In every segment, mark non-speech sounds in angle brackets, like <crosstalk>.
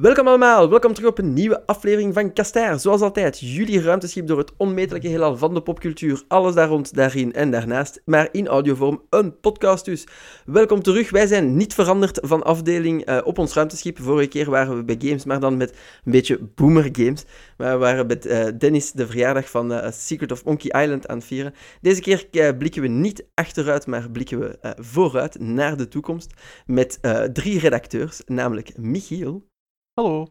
Welkom allemaal, welkom terug op een nieuwe aflevering van Kastaar. Zoals altijd, jullie ruimteschip door het onmetelijke heelal van de popcultuur. Alles daar rond, daarin en daarnaast, maar in audiovorm, een podcast dus. Welkom terug, wij zijn niet veranderd van afdeling uh, op ons ruimteschip. Vorige keer waren we bij games, maar dan met een beetje boomer games. We waren met uh, Dennis de verjaardag van uh, Secret of Monkey Island aan het vieren. Deze keer blikken we niet achteruit, maar blikken we vooruit naar de toekomst. Met drie redacteurs, namelijk Michiel. Hallo.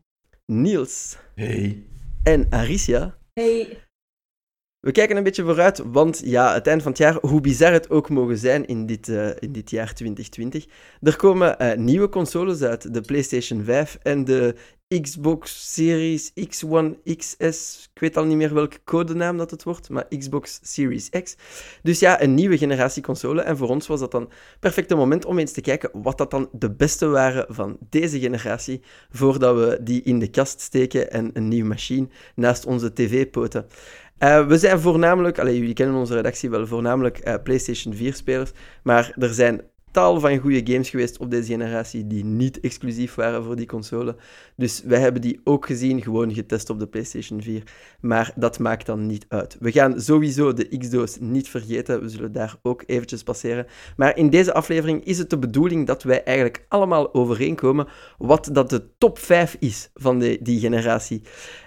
Niels. Hey. En Aricia. Hey. We kijken een beetje vooruit, want ja, het eind van het jaar, hoe bizar het ook mogen zijn in dit, uh, in dit jaar 2020, er komen uh, nieuwe consoles uit, de PlayStation 5 en de Xbox Series X1, XS, ik weet al niet meer welke codenaam dat het wordt, maar Xbox Series X. Dus ja, een nieuwe generatie console. En voor ons was dat dan het perfecte moment om eens te kijken wat dat dan de beste waren van deze generatie, voordat we die in de kast steken en een nieuwe machine naast onze tv-poten. Uh, we zijn voornamelijk, allez, jullie kennen onze redactie wel, voornamelijk uh, PlayStation 4-spelers, maar er zijn tal van goede games geweest op deze generatie die niet exclusief waren voor die console. Dus wij hebben die ook gezien, gewoon getest op de PlayStation 4. Maar dat maakt dan niet uit. We gaan sowieso de X-doos niet vergeten. We zullen daar ook eventjes passeren. Maar in deze aflevering is het de bedoeling dat wij eigenlijk allemaal overeenkomen wat dat de top 5 is van de, die generatie.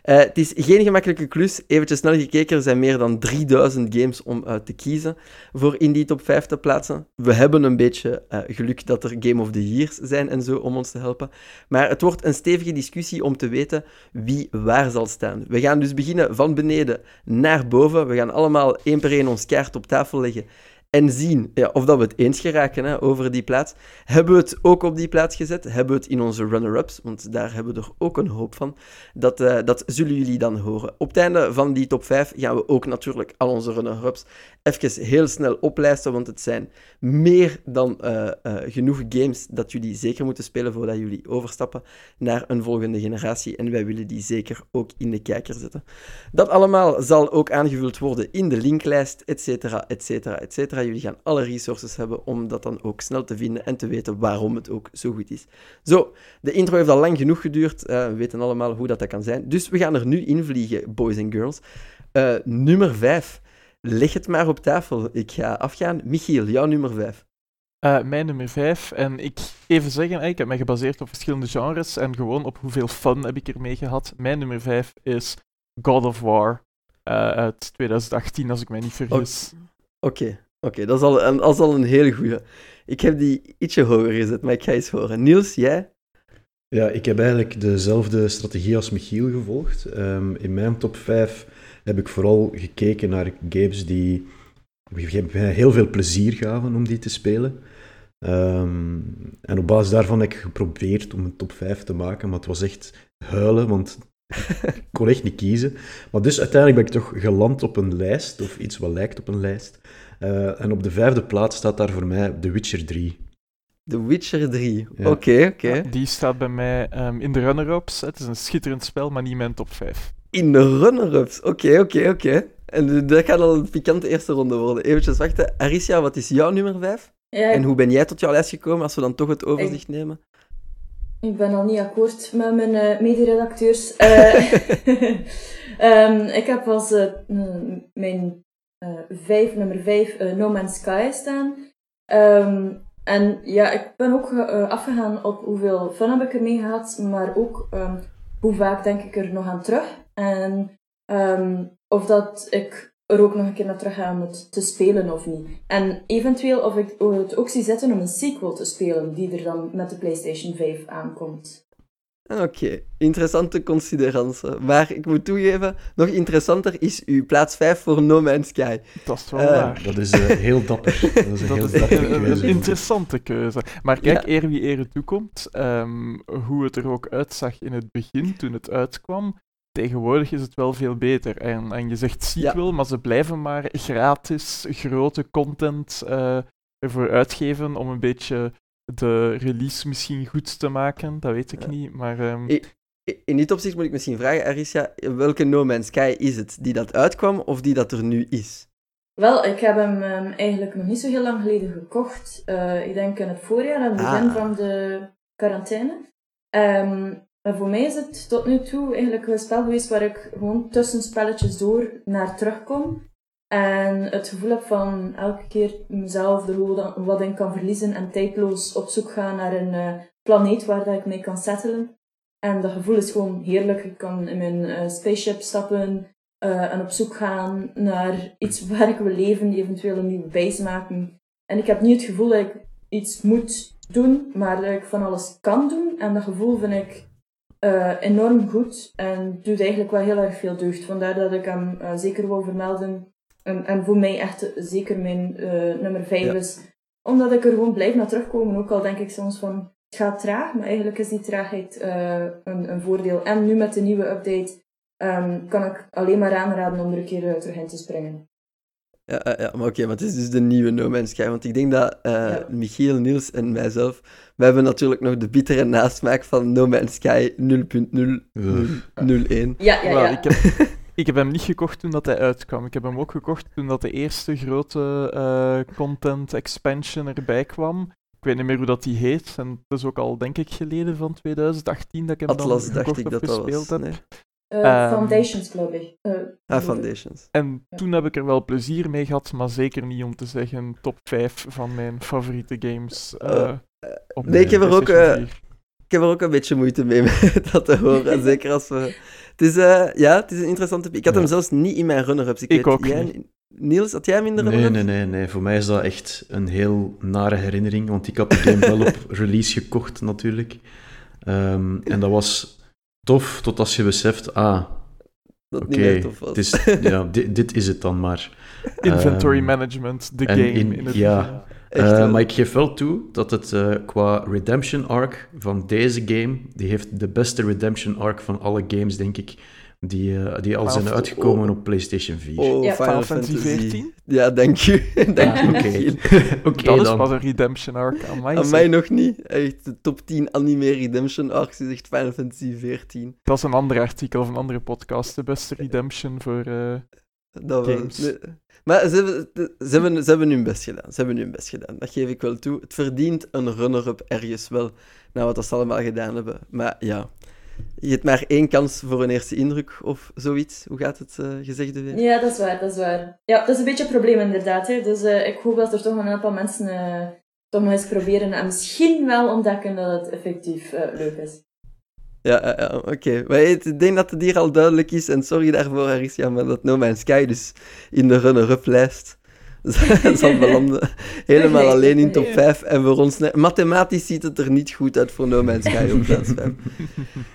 Uh, het is geen gemakkelijke klus. Eventjes snel gekeken, er zijn meer dan 3000 games om uit te kiezen voor in die top 5 te plaatsen. We hebben een beetje uh, geluk dat er Game of the Years zijn en zo om ons te helpen. Maar het wordt een stevige discussie om te weten wie waar zal staan. We gaan dus beginnen van beneden naar boven. We gaan allemaal één per één ons kaart op tafel leggen en zien ja, of dat we het eens geraken hè, over die plaats. Hebben we het ook op die plaats gezet? Hebben we het in onze runner-ups? Want daar hebben we er ook een hoop van. Dat, uh, dat zullen jullie dan horen. Op het einde van die top 5 gaan we ook natuurlijk al onze runner-ups even heel snel oplijsten, want het zijn meer dan uh, uh, genoeg games dat jullie zeker moeten spelen voordat jullie overstappen naar een volgende generatie. En wij willen die zeker ook in de kijker zetten. Dat allemaal zal ook aangevuld worden in de linklijst, et cetera, et Jullie gaan alle resources hebben om dat dan ook snel te vinden en te weten waarom het ook zo goed is. Zo, de intro heeft al lang genoeg geduurd. Uh, we weten allemaal hoe dat, dat kan zijn. Dus we gaan er nu in vliegen, boys en girls. Uh, nummer 5. Leg het maar op tafel. Ik ga afgaan. Michiel, jouw nummer 5. Uh, mijn nummer 5. En ik even zeggen, ik heb mij gebaseerd op verschillende genres en gewoon op hoeveel fun heb ik ermee gehad. Mijn nummer 5 is God of War uit 2018, als ik mij niet vergis. Oké, okay. Oké, dat, is al een, al een hele goede. Ik heb die ietsje hoger gezet, maar ik ga eens horen. Niels, jij? Ja, ik heb eigenlijk dezelfde strategie als Michiel gevolgd. Um, in mijn top 5 heb ik vooral gekeken naar games die heel veel plezier gaven om die te spelen. Um, en op basis daarvan heb ik geprobeerd om een top 5 te maken, maar het was echt huilen, want ik kon echt niet kiezen. Maar dus uiteindelijk ben ik toch geland op een lijst, of iets wat lijkt op een lijst. Uh, en op de vijfde plaats staat daar voor mij The Witcher 3. The Witcher 3, oké, ja. oké. Okay, okay. die staat bij mij um, in de runner-ups. Het is een schitterend spel, maar niet mijn top 5. In de runner-ups, oké, okay, oké, oké. En dat gaat al een pikante eerste ronde worden. Eventjes wachten. Aricia, wat is jouw nummer 5? Ja, en hoe ben jij tot jouw lijst gekomen, als we dan toch het overzicht ik... nemen? Ik ben al niet akkoord met mijn uh, mederedacteurs. Uh, um, <laughs> ik heb als uh, mijn vijf, nummer 5 No Man's Sky staan. Um, en ja, ik ben ook afgegaan op hoeveel fun heb ik ermee gehad, maar ook um, hoe vaak denk ik er nog aan terug. En of dat ik er ook nog een keer naar terug ga om het te spelen of niet. En eventueel of ik het ook zie zitten om een sequel te spelen, die er dan met de PlayStation 5 aankomt. Oké, okay. interessante considerantie. Maar ik moet toegeven, nog interessanter is uw plaats 5 voor No Man's Sky. Dat is wel uh, waar. Dat is uh, heel dapper. <laughs> Dat is een dat heel is dapper keuze. Een interessante keuze. Maar kijk, ja. eer wie eer toekomt, um, hoe het er ook uitzag in het begin, toen het uitkwam, tegenwoordig is het wel veel beter. En, en je zegt sequel, ja. maar ze blijven maar gratis grote content uh, ervoor uitgeven om een beetje de release misschien goed te maken. Dat weet ik ja. niet, maar... Um... In dit opzicht moet ik misschien vragen, Arisha, welke No Man's Sky is het? Die dat uitkwam of die dat er nu is? Wel, ik heb hem um, eigenlijk nog niet zo heel lang geleden gekocht. Uh, ik denk in het voorjaar, aan het begin ah. van de quarantaine. Um, Maar voor mij is het tot nu toe eigenlijk een spel geweest waar ik gewoon tussen spelletjes door naar terugkom. En het gevoel heb van elke keer mezelf er wat in kan verliezen en tijdloos op zoek gaan naar een uh, planeet waar dat ik mee kan settelen. En dat gevoel is gewoon heerlijk. Ik kan in mijn uh, spaceship stappen uh, en op zoek gaan naar iets waar ik wil leven, eventueel een nieuwe base maken. En ik heb niet het gevoel dat ik iets moet doen, maar dat ik van alles kan doen. En dat gevoel vind ik enorm goed en doet eigenlijk wel heel erg veel deugd. Vandaar dat ik hem zeker wil vermelden. En, en, voor mij echt zeker mijn uh, nummer 5 is. Omdat ik er gewoon blijf naar terugkomen. Ook al denk ik soms van, het gaat traag. Maar eigenlijk is die traagheid een, een, voordeel. En nu met de nieuwe update um, kan ik alleen maar aanraden om er een keer terug in te springen. Ja, ja maar oké, maar het is dus de nieuwe No Man's Sky. Want ik denk dat uh, ja. Michiel, Niels en mijzelf, we hebben natuurlijk nog de bittere nasmaak van No Man's Sky 0.001. Ja, ja, ja. ik, heb, <laughs> ik heb hem niet gekocht toen dat hij uitkwam. Ik heb hem ook gekocht toen dat de eerste grote uh, content expansion erbij kwam. Ik weet niet meer hoe dat die heet. En dat is ook al, denk ik, geleden van 2018 dat ik hem Atlas, dan dacht ik dat gespeeld dat heb. Nee. Uh, foundations, geloof ik. Uh, ah, Foundations. En ja. toen heb ik er wel plezier mee gehad, maar zeker niet om te zeggen top 5 van mijn favoriete games. Uh, op nee, ik heb, er ook, heb er ook een beetje moeite mee <laughs> met dat te horen. <laughs> zeker als we. Het is, ja, het is een interessante. Ik had ja. hem zelfs niet in mijn runner-ups. Ik, ik weet, ook jij, niet. Niels, had jij hem in de nee, runner-ups? Nee, nee, nee. Voor mij is dat echt een heel nare herinnering, want ik had de game wel op <laughs> release gekocht natuurlijk. Um, en dat was tof tot als je beseft, ah, dat Oké, niet meer tof was. het is, ja, dit, dit is het dan maar. Inventory Um, management, de game. in- In, het ja. Echt Eh, maar ik geef wel toe dat het eh, qua redemption arc van deze game, die heeft de beste redemption arc van alle games, denk ik, die, eh, die al zijn uitgekomen op PlayStation 4. Oh, Ja. Final Final Fantasy Fantasy 14? Ja, dank u. <laughs> dank Ja, u, <laughs> <laughs> Oké, dat is dan. pas een redemption arc aan mij. Aan mij nog niet. Echt, de top 10 anime redemption arcs is echt Final Fantasy 14. Dat is een ander artikel of een andere podcast. De beste redemption voor... eh, Dat. Games. Nee. Maar ze hebben, ze, hebben, ze hebben hun best gedaan. Ze hebben hun best gedaan. Dat geef ik wel toe. Het verdient een runner-up ergens wel. Na wat ze allemaal gedaan hebben. Maar ja. Je hebt maar één kans voor een eerste indruk of zoiets. Hoe gaat het eh, gezegde weer? Ja, dat is waar, dat is waar. Ja, dat is een beetje een probleem inderdaad. Hè. Dus eh, ik hoop dat er toch een aantal mensen eh, toch nog eens proberen en misschien wel ontdekken dat het effectief leuk is. Ja, ja, ja, oké. Maar ik denk dat het hier al duidelijk is. En sorry daarvoor, Aricia, maar dat No Man's Sky dus in de runner-up lijst <laughs> zal belanden. <laughs> Helemaal alleen in top nee. 5. En voor ons... Mathematisch ziet het er niet goed uit voor No Man's Sky op plaats 5.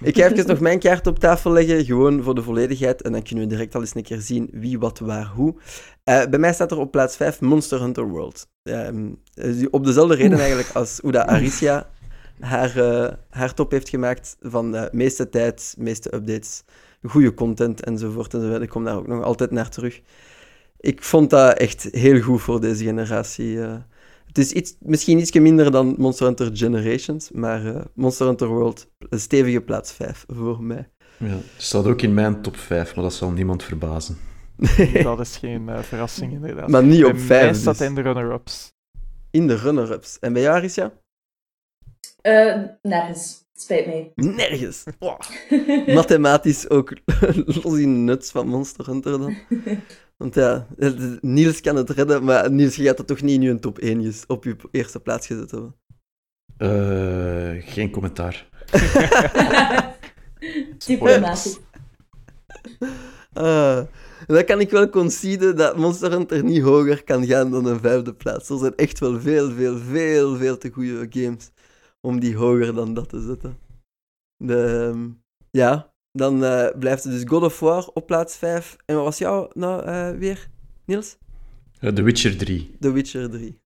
Ik ga even nog mijn kaart op tafel leggen, gewoon voor de volledigheid. En dan kunnen we direct al eens een keer zien wie, wat, waar, hoe. Eh, bij mij staat er op plaats 5 Monster Hunter World. Ehm, eh, op dezelfde reden eigenlijk als hoe dat Aricia haar, eh, haar top heeft gemaakt van de meeste tijd, meeste updates, goede content enzovoort enzovoort. Ik kom daar ook nog altijd naar terug. Ik vond dat echt heel goed voor deze generatie. eh. het is iets, misschien iets minder dan Monster Hunter Generations, maar eh, Monster Hunter World, een stevige plaats 5 voor mij. Ja, het staat ook in mijn top 5, maar dat zal niemand verbazen. <laughs> dat is geen verrassing, inderdaad. maar niet Bij op mij 5. staat dus. in de runner-ups. In de runner-ups. En bij jou, Arisha? Eh, nergens. Spijt mij. Nergens. Wow. Mathematisch ook <laughs> los in nuts van Monster Hunter dan. <laughs> Want ja, Niels kan het redden, maar Niels, je gaat dat toch niet in je top 1 ges- op je eerste plaats gezet hebben. Eh, geen commentaar. <laughs> Diplomatisch. Ah, dan kan ik wel conceden dat Monster Hunter niet hoger kan gaan dan een vijfde plaats. Er zijn echt wel veel, veel, veel, veel te goede games om die hoger dan dat te zetten. De, ehm, ja, dan eh, blijft het dus God of War op plaats 5. En wat was jou nou eh, weer, Niels? Eh, The Witcher 3. The Witcher 3.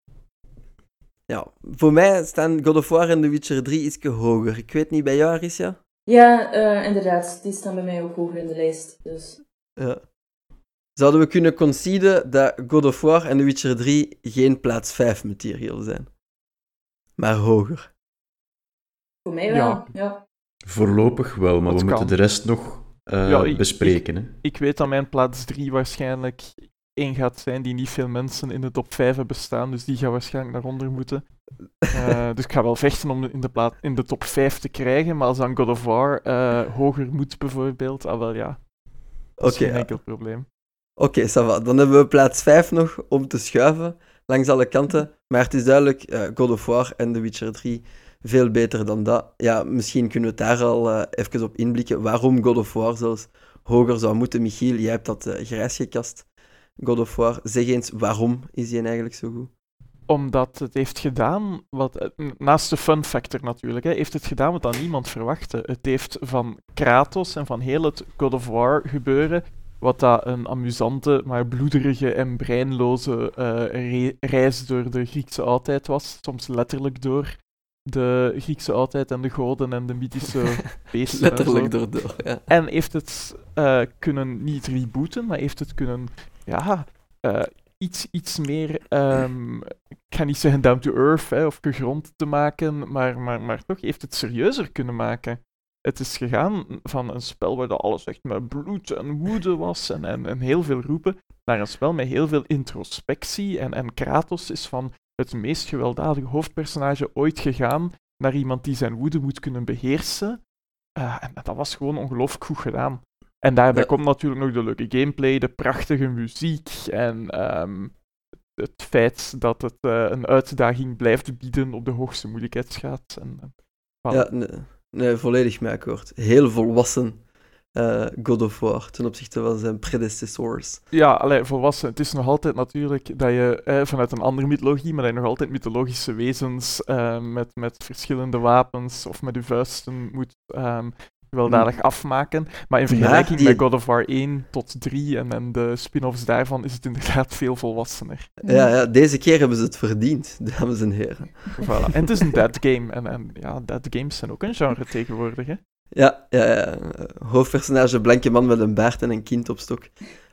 Ja, voor mij staan God of War en The Witcher 3 iets hoger. Ik weet niet bij jou, Arisha? Ja, eh, inderdaad. Die staan bij mij ook hoger in de lijst. Dus. Ja. Zouden we kunnen conceden dat God of War en The Witcher 3 geen plaats 5 material zijn? Maar hoger. Voor mij wel. Ja. Ja. Voorlopig wel, maar Dat we kan. moeten de rest nog eh, Ja, ik- bespreken. hè. Ik weet dat mijn plaats 3 waarschijnlijk één gaat zijn die niet veel mensen in de top 5 hebben staan, dus die gaat waarschijnlijk naar onder moeten. Uh, <laughs> dus ik ga wel vechten om in de, plaat, in de top 5 te krijgen, maar als dan God of War uh, hoger moet bijvoorbeeld, ah wel ja, dat is geen enkel probleem. Oké, okay, dan hebben we plaats 5 nog om te schuiven langs alle kanten. Maar het is duidelijk, uh, God of War en The Witcher 3 veel beter dan dat. Ja, misschien kunnen we daar al uh, even op inblikken. Waarom God of War zelfs hoger zou moeten. Michiel, jij hebt dat uh, grijs gekast. God of War. Zeg eens, waarom is hij eigenlijk zo goed? Omdat het heeft gedaan, wat, naast de fun factor natuurlijk, hè, heeft het gedaan wat dan niemand verwachtte. Het heeft van Kratos en van heel het God of War gebeuren, wat dat een amusante, maar bloederige en breinloze reis door de Griekse oudheid was. Soms letterlijk door de Griekse oudheid en de goden en de mythische <laughs> beesten. letterlijk door, door ja. En heeft het uh, kunnen niet rebooten, maar heeft het kunnen ja, uh, iets, iets meer, um, ik ga niet zeggen down to earth hè, of gegrond te maken, maar, maar, maar toch heeft het serieuzer kunnen maken. Het is gegaan van een spel waar alles echt met bloed en woede was en, en, en heel veel roepen, naar een spel met heel veel introspectie. En, en Kratos is van het meest gewelddadige hoofdpersonage ooit gegaan naar iemand die zijn woede moet kunnen beheersen. Uh, en dat was gewoon ongelooflijk goed gedaan. En daarbij komt natuurlijk nog de leuke gameplay, de prachtige muziek en um, het feit dat het uh, een uitdaging blijft bieden op de hoogste moeilijkheidsgraad. En, en, voilà. Ja, nee, nee, volledig mee akkoord. Heel volwassen uh, God of War ten opzichte van zijn predecessors. Ja, alleen volwassen. Het is nog altijd natuurlijk dat je eh, vanuit een andere mythologie, maar dat je nog altijd mythologische wezens uh, met, met verschillende wapens of met je vuisten moet um, gewelddadig mm. afmaken. Maar in vergelijking die... met God of War 1 tot 3 en, en de spin-offs daarvan is het inderdaad <laughs> veel volwassener. Ja, ja, deze keer hebben ze het verdiend, <laughs> dames en heren. Voilà. En het is een dead game. En, en ja, dead games zijn ook een genre tegenwoordig. Hè? Ja, ja, ja. hoofdpersonage, blanke man met een baard en een kind op stok.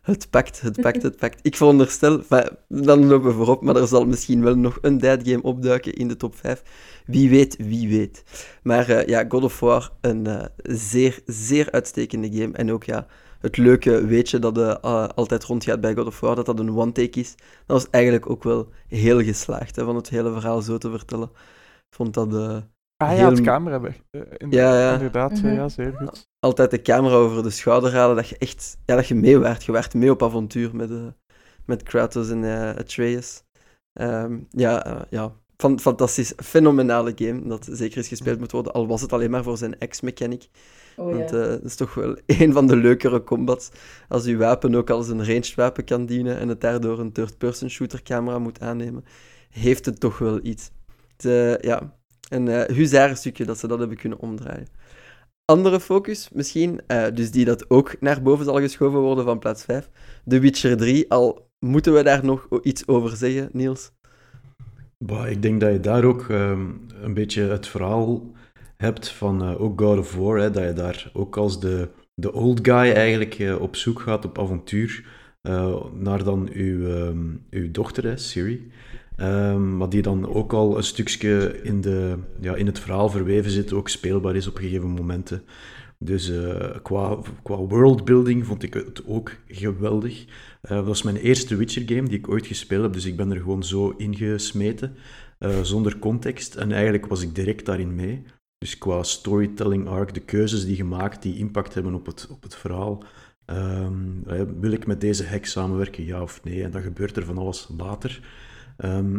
Het pakt, het pakt, het pakt. Ik veronderstel, dan lopen we voorop, maar er zal misschien wel nog een dead game opduiken in de top 5. Wie weet, wie weet. Maar uh, ja, God of War, een uh, zeer, zeer uitstekende game. En ook ja, het leuke weetje dat uh, altijd rondgaat bij God of War, dat dat een one-take is. Dat was eigenlijk ook wel heel geslaagd, van het hele verhaal zo te vertellen. Ik vond dat Ah ja, het camera weg. Uh, ja, ja. Inderdaad, mm -hmm. ja, zeer goed. Altijd de camera over de schouder halen, dat je echt ja, dat je mee werd. Je werd mee op avontuur met, uh, met Kratos en uh, Atreus. Um, ja, ja. Van, fantastisch, fenomenale game, dat zeker is gespeeld moet worden, al was het alleen maar voor zijn X-mechanic. Oh, Want ja. dat is toch wel <laughs> een van de leukere combats. Als je wapen ook als een ranged wapen kan dienen en het daardoor een third-person shooter camera moet aannemen, heeft het toch wel iets. Het, ja, een uh, huzarenstukje dat ze dat hebben kunnen omdraaien. Andere focus misschien, uh, dus die dat ook naar boven zal geschoven worden van plaats 5. The Witcher 3, al moeten we daar nog iets over zeggen, Niels? Bah, ik denk dat je daar ook um, een beetje het verhaal hebt van uh, ook God of War, hè, dat je daar ook als de, de old guy eigenlijk op zoek gaat op avontuur naar dan uw, um, uw dochter, Siri. Um, maar die dan ook al een stukje in, de, ja, in het verhaal verweven zit, ook speelbaar is op gegeven momenten. Dus uh, qua, qua worldbuilding vond ik het ook geweldig. Uh, dat was mijn eerste Witcher game die ik ooit gespeeld heb, dus ik ben er gewoon zo ingesmeten, uh, zonder context. En eigenlijk was ik direct daarin mee. Dus qua storytelling arc, de keuzes die gemaakt, die impact hebben op het, op het verhaal. Um, wil ik met deze hek samenwerken, ja of nee? En dan gebeurt er van alles later. Um,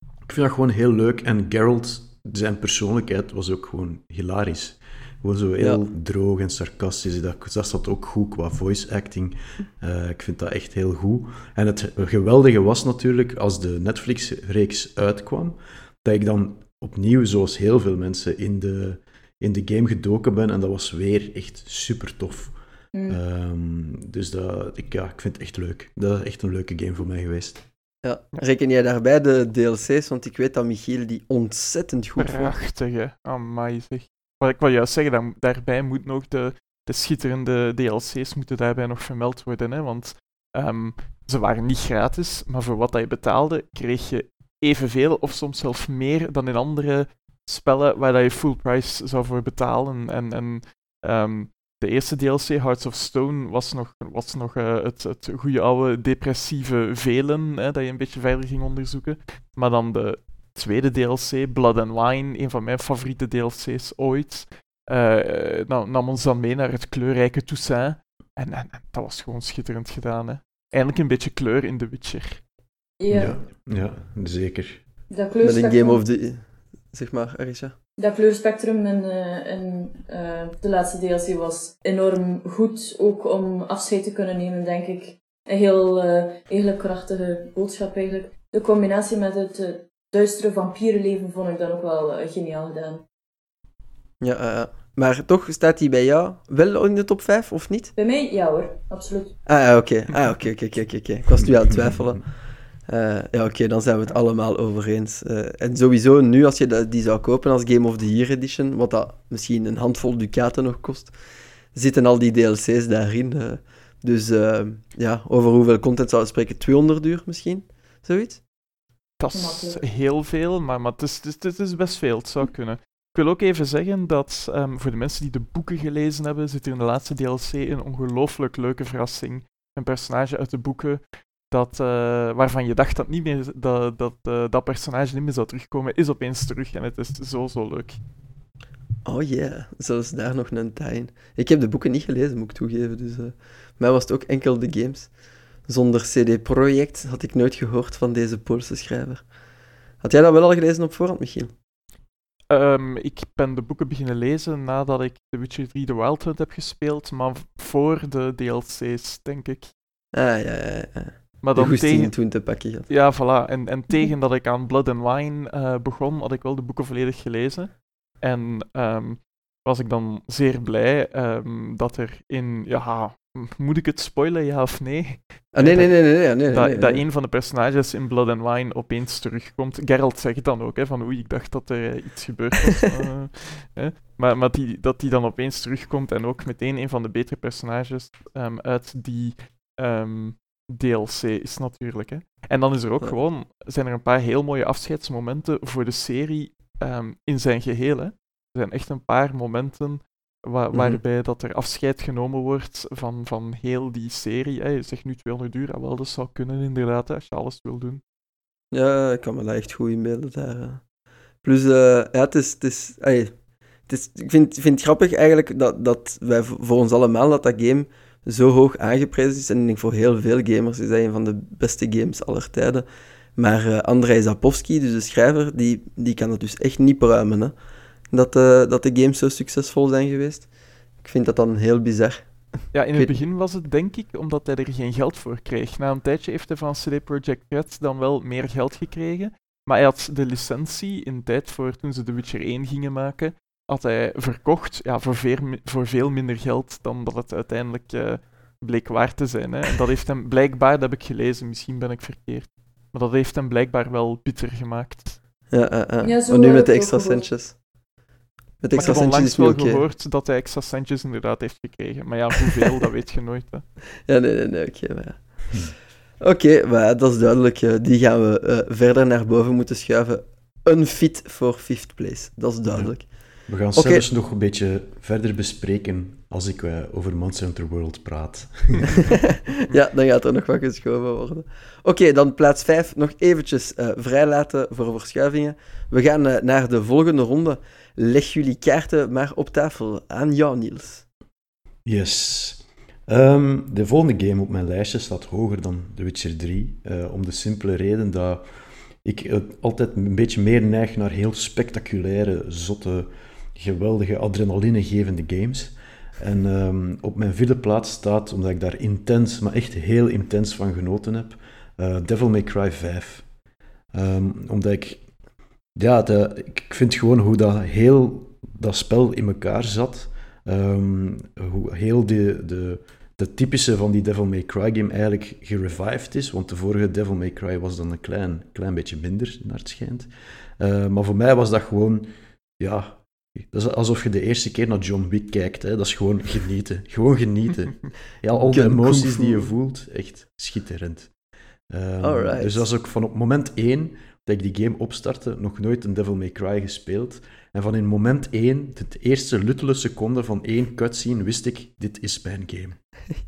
ik vind dat gewoon heel leuk. En Geralt, zijn persoonlijkheid was ook gewoon hilarisch. Gewoon zo heel droog en sarcastisch. Dat, dat zat ook goed qua voice acting. Uh, ik vind dat echt heel goed. En het geweldige was natuurlijk, als de Netflix-reeks uitkwam, dat ik dan opnieuw, zoals heel veel mensen, in de, in de game gedoken ben. En dat was weer echt super tof. Mm. Um, dus dat, ik, ja, ik vind het echt leuk. Dat is echt een leuke game voor mij geweest. Ja. Reken jij daarbij de DLC's? Want ik weet dat Michiel die ontzettend goed vond. Prachtige, amai zeg. Wat ik wil juist zeggen, daarbij moet nog de, de schitterende DLC's moeten daarbij nog vermeld worden. Hè? Want um, ze waren niet gratis, maar voor wat dat je betaalde, kreeg je evenveel of soms zelfs meer dan in andere spellen waar dat je full price zou voor betalen. En, en um, de eerste DLC, Hearts of Stone, was nog, was nog uh, het, het goede oude depressieve velen, hè, dat je een beetje verder ging onderzoeken. Maar dan de tweede DLC, Blood and Wine, een van mijn favoriete DLC's ooit. Uh, nou, nam ons dan mee naar het kleurrijke Toussaint. En, en, dat was gewoon schitterend gedaan. Hè. Eindelijk een beetje kleur in The Witcher. Ja, ja, ja zeker. Dat Met een Game of the... Zeg maar, Arisha. Dat kleurspectrum in, uh, in uh, de laatste DLC was enorm goed. Ook om afscheid te kunnen nemen, denk ik. Een heel uh, eigenlijk krachtige boodschap eigenlijk. De combinatie met het duistere vampierenleven vond ik dan ook wel geniaal gedaan. Ja, maar toch staat hij bij jou wel in de top 5 of niet? Bij mij ja hoor, absoluut. Ah, oké. Ah, oké, oké, oké, oké. Ik was nu aan het twijfelen. Uh, ja, oké, dan zijn we het allemaal over eens. Uh, en sowieso, nu als je die zou kopen als Game of the Year Edition, wat dat misschien een handvol ducaten nog kost, zitten al die DLC's daarin. Uh, dus ja, over hoeveel content zouden we spreken? 200 uur misschien? Zoiets? Dat is heel veel, maar, maar het, is, het, is, het is best veel. Het zou kunnen. Ik wil ook even zeggen dat um, voor de mensen die de boeken gelezen hebben, zit er in de laatste DLC een ongelooflijk leuke verrassing. Een personage uit de boeken dat, uh, waarvan je dacht dat, niet meer, dat, dat, uh, dat personage niet meer zou terugkomen, is opeens terug. En het is zo, zo leuk. Oh ja, yeah. zelfs daar nog een tie Ik heb de boeken niet gelezen, moet ik toegeven. Dus uh, mij was het ook enkel de games. Zonder CD Projekt had ik nooit gehoord van deze Poolse schrijver. Had jij dat wel al gelezen op voorhand, Michiel? Um, ik ben de boeken beginnen lezen nadat ik The Witcher 3 The Wild Hunt heb gespeeld, maar voor de DLC's, denk ik. Ah, ja, ja, ja. Maar dan tegen... toen te pakken had. Ja, voilà. En, en tegen dat ik aan Blood and Wine uh, begon, had ik wel de boeken volledig gelezen. En um, was ik dan zeer blij um, dat er in... Ja, moet ik het spoilen, ja of nee? Ah, nee, nee, nee, nee, nee, nee, dat, nee, dat een van de personages in Blood and Wine opeens terugkomt. Geralt zegt dan ook, hè, van oei, ik dacht dat er uh, iets gebeurd was. <laughs> uh, maar maar die, dat die dan opeens terugkomt en ook meteen een van de betere personages um, uit die um, DLC is natuurlijk. Hè. En dan is er ook gewoon, zijn er een paar heel mooie afscheidsmomenten voor de serie um, in zijn geheel. Hè. Er zijn echt een paar momenten wa mhm. waarbij dat er afscheid genomen wordt van, van heel die serie. Hè. Je zegt nu 200 uur, ah, wel, dat zou kunnen inderdaad, hè, als je alles wil doen. Ja, ik kan me dat echt goed inbeelden daar. Plus, uh, ja, het is... Het is, ay, het is ik vind, vind het grappig eigenlijk dat, dat wij voor ons allemaal dat dat game zo hoog aangeprezen is. En ik denk voor heel veel gamers is dat een van de beste games aller tijden. Maar uh, Andrei Zapowski, dus de schrijver, die, die kan het dus echt niet pruimen. Hè? Dat, uh, dat de games zo succesvol zijn geweest. Ik vind dat dan heel bizar. Ja, in het begin was het denk ik omdat hij er geen geld voor kreeg. Na een tijdje heeft hij van CD Projekt Red dan wel meer geld gekregen. Maar hij had de licentie in tijd voor toen ze The Witcher 1 gingen maken had hij verkocht ja, voor, veel, voor veel minder geld dan dat het uiteindelijk uh, bleek waard te zijn. Hè. En dat heeft hem blijkbaar, dat heb ik gelezen, misschien ben ik verkeerd, maar dat heeft hem blijkbaar wel bitter gemaakt. Ja, uh, uh. ja nu met de extra centjes. Met extra maar ik heb wel okay. gehoord dat hij extra centjes inderdaad heeft gekregen. Maar ja, hoeveel, dat weet je nooit. Hè. <laughs> Ja, nee, nee, nee, oké. Okay, ja. Oké, okay, dat is duidelijk. Die gaan we uh, verder naar boven moeten schuiven. Unfit voor fifth place, dat is duidelijk. We gaan okay. zelfs nog een beetje verder bespreken als ik uh, over Monster Hunter World praat. <laughs> ja, dan gaat er nog wat geschoven worden. Oké, okay, dan plaats 5 nog eventjes uh, vrijlaten voor verschuivingen. We gaan uh, naar de volgende ronde. Leg jullie kaarten maar op tafel. Aan jou, Niels. Yes. Um, de volgende game op mijn lijstje staat hoger dan The Witcher 3. om de simpele reden dat ik altijd een beetje meer neig naar heel spectaculaire, zotte geweldige adrenalinegevende games. En um, op mijn vierde plaats staat, omdat ik daar intens, maar echt heel intens van genoten heb, uh, Devil May Cry 5. Um, ehm, omdat ik, ja, ik vind gewoon hoe dat heel dat spel in elkaar zat. Um, hoe heel de, de, de typische van die Devil May Cry game eigenlijk gerevived is. Want de vorige Devil May Cry was dan een klein, klein beetje minder, naar het schijnt. Uh, maar voor mij was dat gewoon, ja, dat is alsof je de eerste keer naar John Wick kijkt. Hè. Dat is gewoon genieten. Gewoon genieten. Ja, al de emoties die je voelt, echt schitterend. Um, dus dat is ook van op moment één dat ik die game opstartte, nog nooit een Devil May Cry gespeeld. En van in moment 1, de eerste luttele seconde van één cutscene, wist ik, dit is mijn game.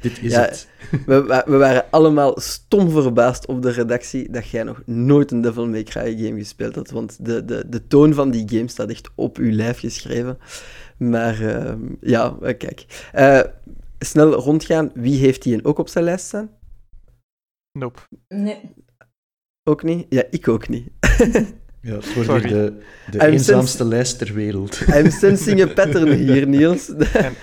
Dit is het. We, we, waren allemaal stom verbaasd op de redactie dat jij nog nooit een Devil May Cry game gespeeld had, want de, de, de toon van die game staat echt op uw lijf geschreven. Maar uh, ja, kijk. Uh, snel rondgaan, wie heeft die ook op zijn lijst staan? Nope. Nee. Ook niet? Ja, ik ook niet. <laughs> Ja, het wordt de, de eenzaamste lijst ter wereld. <laughs> I'm sensing a pattern hier, Niels.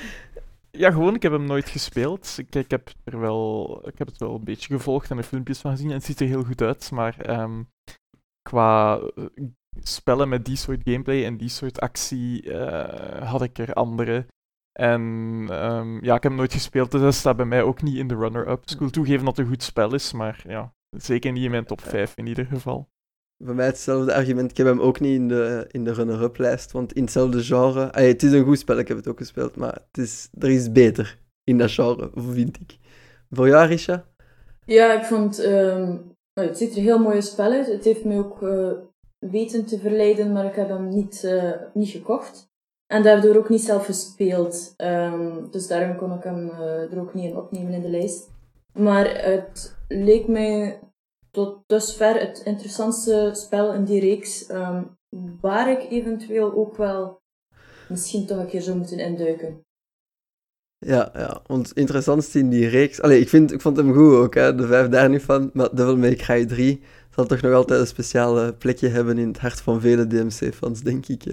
<laughs> ja, gewoon, ik heb hem nooit gespeeld. Ik, ik, heb er wel, ik heb het wel een beetje gevolgd en er filmpjes van gezien en het ziet er heel goed uit, maar um, qua eh, spellen met die soort gameplay en die soort actie uh, had ik er andere. En um, ja, ik heb hem nooit gespeeld, dus dat staat bij mij ook niet in de runner-up. Ik wil toegeven dat het een goed spel is, maar ja, zeker niet in mijn top 5 in ieder geval. Bij mij hetzelfde argument. Ik heb hem ook niet in de, in de runner-up lijst, want in hetzelfde genre... Het is een goed spel, ik heb het ook gespeeld, maar het is, er is beter in dat genre, vind ik. Voor jou, Risha? Ja, ik vond... Um, het ziet er heel mooie spel uit. Het heeft me ook uh, weten te verleiden, maar ik heb hem niet, uh, niet gekocht. En daardoor ook niet zelf gespeeld. Um, dus daarom kon ik hem uh, er ook niet in opnemen in de lijst. Maar het leek mij tot dusver het interessantste spel in die reeks, um, waar ik eventueel ook wel misschien toch een keer zou moeten induiken. Ja, ja, want het interessantste in die reeks... Allee, ik, vind, ik vond hem goed ook, hè, de vijf daar niet van, maar Devil May Cry 3 zal toch nog altijd een speciale plekje hebben in het hart van vele DMC-fans, denk ik.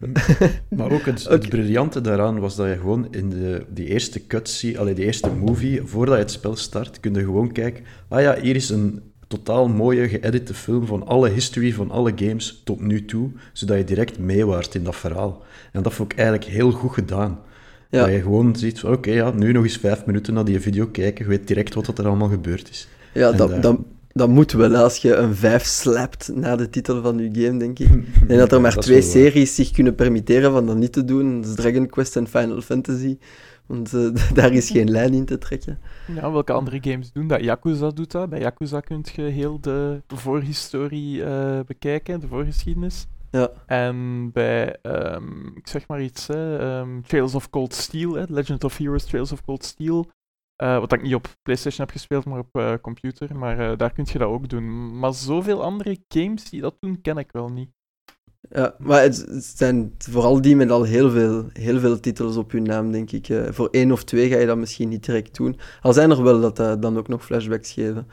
<laughs> maar ook het, het, briljante daaraan was dat je gewoon in de, die eerste cutscene, allee, die eerste movie, voordat je het spel start, kun je gewoon kijken, ah ja, hier is een totaal mooie geëdite film van alle history van alle games tot nu toe, zodat je direct meewaart in dat verhaal. En dat vond ik eigenlijk heel goed gedaan. Ja. Dat je gewoon ziet van, oké, ja, nu nog eens vijf minuten naar die video kijken, je weet direct wat er allemaal gebeurd is. Ja, dat, uh, dat, dat moet wel als je een 5 slapt na de titel van je game, denk ik. <laughs> En dat er maar twee series zich kunnen permitteren van dat niet te doen. Dat is Dragon Quest en Final Fantasy. Want uh, <laughs> daar is geen lijn in te trekken. Ja, welke andere games doen dat? Yakuza doet dat. Bij Yakuza kun je heel de voorhistorie uh, bekijken, de voorgeschiedenis. Ja. En bij, um, ik zeg maar iets, hè, um, Trails of Cold Steel, hè, Legend of Heroes Trails of Cold Steel, uh, wat ik niet op PlayStation heb gespeeld, maar op computer. Maar daar kun je dat ook doen. Maar zoveel andere games die dat doen, ken ik wel niet. Ja, maar het, zijn vooral die met al heel veel, heel veel titels op hun naam, denk ik. voor één of twee ga je dat misschien niet direct doen. Al zijn er wel dat dan ook nog flashbacks geven.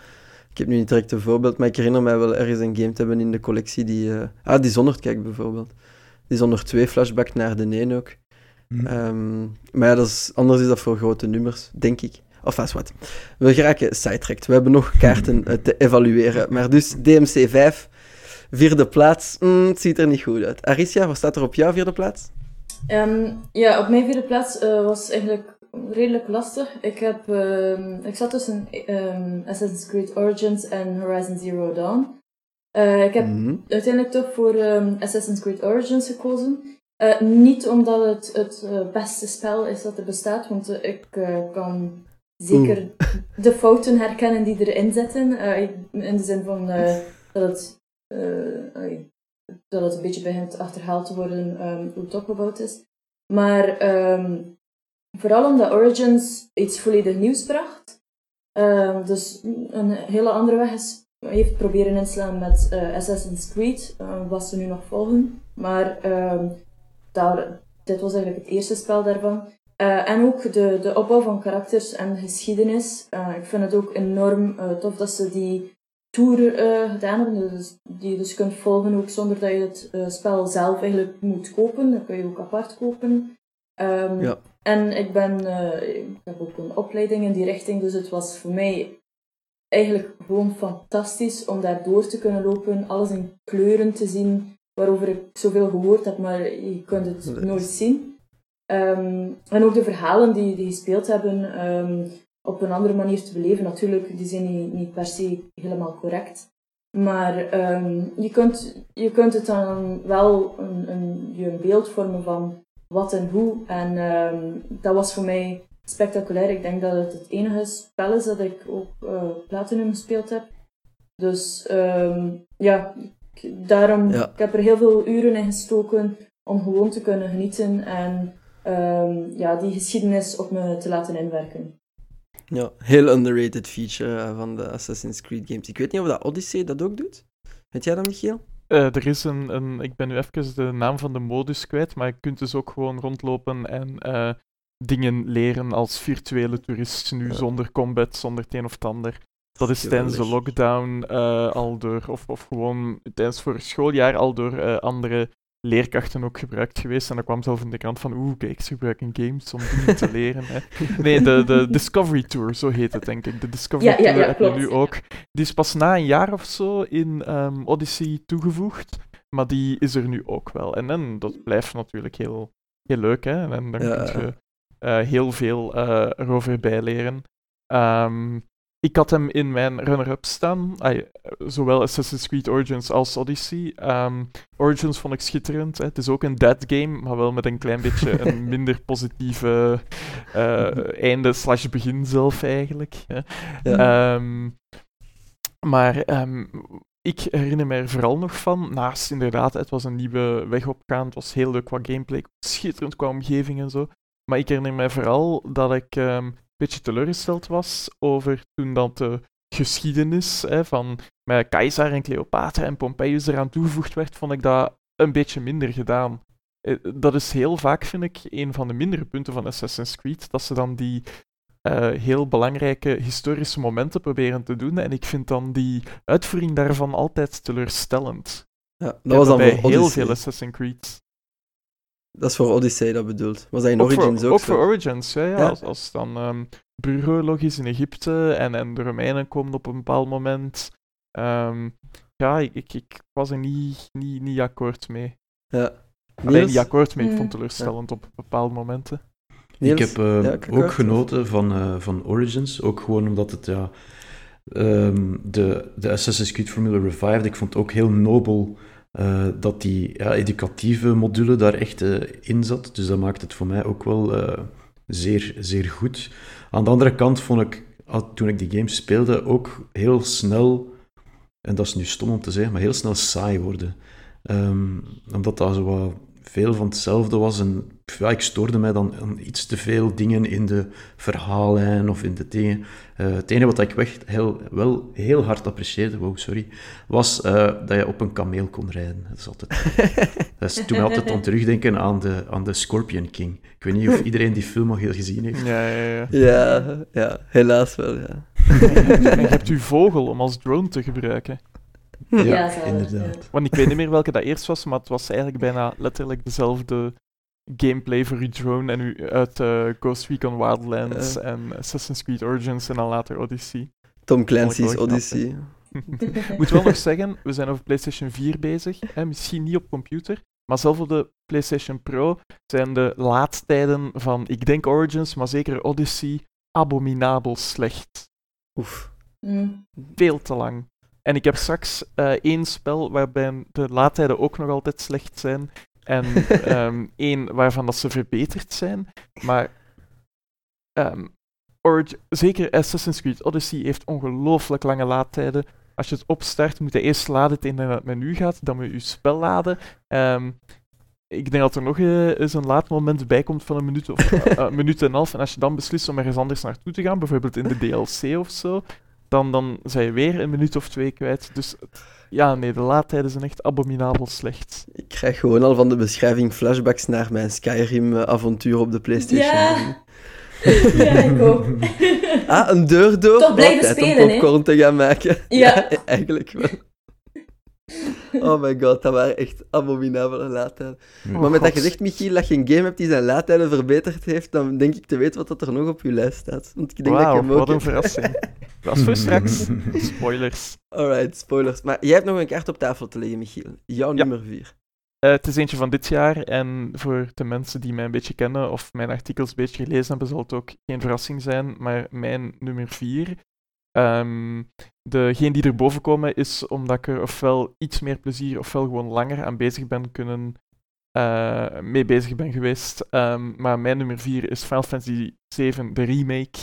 Ik heb nu niet direct een voorbeeld, maar ik herinner mij wel ergens een game te hebben in de collectie die... ah, die zonder kijk bijvoorbeeld. Die zonder twee flashback naar de een ook. Mm. Um, maar ja, dat is, anders is dat voor grote nummers, denk ik. Of als wat. We geraken sidetracked. We hebben nog kaarten eh, te evalueren. Maar dus DMC 5, vierde plaats. Mm, het ziet er niet goed uit. Aricia, wat staat er op jouw vierde plaats? Um, ja, op mijn vierde plaats uh, was eigenlijk redelijk lastig. Ik, heb, uh, ik zat tussen um, Assassin's Creed Origins en Horizon Zero Dawn. Uh, ik heb mm uiteindelijk toch voor Assassin's Creed Origins gekozen. niet omdat het het beste spel is dat er bestaat, want ik kan zeker de fouten herkennen die erin zitten. In de zin van dat, het, dat het een beetje begint achterhaald te worden um, hoe het opgebouwd is. Maar um, vooral omdat Origins iets volledig nieuws bracht. Um, dus een hele andere weg is, heeft proberen inslaan met Assassin's Creed, wat ze nu nog volgen. Maar daar, dit was eigenlijk het eerste spel daarvan. Uh, en ook de, de opbouw van karakters en geschiedenis. Uh, ik vind het ook enorm uh, tof dat ze die tour gedaan hebben. Dus, die je dus kunt volgen ook zonder dat je het spel zelf eigenlijk moet kopen. Dat kun je ook apart kopen. Um, ja. En ik, ben, ik heb ook een opleiding in die richting. Dus het was voor mij eigenlijk gewoon fantastisch om daar door te kunnen lopen. Alles in kleuren te zien. Waarover ik zoveel gehoord heb, maar je kunt het nooit zien. Um, en ook de verhalen die, die gespeeld hebben um, op een andere manier te beleven. Natuurlijk, die zijn niet, niet per se helemaal correct. Maar um, je, kunt, je kunt het dan wel een, een, je een beeld vormen van wat en hoe. En dat was voor mij spectaculair. Ik denk dat het het enige spel is dat ik ook uh, Platinum gespeeld heb. Dus ehm, ja, daarom, ik heb er heel veel uren in gestoken om gewoon te kunnen genieten en ja, die geschiedenis op me te laten inwerken. Ja, heel underrated feature eh, van de Assassin's Creed games. Ik weet niet of dat Odyssey dat ook doet. Weet jij dat, Michiel? Uh, er is een, een, ik ben nu even de naam van de modus kwijt, maar je kunt dus ook gewoon rondlopen en uh, dingen leren als virtuele toerist, nu zonder combat, zonder het een of het ander. Dat is tijdens de lockdown uh, al door, of, of gewoon tijdens vorig schooljaar al door andere leerkrachten ook gebruikt geweest. En dan kwam zelf in de kant van, oeh, kijk, ze gebruiken games om dingen te leren. Hè. <laughs> Nee, de, de Discovery Tour, zo heet het, denk ik. De Discovery Tour ja, heb je nu ook. Die is pas na een jaar of zo in um, Odyssey toegevoegd, maar die is er nu ook wel. En, en dat blijft natuurlijk heel, heel leuk, hè. En dan kun je uh, heel veel uh, erover bijleren. Um, ik had hem in mijn runner-up staan, zowel Assassin's Creed Origins als Odyssey. Ehm, Origins vond ik schitterend. Hè. Het is ook een dead game, maar wel met een klein beetje een <laughs> minder positieve uh, einde slash begin zelf eigenlijk. Hè. Ehm, maar ehm, ik herinner me er vooral nog van, naast inderdaad, het was een nieuwe weg opgaan, het was heel leuk qua gameplay, schitterend qua omgeving en zo. Maar ik herinner me vooral dat ik beetje teleurgesteld was over toen dat de geschiedenis hè, van met Keizer en Cleopatra en Pompeius eraan toegevoegd werd, vond ik dat een beetje minder gedaan. Eh, dat is heel vaak, vind ik, een van de mindere punten van Assassin's Creed, dat ze dan die uh, heel belangrijke historische momenten proberen te doen. En ik vind dan die uitvoering daarvan altijd teleurstellend. Ja, dat was dan bij heel veel Assassin's Creed. Dat is voor Odyssey dat bedoeld. Was dat in Origins ook, ook, voor Origins, ja. ja. Als, als dan um, burgeroorlog is in Egypte en, en de Romeinen komen op een bepaald moment. Um, ja, ik, ik, ik, was er niet, niet, niet akkoord mee. Ja. Alleen niet akkoord mee, ik vond het teleurstellend op bepaalde momenten. Ik heb uh, ook genoten van, uh, van Origins, ook gewoon omdat het, ja, um, de, de Assassin's Creed Formula Revived, ik vond het ook heel nobel uh, dat die ja, educatieve module daar echt uh, in zat. Dus dat maakt het voor mij ook wel uh, zeer, zeer goed. Aan de andere kant vond ik, toen ik die game speelde, ook heel snel, en dat is nu stom om te zeggen, maar heel snel saai worden. Um, omdat dat zo veel van hetzelfde was. En ja, ik stoorde mij dan aan iets te veel dingen in de verhaallijn of in de dingen. Uh, het enige wat ik echt heel, wel heel hard apprecieerde, wow, sorry, was uh, dat je op een kameel kon rijden. Dat, is altijd, <laughs> dat is toen altijd aan terugdenken aan de, aan de Scorpion King. Ik weet niet of iedereen die film al gezien heeft. Ja, ja, ja. ja, ja helaas wel, ja. en je hebt uw vogel om als drone te gebruiken. Ja, inderdaad. Want ik weet niet meer welke dat eerst was, maar het was eigenlijk bijna letterlijk dezelfde gameplay voor uw drone en u uit uh, Ghost Recon Wildlands en Assassin's Creed Origins en dan later Odyssey. Tom Clancy's Odyssey. <laughs> Moet wel nog zeggen, we zijn over PlayStation 4 bezig. Hè, misschien niet op computer, maar zelf op de PlayStation Pro zijn de laadtijden van, ik denk Origins, maar zeker Odyssey, abominabel slecht. Oef. Mm. Veel te lang. En ik heb straks uh, één spel waarbij de laadtijden ook nog altijd slecht zijn. En um, <laughs> één waarvan dat ze verbeterd zijn. Maar um, zeker Assassin's Creed Odyssey heeft ongelooflijk lange laadtijden. Als je het opstart, moet je eerst laden tegen het menu gaat. Dan moet je je spel laden. Um, ik denk dat er nog uh, eens een laadmoment bij komt van een minuut of <laughs> uh, minuut en een half. En als je dan beslist om ergens anders naartoe te gaan, bijvoorbeeld in de <laughs> DLC of zo, dan, dan zijn je weer een minuut of twee kwijt. Dus ja, nee, de laadtijden zijn echt abominabel slecht. Ik krijg gewoon al van de beschrijving flashbacks naar mijn Skyrim-avontuur op de PlayStation. Ja. <laughs> ja, ik ook. ah, een deur door? Toch blijven spelen, om popcorn te gaan maken. Ja. <laughs> eigenlijk wel. Oh my god, dat waren echt abominabele laadtijden. Oh, maar met dat God. gezegd, Michiel, dat je een game hebt die zijn laadtijden verbeterd heeft, dan denk ik te weten wat dat er nog op je lijst staat. Want ik denk dat Wauw, je hem ook wat een verrassing. <laughs> Dat is voor straks. <laughs> Spoilers. Alright, spoilers. Maar jij hebt nog een kaart op tafel te leggen, Michiel. Jouw Ja. nummer 4. Eh, het is eentje van dit jaar en voor de mensen die mij een beetje kennen of mijn artikels een beetje gelezen hebben, zal het ook geen verrassing zijn. Maar mijn nummer 4, ehm degene die erboven komen, is omdat ik er ofwel iets meer plezier ofwel gewoon langer aan bezig ben kunnen eh, mee bezig ben geweest. Ehm, maar mijn nummer 4 is Final Fantasy 7, de remake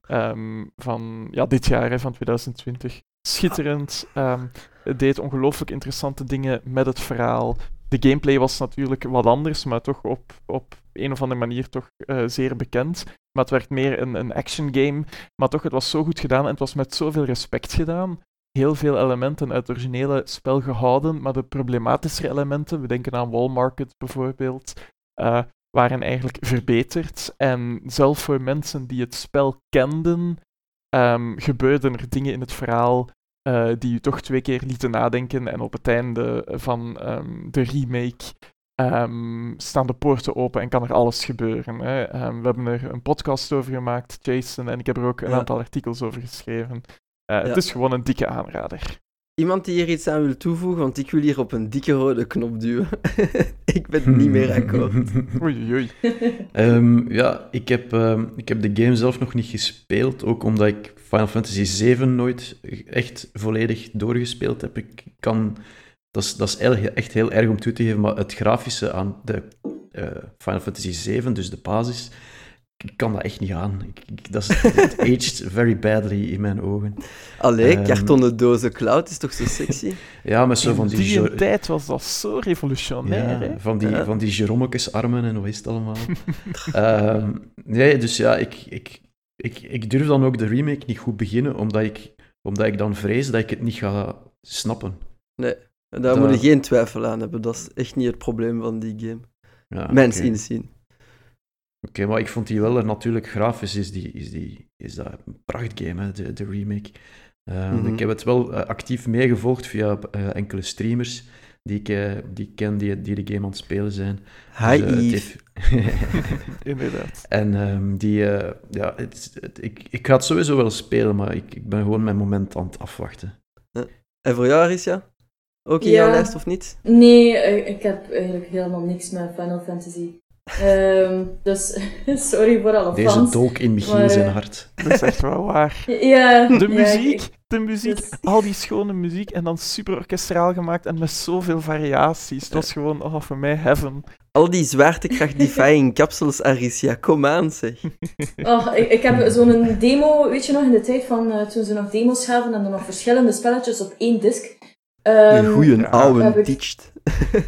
ehm, van ja, dit jaar, hè, van 2020. schitterend. Het deed ongelooflijk interessante dingen met het verhaal. De gameplay was natuurlijk wat anders, maar toch op, op een of andere manier toch uh, zeer bekend. Maar het werd meer een, een action game. Maar toch, het was zo goed gedaan en het was met zoveel respect gedaan. Heel veel elementen uit het originele spel gehouden, maar de problematische elementen, we denken aan Wall Market bijvoorbeeld, uh, waren eigenlijk verbeterd. En zelfs voor mensen die het spel kenden, um, gebeurden er dingen in het verhaal uh, die u toch twee keer lieten nadenken. En op het einde van um, de remake um, staan de poorten open en kan er alles gebeuren. Hè. we hebben er een podcast over gemaakt, Jason, en ik heb er ook een aantal artikels over geschreven. Uh, ja. Het is gewoon een dikke aanrader. Iemand die hier iets aan wil toevoegen, want ik wil hier op een dikke rode knop duwen. <laughs> ik ben niet meer akkoord. <laughs> oei, oei. um, ja, ik heb, um, ik heb de game zelf nog niet gespeeld, ook omdat ik Final Fantasy VII nooit echt volledig doorgespeeld heb. Ik kan, dat is, dat is echt heel erg om toe te geven, maar het grafische aan de uh, Final Fantasy VII, dus de basis, ik kan dat echt niet aan. Ik, dat is, it aged very badly in mijn ogen. Allee, um, kartonnen dozen cloud is toch zo sexy? ja, met zo van die... In die tijd was dat zo revolutionair, ja, Van die, ja. van die armen en hoe is het allemaal. um, <laughs> nee, dus ja, ik, ik, ik, ik durf dan ook de remake niet goed beginnen, omdat ik, omdat ik dan vrees dat ik het niet ga snappen. Nee, daar dat... moet je geen twijfel aan hebben. Dat is echt niet het probleem van die game. Ja, Mens okay. inzien. Oké, maar ik vond die wel, natuurlijk grafisch is, die, is, die, is dat een prachtgame, hè, de, de remake. Uh, mm -hmm. Ik heb het wel uh, actief meegevolgd via uh, enkele streamers die ik, die ik ken, die, die de game aan het spelen zijn. Hi dus, <laughs> Inderdaad. En um, die, ja, het, het, ik, ik ga het sowieso wel spelen, maar ik, ik ben gewoon mijn moment aan het afwachten. En voor jou, Arisha? Ook in ja. jouw lijst of niet? Nee, ik heb eigenlijk helemaal niks met Final Fantasy. Um, dus <laughs> sorry voor alle Deze fans. Deze dook in Michiel maar, zijn hart. <laughs> Dat is echt wel waar. Ja. De muziek, ja, ik, de muziek, dus... al die schone muziek en dan super orkestraal gemaakt en met zoveel variaties. Het was gewoon, oh, voor mij heaven. Al die zwaartekracht-defying <laughs> capsules, Aricia, kom aan zeg. Oh, ik, ik heb zo'n demo, weet je nog, in de tijd van uh, toen ze nog demos gaven en dan nog verschillende spelletjes op één disc. Um, de goeie ja, oude ik... Ja,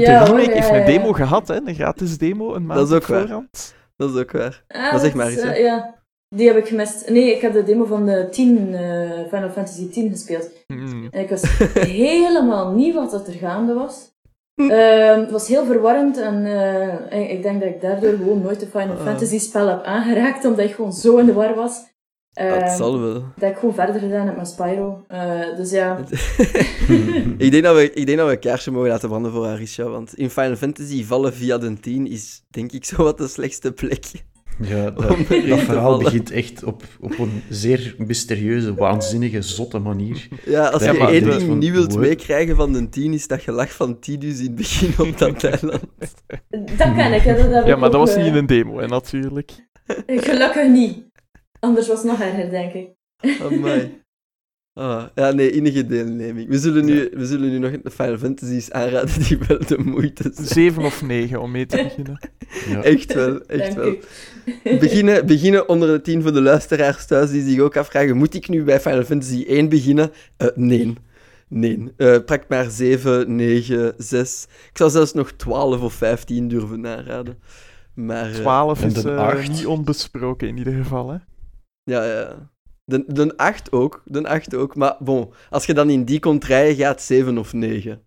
de hoor, heeft ja, een ja. demo gehad, hè? een gratis demo, een maand Dat is ook waar. Dat is ook waar. Ah, maar zeg maar eens. eh, hè. ja, die heb ik gemist. Nee, ik heb de demo van de 10, eh, Final Fantasy 10 gespeeld. Mm. En ik wist <laughs> helemaal niet wat dat er gaande was. Ehm, het was heel verwarrend en eh, ik- ik denk dat ik daardoor gewoon nooit een Final Ah. Fantasy spel heb aangeraakt, omdat ik gewoon zo in de war was. Dat Ehm, zal wel. dat ik gewoon verder gedaan heb met Spyro. Eh, dus ja, <laughs> ik, denk dat we, ik denk dat we een kaarsje mogen laten branden voor Arisha, want in Final Fantasy vallen via de 10 is denk ik zo wat de slechtste plek. Ja, <laughs> dat, verhaal vallen. begint echt op, op een zeer mysterieuze, waanzinnige, zotte manier. Ja, als Ja, je één ding van- niet wilt meekrijgen van de 10, is dat gelach van Tidus in het begin op dat <laughs> eiland. dat kan ik. Dat Ja, maar dat was niet in een demo, hè, natuurlijk. Gelukkig niet. Anders was het nog erger, denk ik. Amai. <laughs> Ah, ja, nee, innige deelneming. We zullen nu, we zullen nu nog de Final Fantasies aanraden die wel de moeite zijn. Zeven of negen om mee te beginnen. <laughs> Ja. Echt wel, echt Dank wel. u. <laughs> Beginnen, beginnen onder de tien voor de luisteraars thuis die zich ook afvragen, moet ik nu bij Final Fantasy 1 beginnen? Eh, nee. Nee. Eh pak maar 7, 9, 6. Ik zou zelfs nog 12 of 15 durven aanraden. Maar, eh, 12 En is de eh, acht. niet onbesproken in ieder geval. Hè. Ja, ja. De, de 8 ook, de 8 ook. Maar bon, als je dan in die contraien gaat, 7 of 9.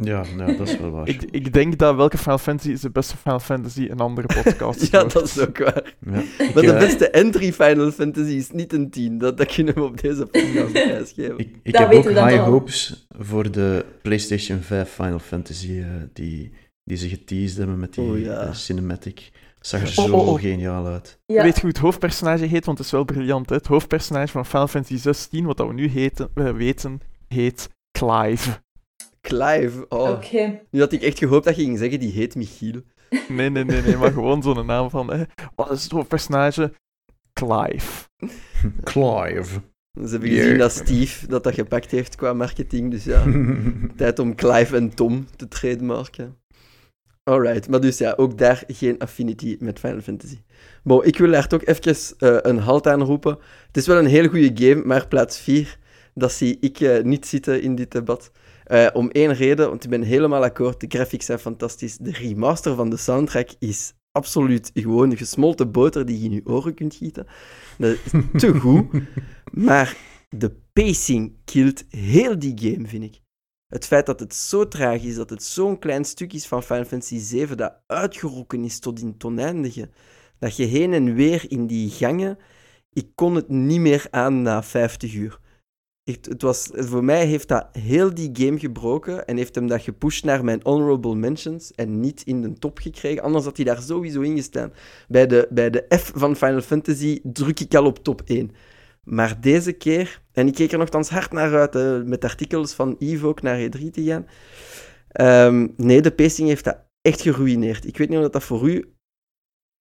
Ja, nou, dat is wel waar. <laughs> Ik, ik denk dat welke Final Fantasy is de beste Final Fantasy een andere podcast <laughs> Ja, wordt. dat is ook waar. Ja. Ik, Maar de eh, beste entry Final Fantasy is niet een 10. Dat, dat kunnen we op deze podcast <laughs> prijsgeven. ik, ik heb ook high al. hopes voor de PlayStation 5 Final Fantasy, eh, die, die ze geteased hebben met die Oh, ja. eh, cinematic. Zag er Oh, zo oh, oh. geniaal uit. Ja. Weet je hoe het hoofdpersonage heet? Want het is wel briljant. Hè? Het hoofdpersonage van Final Fantasy 16, wat dat we nu heten, eh, weten, heet Clive. Clive, oh. Oké. Nu had ik echt gehoopt dat je ging zeggen, die heet Michiel. Nee, nee, nee, nee maar gewoon zo'n naam van. eh, wat is het hoofdpersonage? Clive. <laughs> Clive. Ze hebben Yeah. gezien dat Steve dat, dat gepakt heeft qua marketing. Dus ja, <laughs> tijd om Clive en Tom te trademarken. Alright, maar dus ja, ook daar geen affinity met Final Fantasy. Bon, ik wil daar toch even eh, een halt aan roepen. Het is wel een hele goede game, maar plaats 4 dat zie ik niet zitten in dit debat. om één reden, want ik ben helemaal akkoord, de graphics zijn fantastisch. De remaster van de soundtrack is absoluut gewoon gesmolten boter die je in je oren kunt gieten. Dat is te goed. <laughs> Maar de pacing killt heel die game, vind ik. Het feit dat het zo traag is, dat het zo'n klein stuk is van Final Fantasy 7 dat uitgerokken is tot in het oneindige. Dat je heen en weer in die gangen... Ik kon het niet meer aan na 50 uur. het was, voor mij heeft dat heel die game gebroken en heeft hem dat gepusht naar mijn honorable mentions en niet in de top gekregen. Anders had hij daar sowieso in gestaan. Bij de, bij de F van Final Fantasy druk ik al op top 1. Maar deze keer, en ik keek er nogthans hard naar uit, met artikels van Yves ook naar E3 te gaan. Um, nee, de pacing heeft dat echt geruineerd. Ik weet niet of dat voor u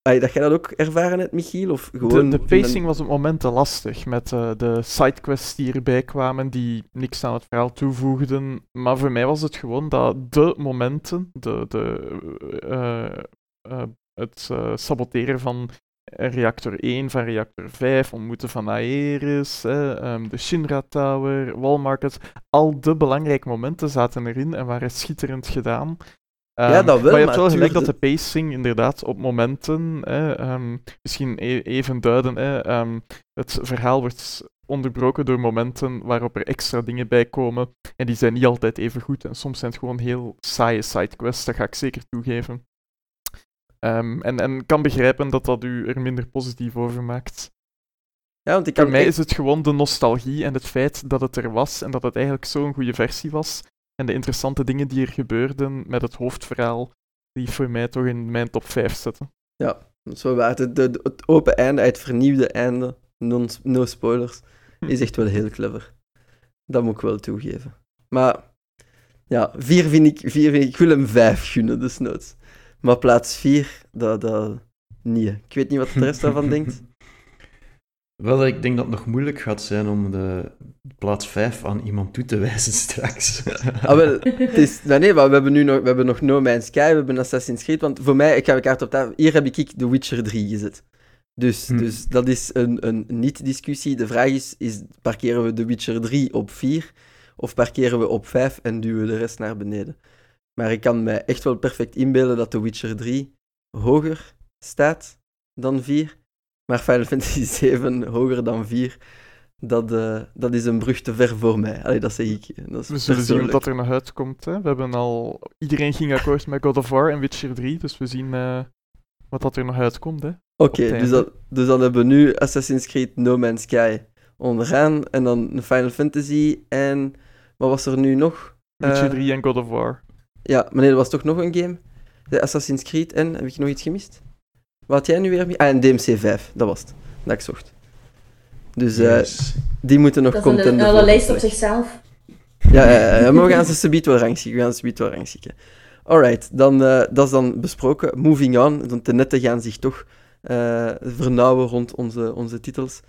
dat jij dat ook ervaren hebt, Michiel? Of gewoon de, de pacing was op momenten lastig, met uh, de sidequests die erbij kwamen, die niks aan het verhaal toevoegden. Maar voor mij was het gewoon dat de momenten, de, de, uh, uh, het saboteren van reactor 1 van reactor 5, ontmoeten van Aeris, um, de Shinra Tower, Wallmarket. Al de belangrijke momenten zaten erin en waren schitterend gedaan. Um, ja, dat wel, maar je hebt wel gelijk dat de pacing inderdaad op momenten, um, misschien e even duiden, het verhaal wordt onderbroken door momenten waarop er extra dingen bij komen. En die zijn niet altijd even goed. En soms zijn het gewoon heel saaie sidequests, dat ga ik zeker toegeven. Um, en, en kan begrijpen dat dat u er minder positief over maakt. Ja, want ik kan Voor mij is het gewoon de nostalgie en het feit dat het er was en dat het eigenlijk zo'n goede versie was. En de interessante dingen die er gebeurden met het hoofdverhaal, die voor mij toch in mijn top 5 zitten. Ja, zo waar. Het, het open einde, het vernieuwde einde, non, no spoilers, hm. is echt wel heel clever. Dat moet ik wel toegeven. Maar ja, vier vind ik, vier vind ik, ik wil hem vijf gunnen, dus noods. Maar plaats 4, dat, dat niet. Ik weet niet wat de rest daarvan <laughs> denkt. Wel, ik denk dat het nog moeilijk gaat zijn om de plaats 5 aan iemand toe te wijzen <laughs> straks. ah, wel, het is, nou nee, maar we hebben nu nog, we hebben nog No Man's Sky, we hebben Assassin's Creed, want voor mij, ik ga kaart op tafel, hier heb ik The Witcher 3 gezet. Dus, hm. dus dat is een, een niet-discussie. De vraag is, is, parkeren we The Witcher 3 op 4 of parkeren we op 5 en duwen we de rest naar beneden? Maar ik kan mij echt wel perfect inbeelden dat The Witcher 3 hoger staat dan 4. Maar Final Fantasy <laughs> 7 hoger dan 4, dat, uh, dat is een brug te ver voor mij. Allee, dat zeg ik. Dat we zullen zien wat er nog uitkomt. Hè? We hebben al... Iedereen ging akkoord met God of War en Witcher 3, dus we zien uh, wat dat er nog uitkomt. Oké, okay, dus, dat, dus dan hebben we nu Assassin's Creed No Man's Sky onderaan, en dan Final Fantasy en... Wat was er nu nog? Witcher 3 uh, en God of War. Ja, maar nee, er was toch nog een game? De Assassin's Creed en, heb ik nog iets gemist? Wat had jij nu weer? Ah, en DMC 5, dat was het. Dat ik zocht. Dus uh, die moeten nog contender Dat is een, een lijst op zichzelf. Ja, ja, maar we gaan ze subiet wel rangschikken. We gaan ze subiet wel rangschikken. Alright, dan, uh, dat is dan besproken. Moving on, want de netten gaan zich toch uh, vernauwen rond onze, onze titels.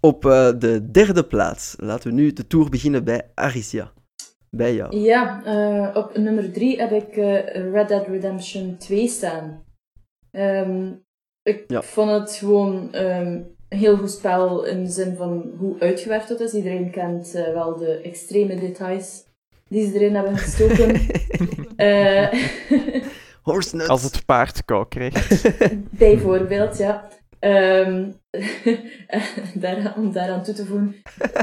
Op de derde plaats laten we nu de tour beginnen bij Aricia bij jou? Ja, uh, op nummer 3 heb ik uh, Red Dead Redemption 2 staan. Um, ik ja. vond het gewoon um, een heel goed spel in de zin van hoe uitgewerkt het is. Iedereen kent uh, wel de extreme details die ze erin hebben gestoken. <laughs> <laughs> Horse Als het paard kou krijgt. <laughs> Bijvoorbeeld, ja. Um, daar, om daaraan toe te voegen,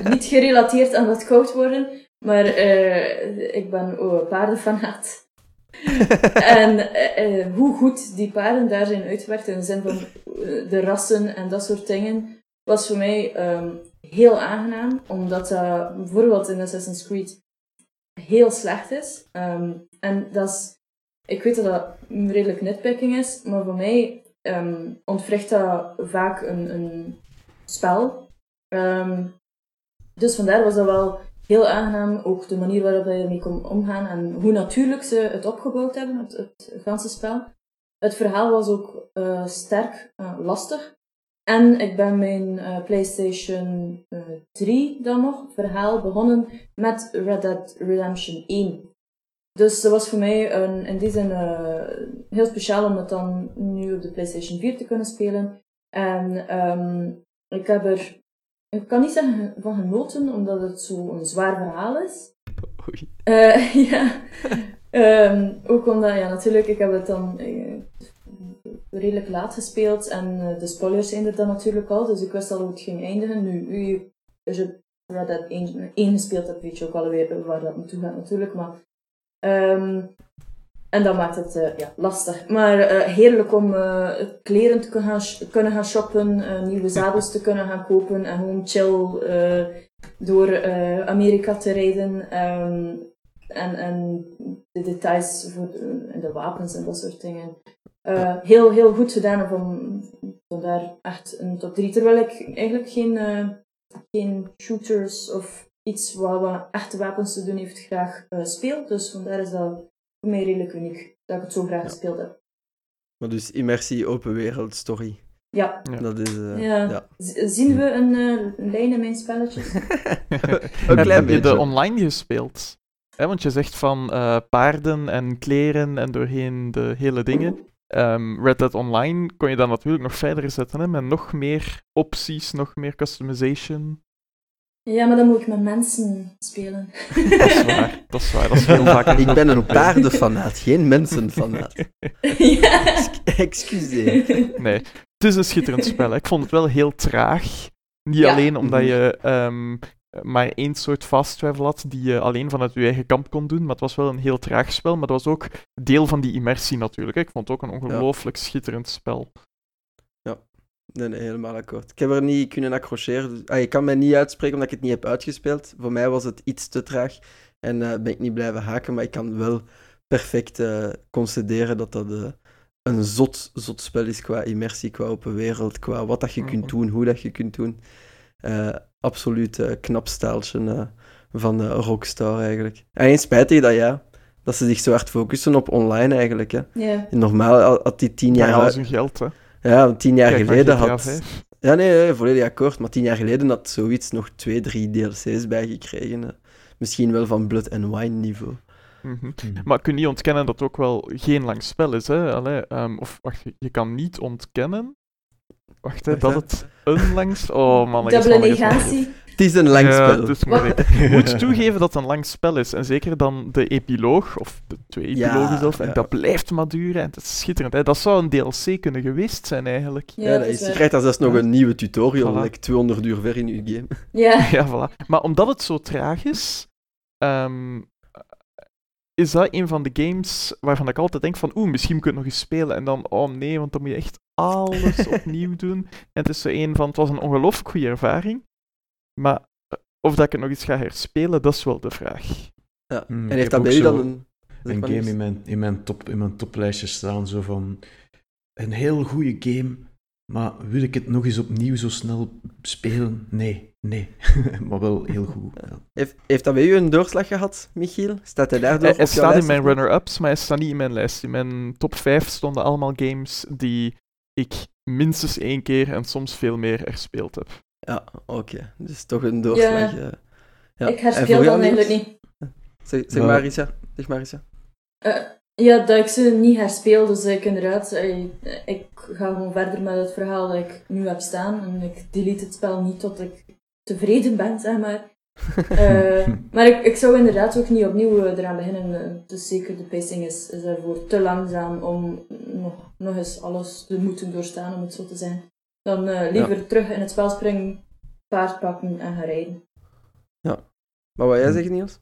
niet gerelateerd aan dat koud worden, maar uh, ik ben oh, paardenfanaat. <laughs> en uh, hoe goed die paarden daar zijn uitgewerkt in de zin van de rassen en dat soort dingen, was voor mij um, heel aangenaam. Omdat dat bijvoorbeeld in Assassin's Creed heel slecht is. Um, en dat is, ik weet dat dat redelijk nitpicking is, maar voor mij um, ontwricht dat vaak een, een spel. Dus vandaar was dat wel heel aangenaam. Ook de manier waarop je ermee kon omgaan en hoe natuurlijk ze het opgebouwd hebben, het, het ganse spel. Het verhaal was ook uh, sterk uh, lastig. En ik ben mijn uh, PlayStation 3 dan nog verhaal begonnen met Red Dead Redemption 1. Dus dat was voor mij een, in die zin heel speciaal om het dan nu op de PlayStation 4 te kunnen spelen. En um, ik heb er ik kan niet zeggen van genoten, omdat het zo een zwaar verhaal is. <laughs> Oei. Uh, <laughs> ja. um, ook omdat, ja, natuurlijk, ik heb het dan uh, redelijk laat gespeeld en uh, de spoilers zijn er dan natuurlijk al, dus ik wist al hoe het ging eindigen. Nu, u, als je Red Dead 1, 1 gespeeld hebt, weet je ook alweer waar dat naartoe gaat natuurlijk, maar um, en dat maakt het uh, ja, lastig. Maar uh, heerlijk om uh, kleren te kunnen gaan, kunnen gaan shoppen, nieuwe zadels te kunnen gaan kopen en gewoon chill door Amerika te rijden. Um, en, en de details voor de, de, wapens en dat soort dingen. heel, heel goed gedaan om, om daar echt een top 3. Terwijl ik eigenlijk geen, geen shooters of iets waar wat echte wapens te doen heeft graag speel. Dus vandaar is dat voor mij redelijk uniek dat ik het zo graag gespeeld heb. Maar dus immersie, open wereld, story. Ja. Dat is, uh, ja. ja. Zien we een uh, lijn in mijn spelletjes? <laughs> een klein Heb je de online gespeeld? He, want je zegt van uh, paarden en kleren en doorheen de hele dingen. Um, Red Dead Online kon je dan natuurlijk nog verder zetten hè, met nog meer opties, nog meer customization. Ja, maar dan moet ik met mensen spelen. Dat is waar, dat is waar. Dat is heel vaak. Ik ben een paardenfanaat, geen mensenfanaat. <laughs> Ja. Excuseer. Nee, het is een schitterend spel. Ik vond het wel heel traag. Niet alleen omdat je um, maar één soort fast travel had die je alleen vanuit je eigen kamp kon doen, maar het was wel een heel traag spel. Maar dat was ook deel van die immersie natuurlijk. Ik vond het ook een ongelooflijk ja. schitterend spel. Nee, nee, helemaal akkoord. Ik heb er niet kunnen accrocheren. Dus, ah, ik kan mij niet uitspreken omdat ik het niet heb uitgespeeld. Voor mij was het iets te traag en uh, ben ik niet blijven haken. Maar ik kan wel perfect uh, concederen dat dat uh, een zot, zot spel is qua immersie, qua open wereld, qua wat dat je kunt doen, hoe dat je kunt doen. absoluut knap staaltje van Rockstar eigenlijk. En spijtig dat ja, dat ze zich zo hard focussen op online eigenlijk. Hè. Yeah. Normaal had die tien jaar... Ja, dat is geld, hè. Ja, tien jaar Kijk, geleden had... Ja, nee, nee, volledig akkoord. Maar tien jaar geleden had zoiets nog twee, drie DLC's bijgekregen. Misschien wel van Blood and Wine niveau. Mm -hmm. Maar kun je niet ontkennen dat het ook wel geen lang spel is, hè? Allee, um, of wacht, je kan niet ontkennen... Wacht, hè, dat het een langs... Oh man, Dubbele negatie. Het is een lang ja, spel. Dus <laughs> ik moet toegeven dat het een lang spel is. En zeker dan de epiloog, of de twee epilogen ja, zelf. En ja. dat blijft maar duren. En dat is schitterend. Hè. Dat zou een DLC kunnen geweest zijn, eigenlijk. Ja, dat is, je krijgt daar zelfs nog een nieuwe tutorial, voilà. like 200 uur ver in je game. <laughs> Ja, <laughs> ja voilà. Maar omdat het zo traag is, um, is dat een van de games waarvan ik altijd denk van oeh, misschien kun je nog eens spelen. En dan, oh nee, want dan moet je echt alles opnieuw doen. En het is zo een van, het was een ongelooflijk goede ervaring. Maar of dat ik het nog eens ga herspelen, dat is wel de vraag. Ja. Mm, en heeft dat bij u dan een... Een game in mijn, in, mijn top, in mijn toplijstje staan, zo van... Een heel goede game, maar wil ik het nog eens opnieuw zo snel spelen? Nee, nee. <laughs> maar wel heel goed. Ja. Heeft, heeft dat bij u een doorslag gehad, Michiel? Staat hij daardoor Het staat in mijn runner-ups, maar hij staat niet in mijn lijst. In mijn top 5 stonden allemaal games die ik minstens één keer en soms veel meer herspeeld heb. Ja, oké. Okay. Dus toch een doorslag. Ja. ja. Ik herspeel dan eigenlijk niet. Zeg, zeg maar, Risa. Zeg maar, Risa. Uh, ja, dat ik ze niet herspeel, dus ik inderdaad, ik, ik ga gewoon verder met het verhaal dat ik nu heb staan. En ik delete het spel niet tot ik tevreden ben, zeg maar. uh, <laughs> maar ik, ik zou inderdaad ook niet opnieuw eraan beginnen. Dus zeker de pacing is, is daarvoor te langzaam om nog, nog eens alles te moeten doorstaan, om het zo te zijn. Dan uh, liever ja. terug in het spel springen, paard pakken en gaan rijden. Ja. Maar wat jij zegt, Niels?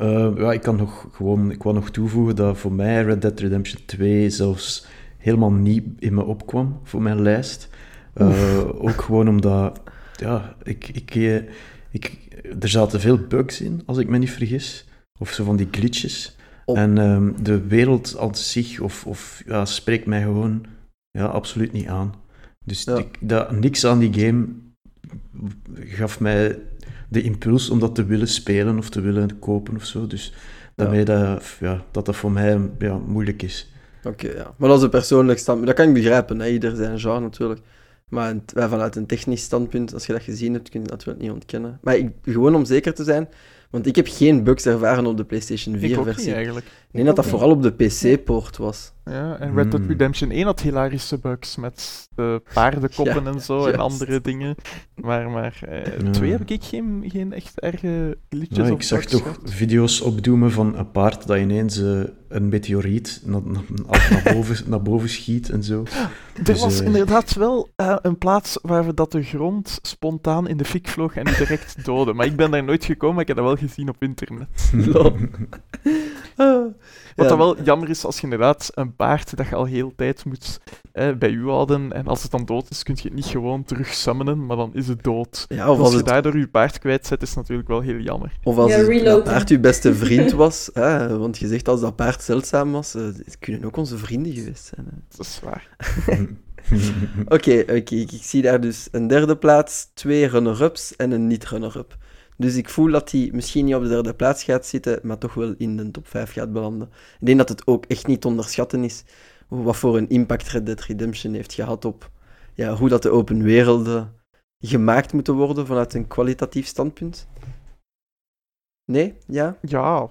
Uh, ja, ik kan nog gewoon, ik wou nog toevoegen dat voor mij Red Dead Redemption 2 zelfs helemaal niet in me opkwam voor mijn lijst. Uh, ook gewoon omdat, ja, ik, ik, ik, er zaten veel bugs in, als ik me niet vergis. Of zo van die glitches. Op. En um, de wereld aan zich of, of, ja, spreekt mij gewoon ja, absoluut niet aan. Dus ja. ik, dat, niks aan die game gaf mij de impuls om dat te willen spelen of te willen kopen of zo. Dus daarmee ja. Dat, ja, dat dat voor mij ja, moeilijk is. Oké, okay, ja. Maar dat is een persoonlijk standpunt. Dat kan ik begrijpen, hè. ieder zijn genre natuurlijk. Maar vanuit een technisch standpunt, als je dat gezien hebt, kun je dat natuurlijk niet ontkennen. Maar ik, gewoon om zeker te zijn, want ik heb geen bugs ervaren op de PlayStation 4-versie. eigenlijk. Ik denk dat dat vooral op de PC-poort was. Ja, en Red Dead Hmm. Redemption 1 had hilarische bugs met de paardenkoppen Ja, en zo en andere dingen. Maar, maar eh, Ja. twee heb ik geen, geen echt erge glitches Ja, of ik zag toch video's opdoemen van een paard dat ineens eh, een meteoriet naar, naar, naar <laughs> boven, naar boven schiet en zo. Er Dus, was eh, inderdaad wel eh, een plaats waar we dat de grond spontaan in de fik vloog en direct <laughs> doodde. Maar ik ben daar nooit gekomen, maar ik heb dat wel gezien op internet. <laughs> Wat Ja, dan wel jammer is als je inderdaad een paard dat je al heel tijd moet eh, bij u houden en als het dan dood is, kun je het niet gewoon terug summonen, maar dan is het dood. Ja, of als als je het daardoor je paard kwijtzet, is natuurlijk wel heel jammer. Of als Ja, het, paard uw beste <laughs> vriend was, hè, want je zegt als dat paard zeldzaam was, eh, het kunnen ook onze vrienden geweest zijn. hè. Dat is waar. <laughs> Oké, oké, ik, ik zie daar dus een derde plaats, twee runner-ups en een niet-runner-up. Dus ik voel dat hij misschien niet op de derde plaats gaat zitten, maar toch wel in de top 5 gaat belanden. Ik denk dat het ook echt niet te onderschatten is wat voor een impact Red Dead Redemption heeft gehad op ja, hoe dat de open werelden gemaakt moeten worden vanuit een kwalitatief standpunt. Nee? Ja? Ja.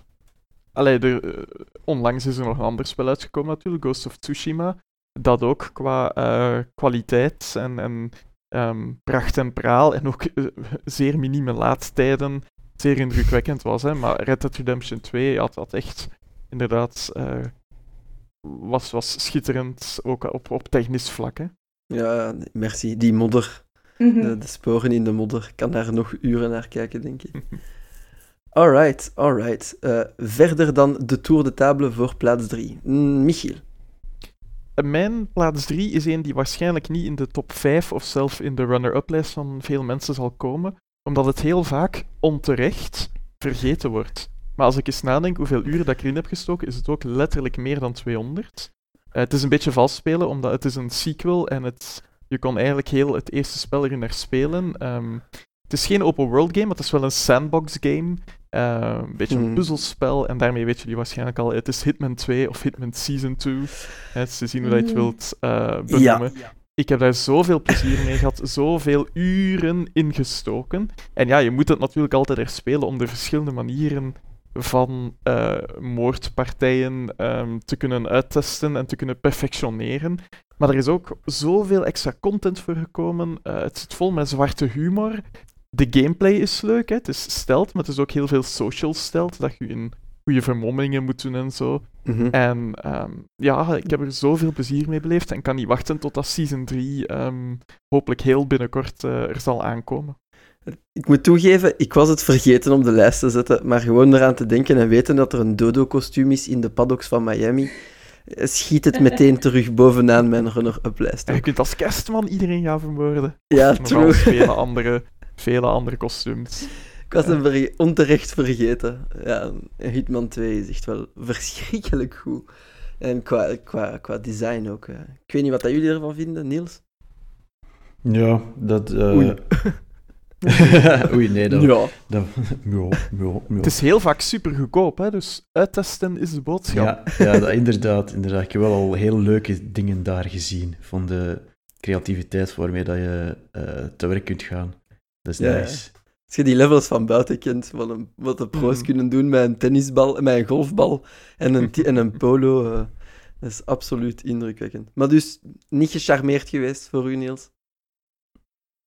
Allee, eh, onlangs is er nog een ander spel uitgekomen natuurlijk, Ghost of Tsushima. Dat ook qua eh, kwaliteit en, en ehm, pracht en praal en ook eh, zeer minieme laadtijden zeer indrukwekkend was. Hè? Maar Red Dead Redemption 2 had, had echt inderdaad eh, was, was schitterend, ook op, op technisch vlak. Hè? Ja, merci. Die modder. Mhm. De, de sporen in de modder. Ik kan daar nog uren naar kijken, denk ik. Alright, alright. Eh, verder dan de Tour de Table voor plaats 3. Michiel. Mijn plaats 3 is een die waarschijnlijk niet in de top 5 of zelf in de runner-up lijst van veel mensen zal komen, omdat het heel vaak onterecht vergeten wordt. Maar als ik eens nadenk hoeveel uren dat ik erin heb gestoken, is het ook letterlijk meer dan 200. Eh, het is een beetje vals spelen, omdat het is een sequel en het, je kon eigenlijk heel het eerste spel erin herspelen. Ehm, het is geen open world game, het is wel een sandbox game. Eh, een beetje een Mhm. puzzelspel en daarmee weet jullie waarschijnlijk al, het is Hitman 2 of Hitman Season 2. Hè, te zien hoe dat je het Mhm. wilt eh, benoemen. Ik heb daar zoveel plezier mee gehad, zoveel uren in gestoken. En ja, je moet het natuurlijk altijd herspelen om de verschillende manieren van eh, moordpartijen ehm, te kunnen uittesten en te kunnen perfectioneren. Maar er is ook zoveel extra content voor gekomen. Het zit vol met zwarte humor. De gameplay is leuk, hè. het is stealth, maar het is ook heel veel social stealth, dat je in goede vermommingen moet doen en zo. Mhm. En ehm, ja, ik heb er zoveel plezier mee beleefd en kan niet wachten tot dat Season 3 ehm, hopelijk heel binnenkort eh, er zal aankomen. Ik moet toegeven, ik was het vergeten om de lijst te zetten, maar gewoon eraan te denken en weten dat er een dodo-kostuum is in de paddocks van Miami, eh, schiet het meteen terug bovenaan mijn runner-up lijst. En je kunt als kerstman iedereen gaan vermoorden. Ja, Nog true. andere, vele andere kostuums. Ik was hem verge- onterecht vergeten. Ja, Hitman 2 is echt wel <laughs> verschrikkelijk goed. En qua, qua, qua design ook. eh. Ik weet niet wat dat jullie ervan vinden, Niels? Ja, dat... eh, Oei. <laughs> Oei, nee, dat... Ja. dat. <laughs> Het is heel vaak super goedkoop, hè, dus uittesten is de boodschap. Ja, ja dat, inderdaad, inderdaad. Ik heb wel al heel leuke dingen daar gezien. Van de creativiteit waarmee dat je eh, te werk kunt gaan. Dat is Ja, nice. Als je die levels van buiten kent, van een, wat de pro's Mhm. kunnen doen met een tennisbal, met een golfbal en een, en een polo, eh, dat is absoluut indrukwekkend. Maar dus niet gecharmeerd geweest voor u, Niels?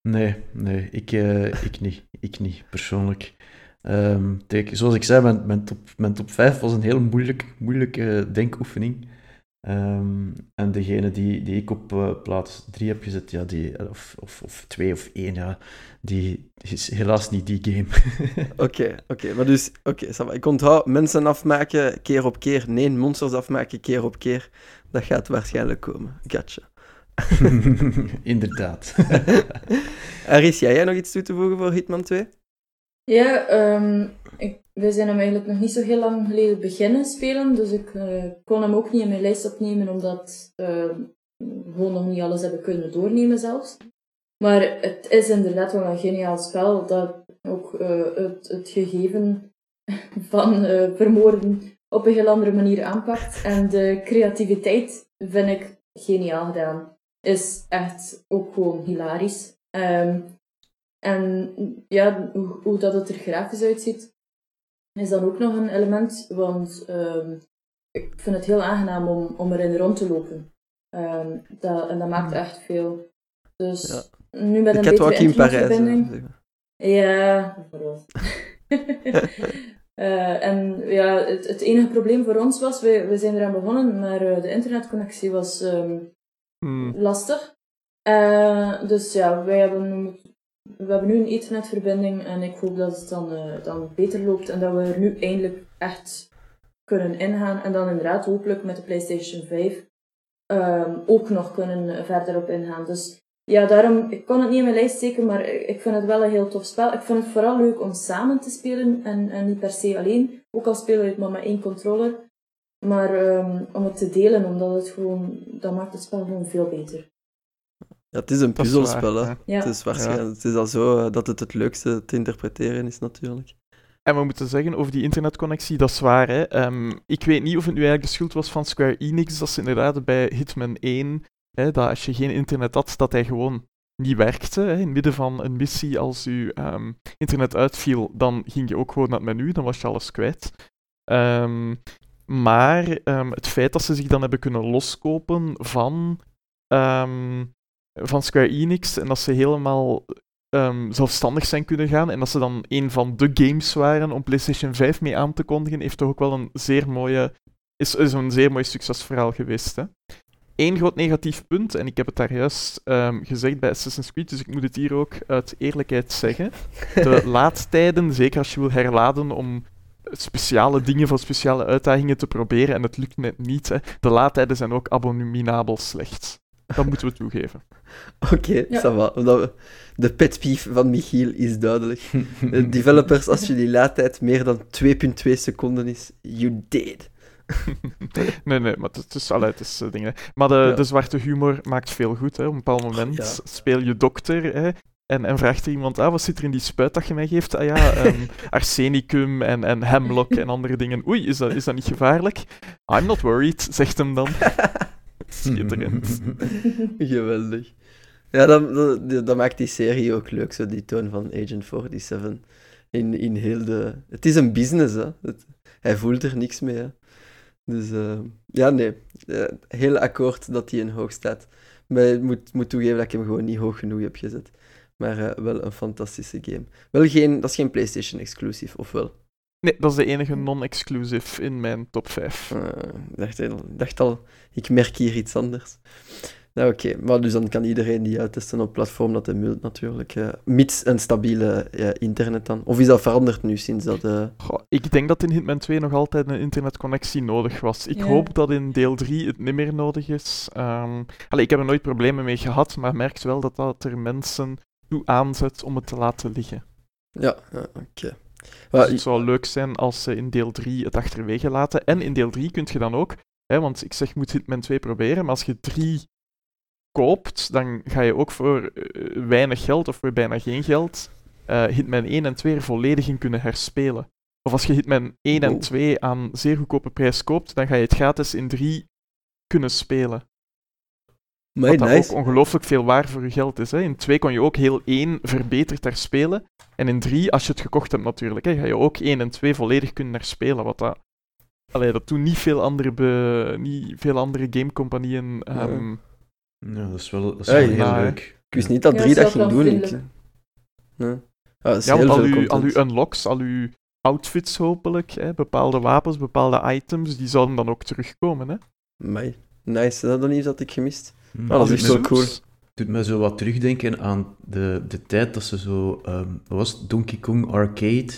Nee, nee, ik, eh, ik niet. Ik niet, persoonlijk. Ehm, kijk, zoals ik zei, mijn, mijn, top, mijn top 5 was een heel moeilijk, moeilijke denkoefening. Ehm, en degene die, die ik op eh, plaats 3 heb gezet, ja, die, of, of, of 2 of 1, ja, die is helaas niet die game. <laughs> Oké, oké. Maar dus, oké, ik onthoud mensen afmaken keer op keer. Nee, monsters afmaken keer op keer. Dat gaat waarschijnlijk komen. Gotcha. <laughs> Inderdaad. <laughs> Aris, jij nog iets toe te voegen voor Hitman 2? Ja, ehm, ik, wij zijn hem eigenlijk nog niet zo heel lang geleden beginnen spelen, dus ik eh, kon hem ook niet in mijn lijst opnemen, omdat ehm, we gewoon nog niet alles hebben kunnen doornemen zelfs. Maar het is inderdaad wel een geniaal spel dat ook eh, het, het gegeven <laughs> van eh, vermoorden op een heel andere manier aanpakt. En de creativiteit vind ik geniaal gedaan. Is echt ook gewoon hilarisch. Ehm, en ja, hoe, hoe dat het er grafisch uitziet, is dan ook nog een element. Want ehm, ik vind het heel aangenaam om, om erin rond te lopen. Ehm, dat, en dat maakt echt veel. Dus nu met een betere internetverbinding... Ja, bijvoorbeeld. Uh, <laughs> en ja, het, het, enige probleem voor ons was, we, we zijn eraan begonnen, maar uh, de internetconnectie was um, hmm. lastig. Uh, dus ja, wij hebben, we hebben nu een internetverbinding en ik hoop dat het dan, dan beter loopt en dat we er nu eindelijk echt kunnen ingaan. En dan inderdaad hopelijk met de PlayStation 5 um, ehm, ook nog kunnen verder op ingaan. Dus ja, daarom, ik kon het niet in mijn lijst steken, maar ik vind het wel een heel tof spel. Ik vind het vooral leuk om samen te spelen en, en niet per se alleen. Ook al speel je het maar met één controller. Maar um, om het te delen, omdat het gewoon, dat maakt het spel gewoon veel beter. Ja, het is een puzzelspel, hè. Ja. Het is waarschijnlijk, het is al zo eh, dat het het leukste te interpreteren is, natuurlijk. En we moeten zeggen over die internetconnectie, dat is waar. Hè? Um, ik weet niet of het nu eigenlijk de schuld was van Square Enix, dat ze inderdaad bij Hitman 1 dat als je geen internet had, dat hij gewoon niet werkte. Hè. In het midden van een missie, als je ehm, internet uitviel, dan ging je ook gewoon naar het menu, dan was je alles kwijt. Ehm, maar ehm, het feit dat ze zich dan hebben kunnen loskopen van, van Square Enix en dat ze helemaal zelfstandig zijn kunnen gaan en dat ze dan een van de games waren om PlayStation 5 mee aan te kondigen, heeft toch ook wel een zeer mooie, is, is een zeer mooi succesverhaal geweest. Hè één groot negatief punt, en ik heb het daar juist um, gezegd bij Assassin's Creed, dus ik moet het hier ook uit eerlijkheid zeggen. De <laughs> laadtijden, zeker als je wil herladen om speciale dingen van speciale uitdagingen te proberen, en het lukt net niet, hè, de laadtijden zijn ook abominabel slecht. Dat moeten we toegeven. <laughs> Oké, okay, De pet peeve van Michiel is duidelijk. <laughs> developers, als je die laadtijd meer dan 2,2 seconden is, you did. <laughs> nee, nee, maar het is, allee, het is uh, dingen. Maar de, de zwarte humor maakt veel goed. Hè. Op een bepaald moment speel je dokter hè, en, en vraagt er iemand, ah, wat zit er in die spuit dat je mij geeft? Ah ja, um, arsenicum en, en hemlock en andere dingen. Oei, is dat, is dat niet gevaarlijk? I'm not worried, zegt hem dan. Schitterend. <laughs> <laughs> Geweldig. Ja, dat, maakt die serie ook leuk, zo die toon van Agent 47. In, in heel de... Het is een business, hè. Hij voelt er niks mee. Dus uh, ja, nee. Uh, heel akkoord dat hij in hoog staat. Maar ik moet, moet toegeven dat ik hem gewoon niet hoog genoeg heb gezet. Maar uh, wel een fantastische game. Wel geen, dat is geen PlayStation exclusive, of wel? Nee, dat is de enige non-exclusive in mijn top 5. ik dacht, dacht al, ik merk hier iets anders. Nou, oké. Maar dus dan kan iedereen die uittesten op platform dat hij mult natuurlijk. Uh, mits een stabiele uh, internet dan. Of is dat veranderd nu sinds dat... Uh... Goh, ik denk dat in Hitman 2 nog altijd een internetconnectie nodig was. Ik hoop dat in deel 3 het niet meer nodig is. Um, allee, ik heb er nooit problemen mee gehad, maar merk wel dat dat er mensen toe aanzet om het te laten liggen. Ja, oké. Dus het zou leuk zijn als ze in deel 3 het achterwege laten. En in deel 3 kun je dan ook, hè, want ik zeg, moet Hitman 2 proberen, maar als je 3 koopt, dan ga je ook voor eh, weinig geld of voor bijna geen geld uh, Hitman 1 en 2 er volledig in kunnen herspelen. Of als je Hitman 1 en 2 aan zeer goedkope prijs koopt, dan ga je het gratis in 3 kunnen spelen. Maar Wat nice. ook ongelooflijk veel waar voor je geld is. Hè. In 2 kon je ook heel 1 verbeterd herspelen. En in 3, als je het gekocht hebt natuurlijk, hè, ga je ook 1 en 2 volledig kunnen herspelen. Wat dat... Allee, dat doen niet veel andere, be... niet veel andere gamecompagnieën um, ja, dat is wel, dat is wel heel leuk. Ik wist niet dat drie dat ging doen. Ik... Ja, ja, ja al, uw, al uw unlocks, al uw outfits hopelijk, hè, bepaalde wapens, bepaalde items, die zouden dan ook terugkomen. Hè? Mij. Nice, dat dan iets dat ik gemist. Mm. Oh, dat is zo cool. doet mij zo wat terugdenken aan de, de tijd dat ze zo, um, was Donkey Kong Arcade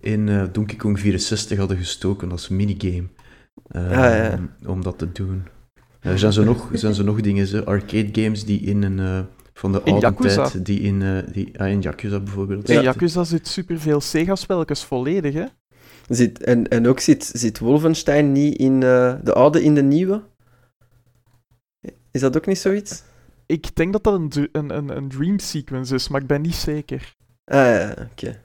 in uh, Donkey Kong 64 hadden gestoken als minigame. Um, ah, ja. Om dat te doen. Er zijn zo nog, zijn zo nog dingen, zo, arcade games die in een... Uh, van de oude tijd, die in, uh, die, ah, in Yakuza bijvoorbeeld. In ja. Yakuza zit superveel Sega-spelletjes volledig, hè? Zit, en, en ook zit, zit Wolfenstein niet in uh, de oude, in de nieuwe? Is dat ook niet zoiets? Ik denk dat dat een, een, een, een dream sequence is, maar ik ben niet zeker. Ah ja, oké.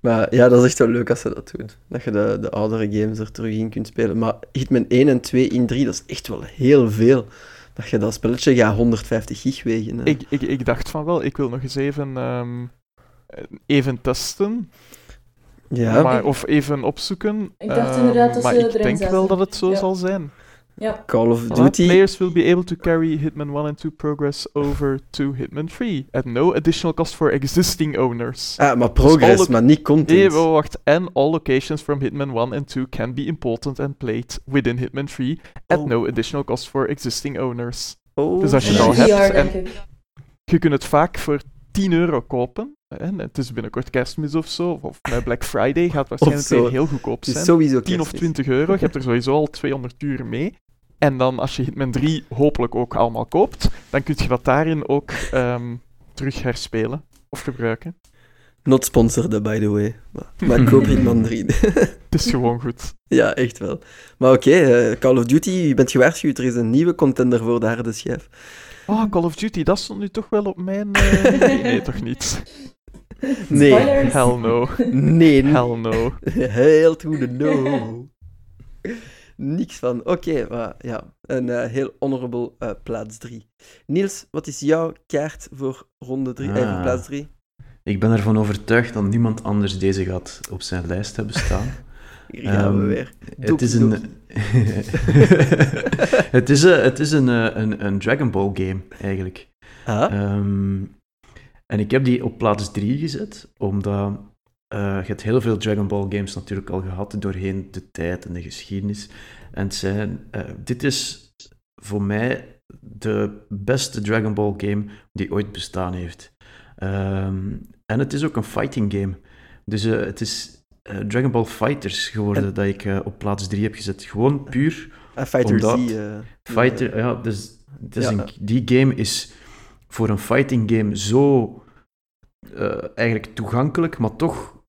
Maar ja, dat is echt wel leuk als ze dat doen. Dat je de, de oudere games er terug in kunt spelen. Maar Hitman 1 en 2 in 3, dat is echt wel heel veel. Dat je dat spelletje gaat 150 gig wegen. Ik, ik, ik dacht van wel, ik wil nog eens even, um, even testen. Ja. Maar, of even opzoeken. Ik dacht inderdaad dat maar ze ik erin denk wel dat het zo Ja. zal zijn. Ja, Call of. Duty. Players will be able to carry Hitman 1 and 2 progress over to Hitman 3 at no additional cost for existing owners. Ah, maar progress, alle- maar niet content. Nee, wacht. And all locations from Hitman 1 and 2 can be important and played within Hitman 3 at Oh. no additional cost for existing owners. Oh, Dus als je het al hebt en-. Je kunt het vaak voor 10 euro kopen. En het is binnenkort kerstmis of zo. Of met Black Friday gaat waarschijnlijk weer heel goedkoop Het is zijn. sowieso 10 of kerstmis. 20 euro. Je hebt er sowieso al 200 uur mee. En dan als je Hitman 3 hopelijk ook allemaal koopt, dan kun je dat daarin ook ehm, terug herspelen of gebruiken. Not sponsored, by the way. Maar, maar ik koop <laughs> Hitman 3. <laughs> Het is gewoon goed. ja, echt wel. Maar oké, eh, Call of Duty, je bent gewaarschuwd. Er is een nieuwe contender voor de harde schijf. Oh, Call of Duty, dat stond nu toch wel op mijn... eh, Nee, <laughs> nee, toch niet. Nee. Spoilers. Hell no. Nee, Hell no. heel to the no. Niks van. Oké, maar ja, een eh, heel honorable eh, plaats 3. Niels, wat is jouw kaart voor ronde 3? Eh, Ah. plaats 3? Ik ben ervan overtuigd dat niemand anders deze gaat op zijn lijst hebben staan. <laughs> Hier gaan we weer. Het is een... het is, een, het is een, een, een Dragon Ball game, eigenlijk. Ah, Ehm, en ik heb die op plaats 3 gezet, omdat eh, je hebt heel veel Dragon Ball games natuurlijk al gehad doorheen de tijd en de geschiedenis. En het zijn, eh, dit is voor mij de beste Dragon Ball game die ooit bestaan heeft. Ehm, en het is ook een fighting game. Dus eh, het is Dragon Ball Fighters geworden dat ik op plaats 3 heb gezet. Gewoon puur Fighter omdat- Z. Fighter, ja, dus, dus Ja. een- die game is voor een fighting game zo eigenlijk toegankelijk, maar toch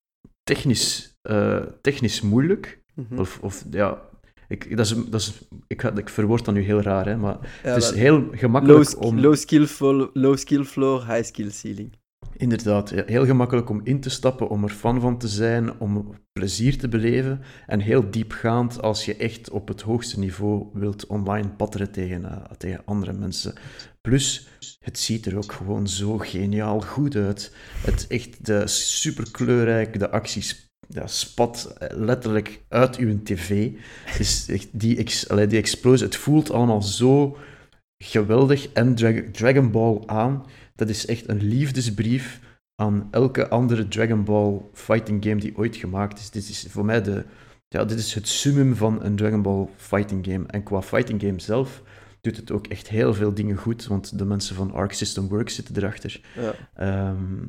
technisch, eh, technisch moeilijk. mhm. Of, of ja, ik, dat is, dat is, ik, ga- ik verwoord dat nu heel raar, hè, maar Ja, het is heel gemakkelijk om... low, skill flo- low skill floor, high skill ceiling. Inderdaad, ja, heel gemakkelijk om in te stappen, om er fan van te zijn, om plezier te beleven. En heel diepgaand als je echt op het hoogste niveau wilt online patteren tegen, eh, tegen andere mensen. Plus, het ziet er ook gewoon zo geniaal goed uit. Het echt de super kleurrijk, de acties ja, spat eh, letterlijk uit uw tv. Dus echt die, ex, die explosie, het voelt allemaal zo geweldig en Drag- Dragon Ball aan. Dat is echt een liefdesbrief aan elke andere Dragon Ball fighting game die ooit gemaakt is. Dit is voor mij de, ja, dit is het summum van een Dragon Ball fighting game. En qua fighting game zelf doet het ook echt heel veel dingen goed, want de mensen van Arc System Works zitten erachter. Ja. Ehm,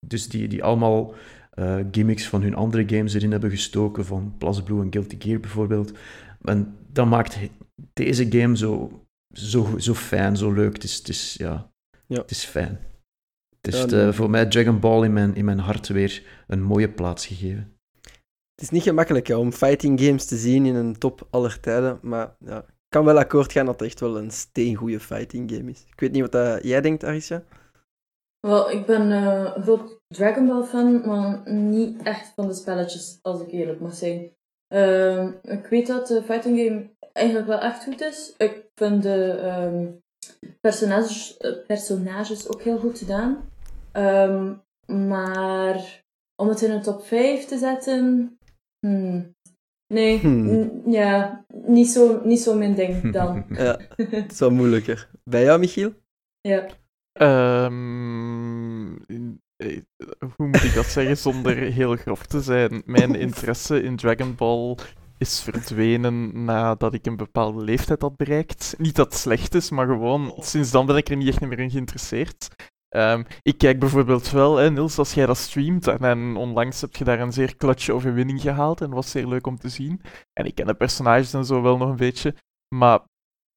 dus die, die allemaal eh, gimmicks van hun andere games erin hebben gestoken, van BlazBlue en Guilty Gear bijvoorbeeld. En dat maakt deze game zo, zo, zo fijn, zo leuk. Het is, het is, ja, Ja. Het is fijn. Het Ja, nee. eh, voor mij Dragon Ball in mijn, in mijn hart weer een mooie plaats gegeven. Het is niet gemakkelijk hè, om fighting games te zien in een top aller tijden, maar ja, kan wel akkoord gaan dat het echt wel een steengoede fighting game is. Ik weet niet wat dat jij denkt, Arisha? Wel, ik ben eh, een groot Dragon Ball fan, maar niet echt van de spelletjes, als ik eerlijk mag zijn. Ehm, ik weet dat de fighting game eigenlijk wel echt goed is. Ik vind de ehm, personages, eh, personages ook heel goed gedaan. Ehm, maar om het in een top 5 te zetten, hmm, nee, Hmm. ja, niet zo, niet zo mijn ding <laughs> dan. Ja, het is wel moeilijker. Bij jou, Michiel? ja. Ehm, eh, hoe moet ik dat zeggen zonder heel grof te zijn? Mijn interesse in Dragon Ball is verdwenen nadat ik een bepaalde leeftijd had bereikt. Niet dat het slecht is, maar gewoon sinds dan ben ik er niet echt meer in geïnteresseerd. Ehm, ik kijk bijvoorbeeld wel, hè, Niels, als jij dat streamt, en, en onlangs heb je daar een zeer clutch overwinning gehaald en was zeer leuk om te zien. En ik ken de personages en zo wel nog een beetje, maar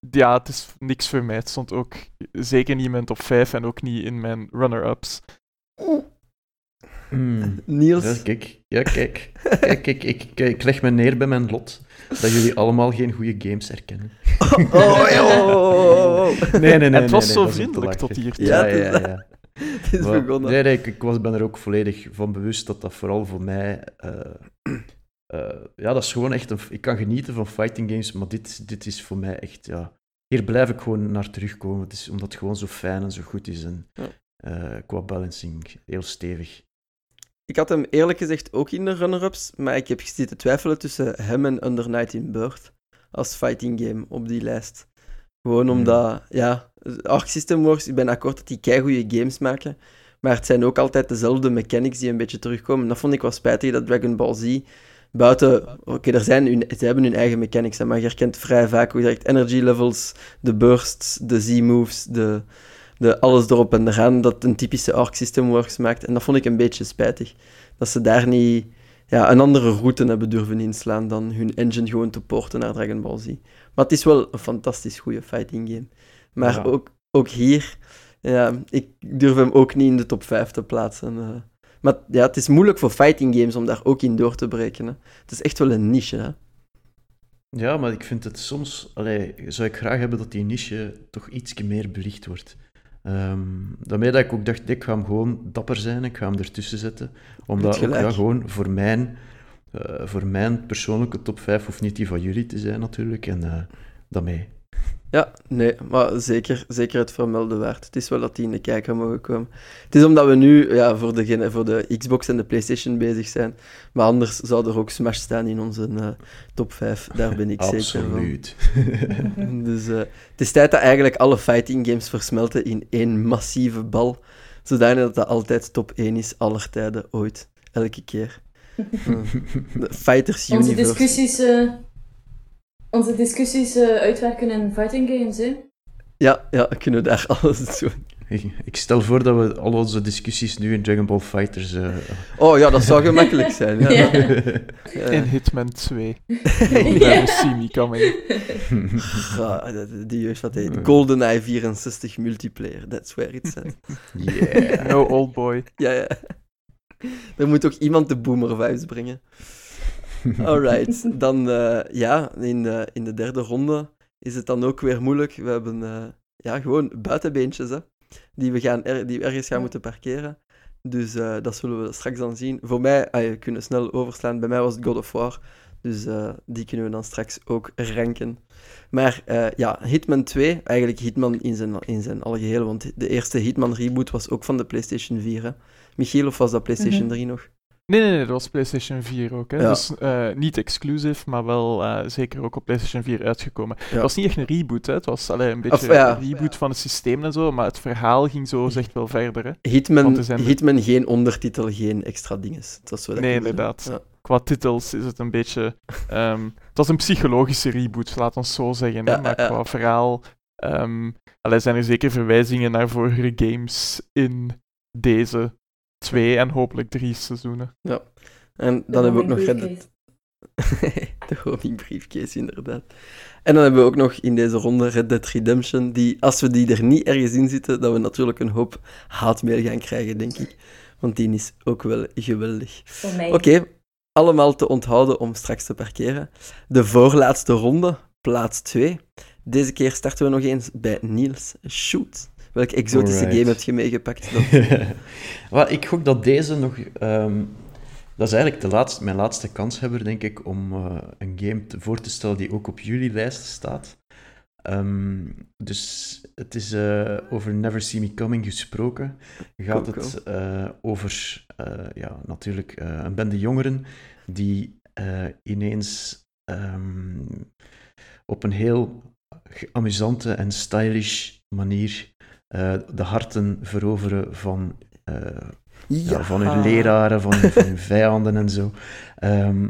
ja, het is niks voor mij. Het stond ook zeker niet in mijn top 5 en ook niet in mijn runner-ups. Hmm. Niels? Ja, kijk, ja, kijk. kijk, kijk ik, ik, ik leg me neer bij mijn lot dat jullie allemaal geen goede games herkennen. Oh, oh, oh, oh, oh. Nee, nee, nee. het was nee, zo te vriendelijk tot hier. Ja, Ja, het is ja. <laughs> Het is Maar- begonnen. Nee, nee, ik, ik was, ben er ook volledig van bewust dat dat vooral voor mij... eh, <clears throat> eh, ja, dat is gewoon echt... Een, ik kan genieten van fighting games, maar dit, dit is voor mij echt... Ja, hier blijf ik gewoon naar terugkomen. Het is omdat het gewoon zo fijn en zo goed is. En Ja. eh, qua balancing heel stevig. ik had hem eerlijk gezegd ook in de runner-ups, maar ik heb zitten twijfelen tussen hem en Under Night in Birth als fighting game op die lijst. Gewoon Hmm. omdat, ja, Arc System Works, ik ben akkoord dat die keigoede games maken, maar het zijn ook altijd dezelfde mechanics die een beetje terugkomen. Dat vond ik wel spijtig, dat Dragon Ball Z buiten... Oké, er zijn hun, ze hebben hun eigen mechanics, maar je herkent vrij vaak hoe direct energy levels, de bursts, de Z-moves, de, de alles erop en eraan, dat een typische Arc System Works maakt. En dat vond ik een beetje spijtig. Dat ze daar niet ja, een andere route hebben durven inslaan dan hun engine gewoon te porten naar Dragon Ball Z. Maar het is wel een fantastisch goede fighting game. Maar Ja. ook, ook hier, ja, ik durf hem ook niet in de top 5 te plaatsen. eh. Maar ja, het is moeilijk voor fighting games om daar ook in door te breken. Hè. Het is echt wel een niche. Hè. Ja, maar ik vind het soms... Allee, zou ik graag hebben dat die niche toch iets meer belicht wordt. Ehm daarmee dat ik ook dacht, ik ga hem gewoon dapper zijn, ik ga hem ertussen zetten. Omdat ook, gelijk. ja, gewoon voor mijn, eh, voor mijn persoonlijke top 5 hoeft niet die van jullie te zijn natuurlijk. En eh daarmee. Ja, nee, maar zeker, zeker het vermelden waard. Het is wel dat die in de kijker mogen komen. Het is omdat we nu ja, voor, de, voor de Xbox en de PlayStation bezig zijn. Maar anders zou er ook Smash staan in onze eh, top 5. Daar ben ik zeker van. Absoluut. <laughs> Dus eh, het is tijd dat eigenlijk alle fighting games versmelten in één massieve bal. Zodanig dat dat altijd top 1 is, aller tijden, ooit. Elke keer. <laughs> Eh, de Fighters Onze Universe. discussies, eh, onze discussies eh, uitwerken in fighting games, hè? Ja, ja, kunnen we daar <laughs> alles doen. Ik, <laughs> ik stel voor dat we al onze discussies nu in Dragon Ball Fighters... eh, Oh ja, dat zou gemakkelijk zijn. Ja. <laughs> In Hitman 2. Ja. See me coming. Die jeugd wat heet GoldenEye 64 multiplayer. That's where it's at. yeah. No old boy. ja, ja. Er moet ook iemand de boomer vibes brengen. <laughs> Alright, <laughs> dan eh, ja, in, de in de derde ronde is het dan ook weer moeilijk. We hebben eh, ja, gewoon buitenbeentjes hè, die, we gaan er, die we ergens gaan moeten parkeren. Dus eh, dat zullen we straks dan zien. Voor mij, ah, je kunnen snel overslaan. Bij mij was het God of War. Dus eh, die kunnen we dan straks ook ranken. Maar eh, ja, Hitman 2, eigenlijk Hitman in zijn, in zijn algeheel. Want de eerste Hitman reboot was ook van de PlayStation 4. Hè. Michiel, of was dat PlayStation Mhm. 3 nog? Nee, nee, nee, dat was PlayStation 4 ook. Hè. Ja. Dus eh, niet exclusief, maar wel eh, zeker ook op PlayStation 4 uitgekomen. Het was niet echt een reboot, hè. het was allee, een beetje ja. een reboot van het systeem en zo, maar het verhaal ging zo echt wel verder. Hè. Hitman, zijn- Hitman geen ondertitel, geen extra dinges. Dat is zo dat Nee, inderdaad. Ja. Qua titels is het een beetje. ehm, het was een psychologische reboot, laat ons zo zeggen. Hè? Ja, maar ja. qua verhaal ehm, allee, zijn er zeker verwijzingen naar vorige games in deze twee en hopelijk drie seizoenen. En dan hebben we ook nog Red Dead... <laughs> de homing briefcase, inderdaad. En dan hebben we ook nog in deze ronde Red Dead Redemption, die, als we die er niet ergens in zitten, dat we natuurlijk een hoop haatmail gaan krijgen, denk ik. Want die is ook wel geweldig. Oké, allemaal te onthouden om straks te parkeren. De voorlaatste ronde, plaats 2. Deze keer starten we nog eens bij Niels. Shoot. Welke exotische Alright. game heb je meegepakt? Dan? <laughs> Ik gok dat deze nog... ehm, dat is eigenlijk de laatste, mijn laatste kanshebber, denk ik, om eh, een game te, voor te stellen die ook op jullie lijst staat. Ehm, dus het is eh, over Never See Me Coming gesproken. Gaat Cool, het eh, over, ja, natuurlijk, een bende jongeren die ineens ehm, op een heel amusante en stylish manier eh, de harten veroveren van, eh, ja, van hun leraren, van, van hun <laughs> vijanden en zo. Ehm,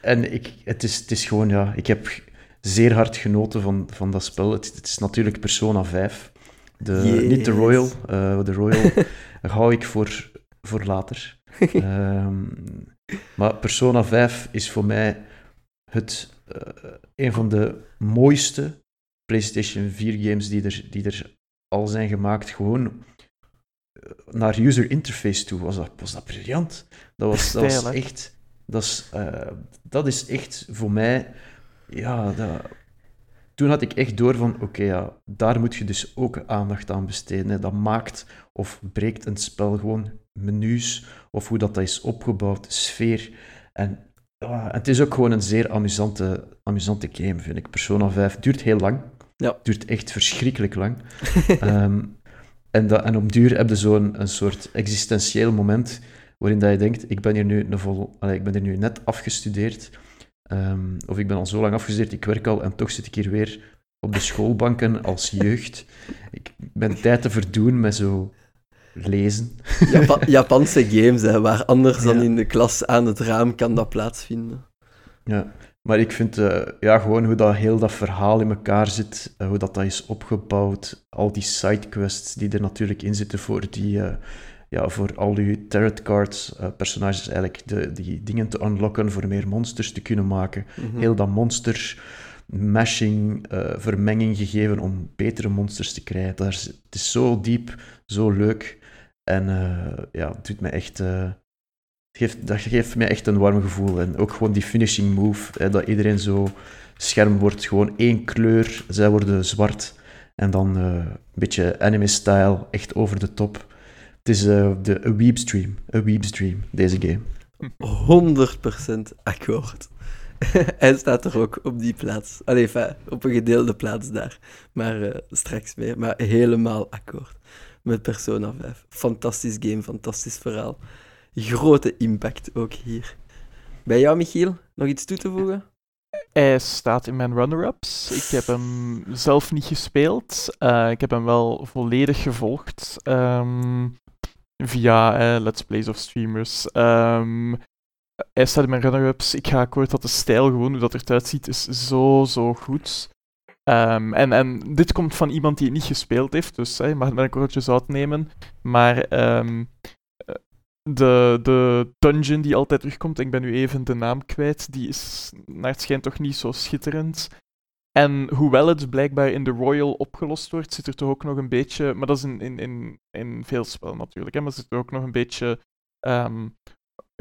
en ik, het, is, het is gewoon, ja, ik heb zeer hard genoten van, van dat spel. Het, het is natuurlijk Persona 5. De, Niet de. Royal. eh, de Royal <laughs> hou ik voor, voor later. Ehm, maar Persona 5 is voor mij het, een van de mooiste PlayStation 4 games die er, die er al zijn gemaakt. Gewoon eh, naar user interface toe was dat, was dat briljant. Dat was, dat was echt... Dat is, eh, dat is echt voor mij... Ja, dat, toen had ik echt door van, oké, ja, daar moet je dus ook aandacht aan besteden. Hè. Dat maakt of breekt een spel gewoon menus, of hoe dat, dat is opgebouwd, sfeer. En ah, het is ook gewoon een zeer amusante, amusante game, vind ik. Persona 5 duurt heel lang. Ja. Duurt echt verschrikkelijk lang. <laughs> Ehm, en, dat, en op duur heb je zo'n een soort existentieel moment waarin dat je denkt, ik ben hier nu, een vol, allez, ik ben hier nu net afgestudeerd, um, of ik ben al zo lang afgestudeerd, ik werk al, en toch zit ik hier weer op de schoolbanken als <laughs> jeugd. Ik ben tijd te verdoen met zo lezen. <laughs> Japanse games, hè, waar anders dan in de klas aan het raam kan dat plaatsvinden. Ja, maar ik vind uh, ja, gewoon hoe dat heel dat verhaal in elkaar zit, uh, hoe dat, dat is opgebouwd, al die sidequests die er natuurlijk in zitten voor, die, uh, ja, voor al die tarot cards, personages eigenlijk, de, die dingen te unlocken voor meer monsters te kunnen maken. Mhm. Heel dat monster mashing, vermenging gegeven om betere monsters te krijgen. Dat is, het is zo diep, zo leuk. En ja, het doet me echt dat geeft mij echt een warm gevoel. En ook gewoon die finishing move, hè, dat iedereen zo scherm wordt. Gewoon één kleur, zij worden zwart. En dan uh, een beetje anime-style, echt over de top. Het is uh, de, dream, a weeb's dream, deze game. 100% akkoord. <laughs> Hij staat er ook op die plaats. Allee, op een gedeelde plaats daar. Maar uh, straks weer. Maar helemaal akkoord met Persona 5. Fantastisch game, fantastisch verhaal grote impact ook hier. Bij jou, Michiel, nog iets toe te voegen? Hij staat in mijn runner-ups. Ik heb hem zelf niet gespeeld. Uh, ik heb hem wel volledig gevolgd um, via uh, Let's Plays of streamers. Um, hij staat in mijn runner-ups. Ik ga akkoord dat de stijl, gewoon hoe dat eruit ziet, is zo, zo goed. Um, en, en dit komt van iemand die het niet gespeeld heeft, dus je mag het met een korreltje zout nemen. Maar de, de dungeon die altijd terugkomt, ik ben nu even de naam kwijt, die is naar het schijnt toch niet zo schitterend. En hoewel het blijkbaar in de Royal opgelost wordt, zit er toch ook nog een beetje, maar dat is in, in, in, in veel spellen natuurlijk, hè, maar zit er ook nog een beetje um,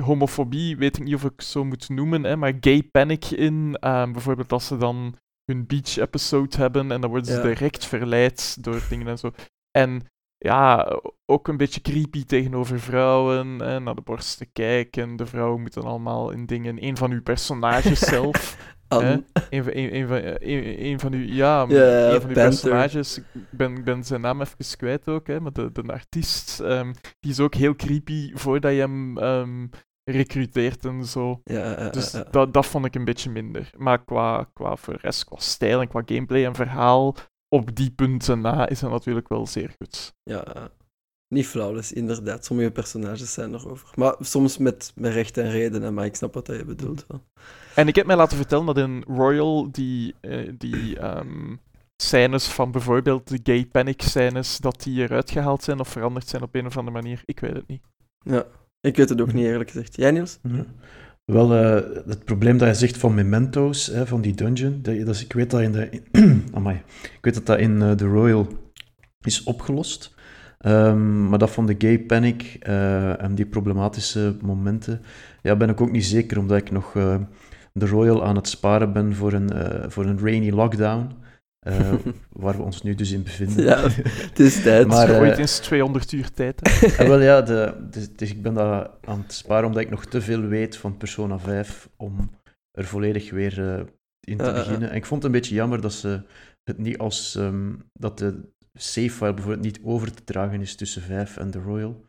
homofobie, weet ik niet of ik zo moet noemen, hè, maar gay panic in. Um, bijvoorbeeld als ze dan hun beach episode hebben en dan worden ze direct verleid door dingen en zo. En ja, ook een beetje creepy tegenover vrouwen. En naar de borsten kijken. De vrouwen moeten allemaal in dingen. Een van uw personages <laughs> zelf. Een, van, een, van, een, van uw, ja, een van uw personages. Ik ben, ben zijn naam even kwijt ook, hè, maar de, de artiest. Um, die is ook heel creepy voordat je hem um, recruteert en zo. Ja, dus Dat, dat vond ik een beetje minder. Maar qua, qua, rest, qua stijl en qua gameplay en verhaal op die punten na is het natuurlijk wel zeer goed. Ja, niet flawless, inderdaad. Sommige personages zijn erover. Maar soms met, met recht en reden, maar ik snap wat je bedoelt. Wel. En ik heb mij laten vertellen dat in Royal die, uh, die um, scènes van bijvoorbeeld de gay panic scènes, dat die eruit gehaald zijn of veranderd zijn op een of andere manier. Ik weet het niet. Ja, ik weet het ook niet eerlijk gezegd. Jij Niels? Ja. Wel, uh, het probleem dat je zegt van memento's, hè, van die dungeon, dat, ik weet dat in de... <clears throat> amai, ik weet dat dat in The Royal is opgelost. Um, maar dat van de gay panic uh, en die problematische momenten, ja, ben ik ook niet zeker, omdat ik nog The Royal aan het sparen ben voor een, voor een rainy lockdown. Uh, waar we ons nu dus in bevinden. Ja, het is tijd. Maar, uh, ooit eens 200 uur tijd. Uh, <laughs> wel ja, de, dus ik ben dat aan het sparen omdat ik nog te veel weet van Persona 5 om er volledig weer in te beginnen. En ik vond het een beetje jammer dat ze het niet als... Um, dat de save-file bijvoorbeeld niet over te dragen is tussen 5 en de Royal.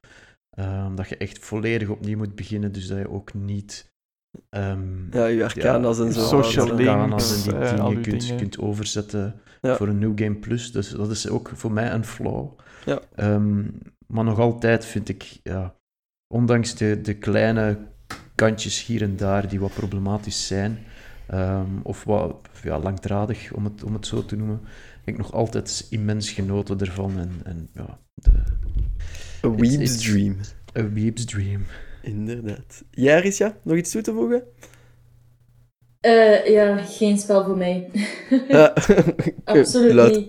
Um, dat je echt volledig opnieuw moet beginnen, dus dat je ook niet Um, ja, je arcanas ja, en zo. Social links, en die uh, dingen kunt, dingen. kunt overzetten ja. voor een New Game Plus. Dus dat is ook voor mij een flaw. Ja. Um, maar nog altijd vind ik, ja, ondanks de, de kleine kantjes hier en daar die wat problematisch zijn, um, of wat ja, langdradig, om het, om het zo te noemen, heb ik nog altijd immens genoten ervan. En, en ja, de, A Weeb's Dream. A Weeb's Dream. Inderdaad. Jij, Risha, nog iets toe te voegen? Uh, ja, geen spel voor mij. <laughs> Absoluut luid, niet.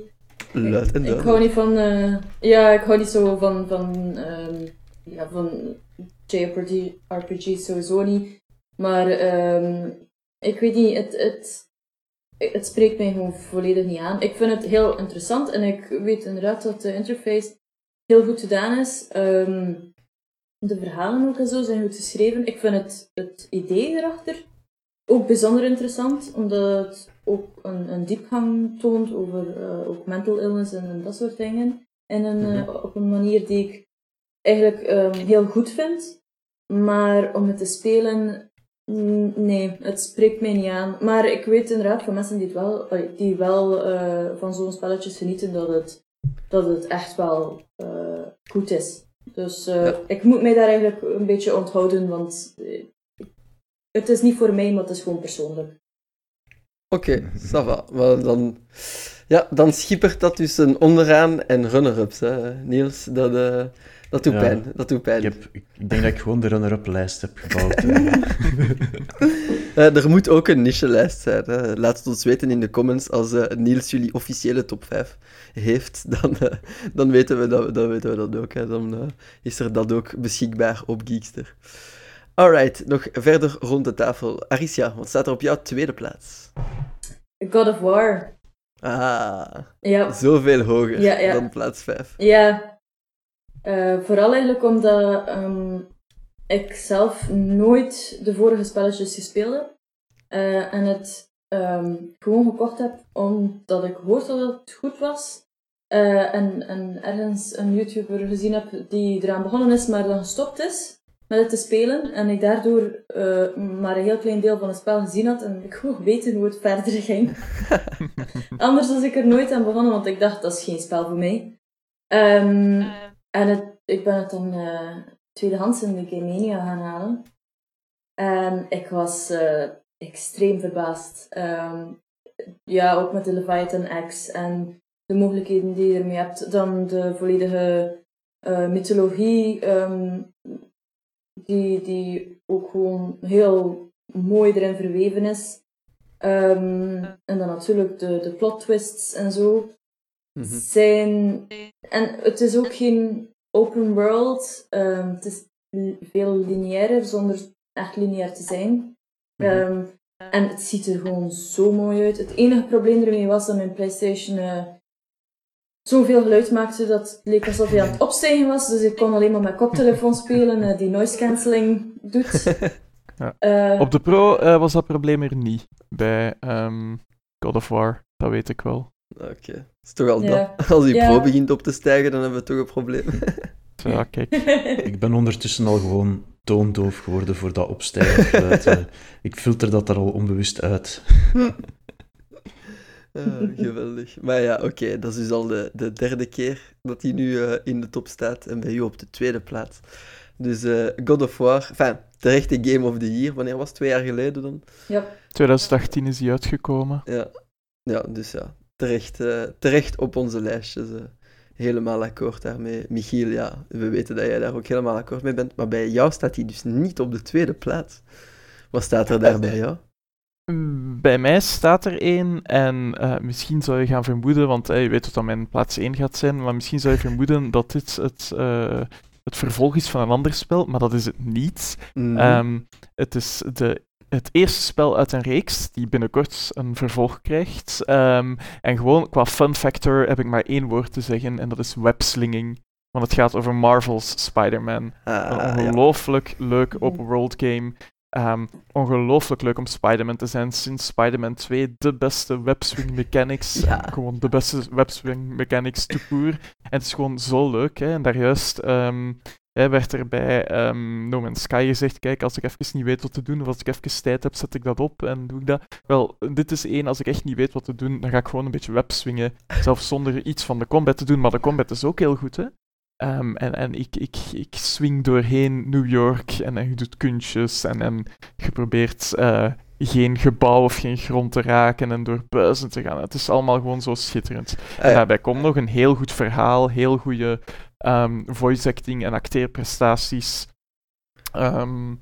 Luid en ik, ik hou niet van... Uh, ja, ik hou niet zo van... van um, ja, van JRPG RPG's sowieso niet. Maar um, ik weet niet, het, het, het spreekt mij gewoon volledig niet aan. Ik vind het heel interessant en ik weet inderdaad dat de interface heel goed gedaan is. Um, de verhalen ook en zo zijn goed geschreven. Ik vind het, het idee erachter ook bijzonder interessant, omdat het ook een, een diepgang toont over uh, ook mental illness en, dat soort dingen. En een, uh, op een manier die ik eigenlijk um, heel goed vind. maar om het te spelen, nee, het spreekt mij niet aan. Maar ik weet inderdaad van mensen die, het wel, die wel uh, van zo'n spelletjes genieten, dat het, dat het echt wel goed is. Dus uh, ja. ik moet mij daar eigenlijk een beetje onthouden, want het is niet voor mij, maar het is gewoon persoonlijk. Oké, okay, ça va. Maar dan, ja, dan schippert dat dus een onderaan en runner-ups, Niels. Dat, uh, dat doet ja, pijn. Dat doet pijn. Ik, heb, ik denk dat ik gewoon de runner-up lijst heb gebouwd. <laughs> <laughs> uh, er moet ook een niche-lijst zijn. Hè. Laat het ons weten in de comments als uh, Niels jullie officiële top 5 heeft. <laughs> Dan, dan, weten, we dat, dan weten we dat ook. Hè. Dan is er dat ook beschikbaar op Geekster. Alright, nog verder rond de tafel. Aricia, wat staat er op jouw tweede plaats? God of War. Ah, ja. zoveel hoger ja, ja. dan plaats 5. Ja, vooral eigenlijk omdat um, ik zelf nooit de vorige spelletjes gespeeld heb. Uh, en het um, gewoon gekocht heb omdat ik hoorde dat het goed was. Uh, en, en ergens een YouTuber gezien heb die eraan begonnen is, maar dan gestopt is met het te spelen. En ik daardoor uh, maar een heel klein deel van het spel gezien had. En ik <laughs> gewoon weten hoe het verder ging. <laughs> Anders was ik er nooit aan begonnen, want ik dacht, dat is geen spel voor mij. Um, en het, ik ben het dan uh, tweedehands in de Game Mania gaan halen. En ik was uh, extreem verbaasd. Um, ja, ook met de Leviathan X en de mogelijkheden die je ermee hebt. Dan de volledige uh, mythologie um, die, die ook gewoon heel mooi erin verweven is. Um, en dan natuurlijk de, de plot twists en zo. Mm -hmm. Zijn... En het is ook geen open world. Um, het is veel lineairer, zonder echt lineair te zijn. -hmm. um, en het ziet er gewoon zo mooi uit. Het enige probleem ermee was dat mijn PlayStation uh, zoveel geluid maakte dat het leek alsof hij aan het opstijgen was. Dus ik kon alleen maar met koptelefoon <laughs> spelen, uh, die noise cancelling doet. <laughs> ja. uh, Op de Pro uh, was dat probleem er niet bij um, God of War, dat weet ik wel. Oké, okay. is toch al ja. dat. Als die ja. Pro begint op te stijgen, dan hebben we toch een probleem. <laughs> ja, kijk. <laughs> ik ben ondertussen al gewoon toondoof geworden voor dat opstijgen. <laughs> ik filter dat er al onbewust uit. Uh, geweldig. Maar ja, oké, dat is dus al de, de derde keer dat hij nu uh, in de top staat en bij u op de tweede plaats. Dus uh, God of War, enfin, terechte Game of the Year, wanneer was het? Twee jaar geleden dan? Ja. 2018 is hij uitgekomen. Ja, ja dus ja, terecht, terecht op onze lijstjes. helemaal akkoord daarmee. Michiel, ja, we weten dat jij daar ook helemaal akkoord mee bent, maar bij jou staat hij dus niet op de tweede plaats. Wat staat er daar bij jou? <laughs> Bij mij staat er één en uh, misschien zou je gaan vermoeden, want uh, je weet wat dat mijn plaats 1 gaat zijn, maar misschien zou je vermoeden <laughs> dat dit het, uh, het vervolg is van een ander spel, maar dat is het niet. Mm -hmm. um, het is de, het eerste spel uit een reeks die binnenkort een vervolg krijgt. Um, en gewoon qua fun factor heb ik maar één woord te zeggen en dat is webslinging. Want het gaat over Marvel's Spider-Man. Ah, een ongelooflijk ja. leuk open world game Um, ongelooflijk leuk om Spider-Man te zijn. Sinds Spider-Man 2 de beste webswing mechanics. Ja. Gewoon de beste webswing mechanics to En het is gewoon zo leuk. Hè? En daar juist um, hè, werd er bij um, No Man's Sky gezegd: kijk, als ik even niet weet wat te doen, of als ik even tijd heb, zet ik dat op en doe ik dat. Wel, dit is één, als ik echt niet weet wat te doen, dan ga ik gewoon een beetje webswingen. Zelfs zonder iets van de combat te doen. Maar de combat is ook heel goed, hè? Um, en en ik, ik, ik swing doorheen New York en, en je doet kunstjes en, en je probeert uh, geen gebouw of geen grond te raken en door buizen te gaan. Het is allemaal gewoon zo schitterend. Ah, en daarbij komt nog een heel goed verhaal, heel goede um, voice acting en acteerprestaties. Um,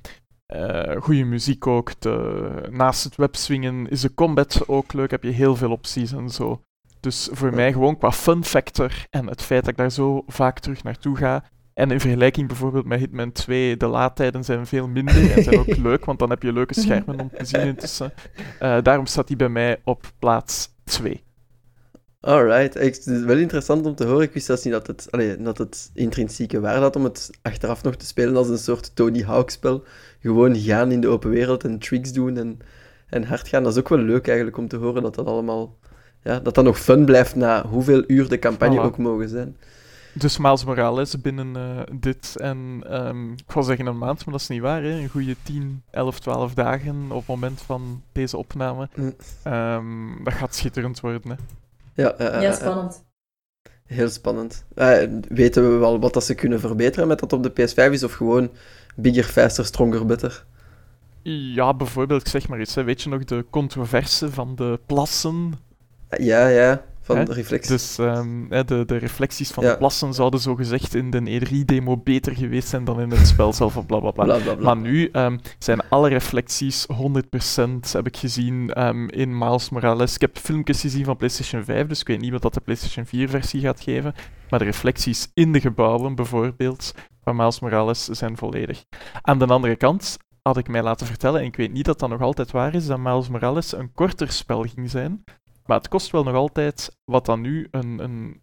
uh, goede muziek ook. De, naast het webswingen is de combat ook leuk. Heb je heel veel opties en zo. Dus voor mij gewoon qua fun factor en het feit dat ik daar zo vaak terug naartoe ga. En in vergelijking bijvoorbeeld met Hitman 2, de laadtijden zijn veel minder en zijn ook <laughs> leuk, want dan heb je leuke schermen om te zien intussen. Uh, <laughs> daarom staat hij bij mij op plaats 2. Alright, het is wel interessant om te horen. Ik wist zelfs niet dat het, allee, dat het intrinsieke waarde had om het achteraf nog te spelen als een soort Tony Hawk-spel. Gewoon gaan in de open wereld en tricks doen en, en hard gaan. Dat is ook wel leuk eigenlijk om te horen dat dat allemaal ja, dat dat nog fun blijft na hoeveel uur de campagne voilà. ook mogen zijn. Dus Miles Morales binnen uh, dit en um, ik wil zeggen een maand, maar dat is niet waar. Hè? Een goede 10, 11, 12 dagen op het moment van deze opname. Um, dat gaat schitterend worden. Hè? Ja, uh, ja, spannend. Heel spannend. Uh, weten we wel wat dat ze kunnen verbeteren met dat op de PS5 is, of gewoon bigger, faster, stronger, better? Ja, bijvoorbeeld, ik zeg maar iets. Hè. Weet je nog de controverse van de plassen? Ja, ja van de reflecties. Dus um, de, de reflecties van de plassen zouden zogezegd in de E3-demo beter geweest zijn dan in het spel zelf, bla bla bla. Maar nu um, zijn alle reflecties 100%, heb ik gezien, um, in Miles Morales. Ik heb filmpjes gezien van PlayStation 5, dus ik weet niet wat dat de PlayStation 4-versie gaat geven. Maar de reflecties in de gebouwen, bijvoorbeeld, van Miles Morales zijn volledig. Aan de andere kant had ik mij laten vertellen, en ik weet niet dat dat nog altijd waar is, dat Miles Morales een korter spel ging zijn. Maar het kost wel nog altijd wat dan nu een, een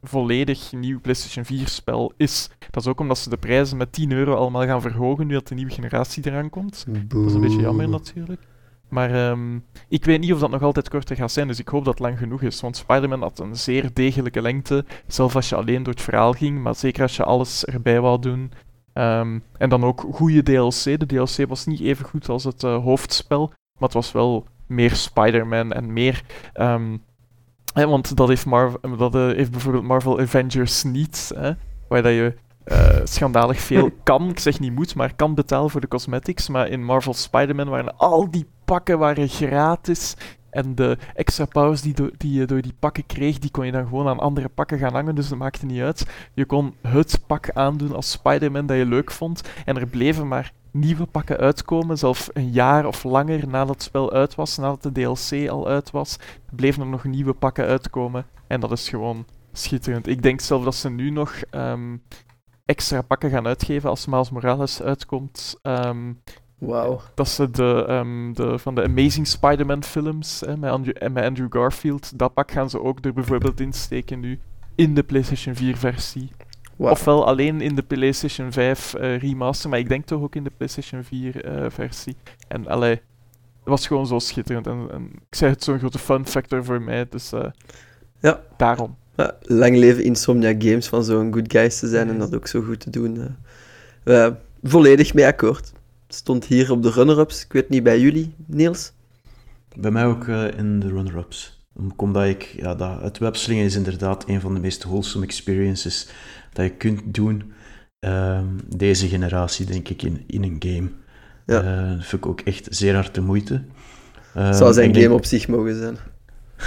volledig nieuw PlayStation 4-spel is. Dat is ook omdat ze de prijzen met 10 euro allemaal gaan verhogen nu dat de nieuwe generatie eraan komt. Dat is een beetje jammer natuurlijk. Maar um, ik weet niet of dat nog altijd korter gaat zijn, dus ik hoop dat het lang genoeg is. Want Spider-Man had een zeer degelijke lengte, zelfs als je alleen door het verhaal ging, maar zeker als je alles erbij wou doen. Um, en dan ook goede DLC. De DLC was niet even goed als het uh, hoofdspel, maar het was wel meer Spider-Man en meer. Um, hè, want dat heeft, Marvel, dat uh, heeft bijvoorbeeld Marvel Avengers niet, hè, waar dat je uh, schandalig veel <laughs> kan, ik zeg niet moet, maar kan betalen voor de cosmetics. Maar in Marvel Spider-Man waren al die pakken waren gratis. En de extra powers die, die je door die pakken kreeg, die kon je dan gewoon aan andere pakken gaan hangen. Dus dat maakte niet uit. Je kon het pak aandoen als Spider-Man dat je leuk vond. En er bleven maar nieuwe pakken uitkomen, zelfs een jaar of langer nadat het spel uit was, nadat de DLC al uit was, bleven er nog nieuwe pakken uitkomen. En dat is gewoon schitterend. Ik denk zelf dat ze nu nog ehm, extra pakken gaan uitgeven als Miles Morales uitkomt. Um, Wauw. Dat ze de, um, de, van de Amazing Spider-Man films hè, met, Andrew, met Andrew Garfield, dat pak gaan ze ook er bijvoorbeeld insteken nu in de PlayStation 4 versie. Ofwel alleen in de PlayStation 5 uh, eh, remaster, maar ik denk toch ook in de PlayStation 4 uh, eh, versie. En allee, het was gewoon zo schitterend. En, en ik zei het zo'n grote fun factor voor mij, dus uh, ja. daarom. Ja, lang leven Insomnia Games van zo'n good guys te zijn en dat ook zo goed te doen. volledig mee akkoord. Stond hier op de runner-ups. Ik weet niet bij jullie, Niels? Bij mij ook in de runner-ups. Omdat ik, ja, dat, het webslingen is inderdaad een van de meest wholesome experiences dat je kunt doen uh, deze generatie, denk ik, in, in een game. Ja. Uh, dat vind ik ook echt zeer hard de moeite. Zou zijn game op zich mogen zijn.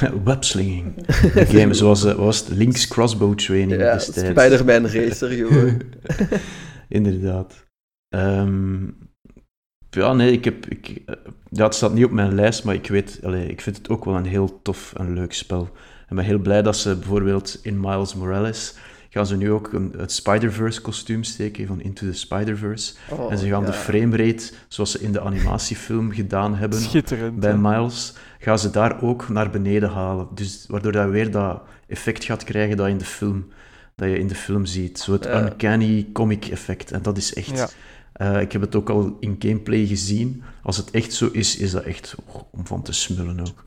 <laughs> Webslinging. Een game zoals uh, was het? Link's Crossbow Training ja, destijds. Spider-Man Racer gewoon. <laughs> Inderdaad. Um, ja, nee, ik heb... Ik, ja, het staat niet op mijn lijst, maar ik weet... Allez, ik vind het ook wel een heel tof en leuk spel. Ik ben heel blij dat ze bijvoorbeeld in Miles Morales gaan ze nu ook een, het Spider-Verse kostuum steken van Into the Spider-Verse. Oh, en ze gaan de framerate, zoals ze in de animatiefilm gedaan hebben bij Miles, gaan ze daar ook naar beneden halen. Dus waardoor dat weer dat effect gaat krijgen dat, in de film, dat je in de film ziet. Zo het uncanny comic effect. En dat is echt... Uh, ik heb het ook al in gameplay gezien. Als het echt zo is, is dat echt om van te smullen ook.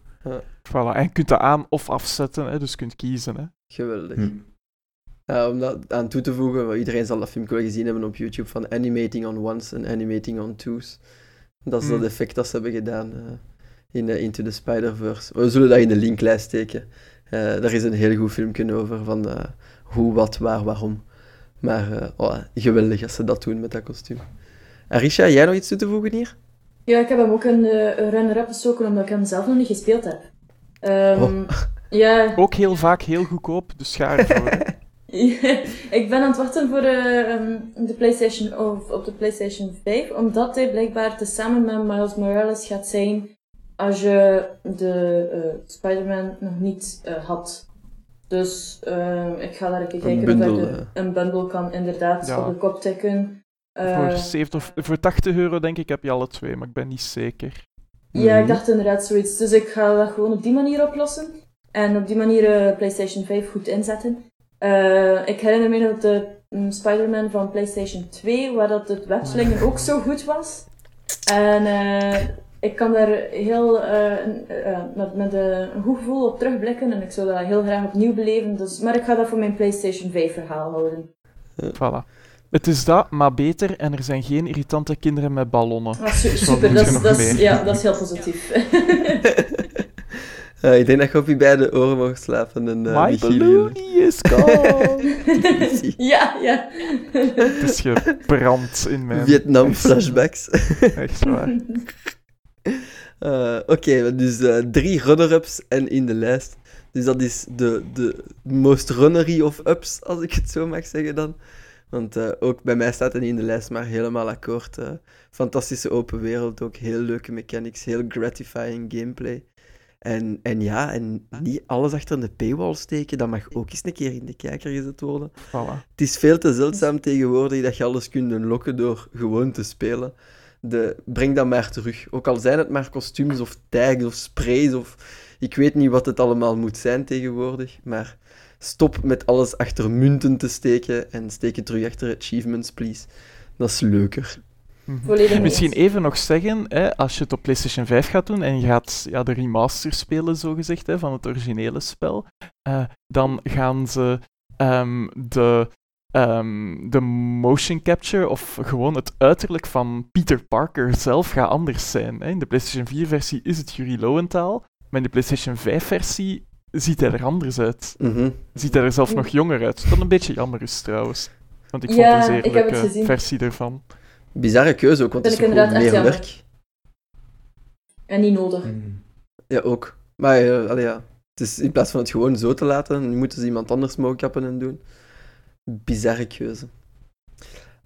Voilà, en je kunt dat aan of afzetten, hè, dus je kunt kiezen. Hè. Geweldig. Hm. Uh, om dat aan toe te voegen, iedereen zal dat filmpje wel gezien hebben op YouTube van animating on ones en animating on twos. Dat is dat hmm. effect dat ze hebben gedaan uh, in uh, Into the Spider-Verse. We zullen dat in de linklijst steken. Uh, daar is een heel goed filmpje over van hoe, wat, waar, waarom. Maar oh, geweldig als ze dat doen met dat kostuum. Arisha, jij nog iets toe te voegen hier? Ja, ik heb hem ook een, een runner-up bestoken omdat ik hem zelf nog niet gespeeld heb. Um, oh. <laughs> ja. Ook heel vaak heel goedkoop, dus ga ervoor. <laughs> <laughs> ik ben aan het wachten voor uh, de PlayStation of op de PlayStation 5, omdat hij blijkbaar tezamen met Miles Morales gaat zijn als je de uh, Spider-Man nog niet uh, had. Dus ik ga daar even kijken of ik een bundle kan inderdaad ja. op de kop tikken. voor, 70 of, voor 80 euro denk ik heb je alle twee, maar ik ben niet zeker. Ja, ik mhm. dacht inderdaad zoiets. Dus ik ga dat gewoon op die manier oplossen. En op die manier PlayStation 5 goed inzetten. Uh, ik herinner me nog de um, Spider-Man van PlayStation 2, waar dat het webslingen ook zo goed was. En uh, ik kan daar heel uh, met, met een goed gevoel op terugblikken en ik zou dat heel graag opnieuw beleven. Dus, maar ik ga dat voor mijn PlayStation 5 verhaal houden. Voilà. Het is dat, maar beter en er zijn geen irritante kinderen met ballonnen. Ah, super, dat, is, dat, is, ja, dat is heel positief. Uh, <laughs> ik denk dat je op je beide oren mag slapen. En, uh, My balloon is gone! <laughs> ja, ja. Het is gebrand in mijn... Vietnam-flashbacks. Echt waar. Uh, Oké, okay, dus uh, drie runner-ups en in de lijst. Dus dat is de, de most runnery of ups, als ik het zo mag zeggen dan. Want uh, ook bij mij staat het in de lijst, maar helemaal akkoord. fantastische open wereld, ook heel leuke mechanics, heel gratifying gameplay. En, en ja, en niet alles achter de paywall steken, dat mag ook eens een keer in de kijker gezet worden. Voilà. Het is veel te zeldzaam tegenwoordig dat je alles kunt lokken door gewoon te spelen. De, breng dat maar terug. Ook al zijn het maar kostuums of tags of sprays of... Ik weet niet wat het allemaal moet zijn tegenwoordig, maar stop met alles achter munten te steken en steek het terug achter achievements, please. Dat is leuker. Mhm. Misschien even nog zeggen, hè, als je het op PlayStation 5 gaat doen en je gaat ja, de remaster spelen, zogezegd, hè, van het originele spel, uh, dan gaan ze um, de, um, de motion capture of gewoon het uiterlijk van Peter Parker zelf gaat anders zijn. Hè. In de PlayStation 4-versie is het Yuri Lowenthal, maar in de PlayStation 5-versie ziet hij er anders uit. Mm Ziet hij er zelf nog jonger uit. Wat een beetje jammer is trouwens. Want ik vond het een zeer leuke versie ervan. Bizarre keuze ook, want het is ook meer werk. En niet nodig. Mm. Ja, ook. Maar uh, ja, het is in plaats van het gewoon zo te laten, nu moeten ze iemand anders mokappen en doen. Bizarre keuze.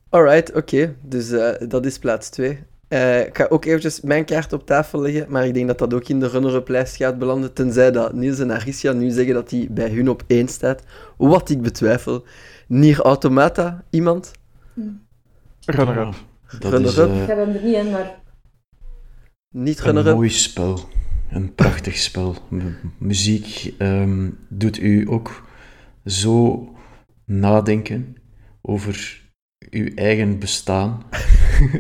Alright, oké. Dus uh, dat is plaats 2. Uh, eh, ik ga ook eventjes mijn kaart op tafel leggen, maar ik denk dat dat ook in de runner-up lijst gaat belanden, tenzij dat Niels en Arisha nu zeggen dat hij bij hun op 1 staat. Wat ik betwijfel. Nier Automata, iemand? Hm. Runner-up. Dat is, uh, ik heb hem er niet in, maar... Niet Een mooi spel. Een prachtig spel. muziek um, doet u ook zo nadenken over uw eigen bestaan.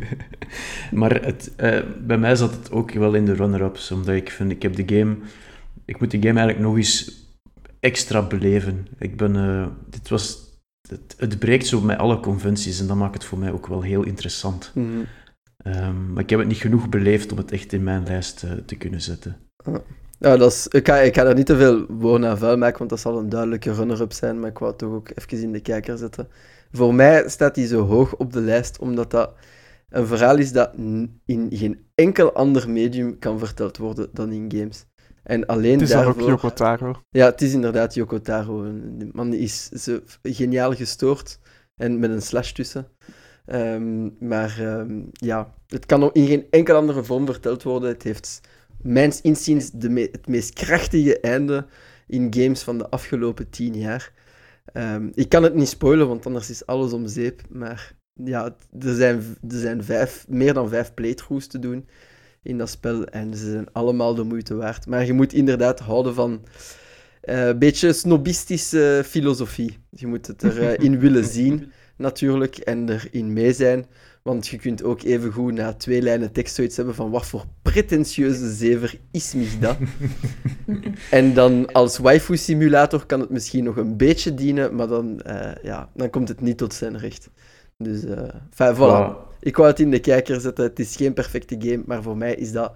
<laughs> maar het, uh, bij mij zat het ook wel in de runner-ups, omdat ik vind, ik heb de game... Ik moet de game eigenlijk nog eens extra beleven. Ik ben... Uh, dit was het, het, breekt zo met alle conventies en dat maakt het voor mij ook wel heel interessant. Mm. Um, maar ik heb het niet genoeg beleefd om het echt in mijn lijst uh, te kunnen zetten. Ja, dat is, ik, ga, ik ga daar niet te veel woorden aan vuil maken, want dat zal een duidelijke runner-up zijn, maar ik wou het toch ook even in de kijker zetten. Voor mij staat hij zo hoog op de lijst, omdat dat een verhaal is dat in geen enkel ander medium kan verteld worden dan in games. En alleen het is daarvoor... ook Yoko Taro. Ja, het is inderdaad Yoko Taro. De man is zo geniaal gestoord en met een slash tussen. Um, maar um, ja, het kan ook in geen enkele andere vorm verteld worden. Het heeft, mijns inziens, de me het meest krachtige einde in games van de afgelopen tien jaar. Um, ik kan het niet spoilen, want anders is alles om zeep. Maar ja, er zijn, er zijn vijf, meer dan vijf playthroughs te doen in dat spel. En ze zijn allemaal de moeite waard. Maar je moet inderdaad houden van uh, een beetje snobistische filosofie. Je moet het erin uh, willen <laughs> zien, natuurlijk, en erin mee zijn. Want je kunt ook even goed na twee lijnen tekst zoiets hebben van wat voor pretentieuze zever is mich dat. <laughs> en dan als waifu-simulator kan het misschien nog een beetje dienen, maar dan, uh, ja, dan komt het niet tot zijn recht. Dus, uh, voilà. Wow. Ik wou het in de kijker zetten. Het is geen perfecte game, maar voor mij is dat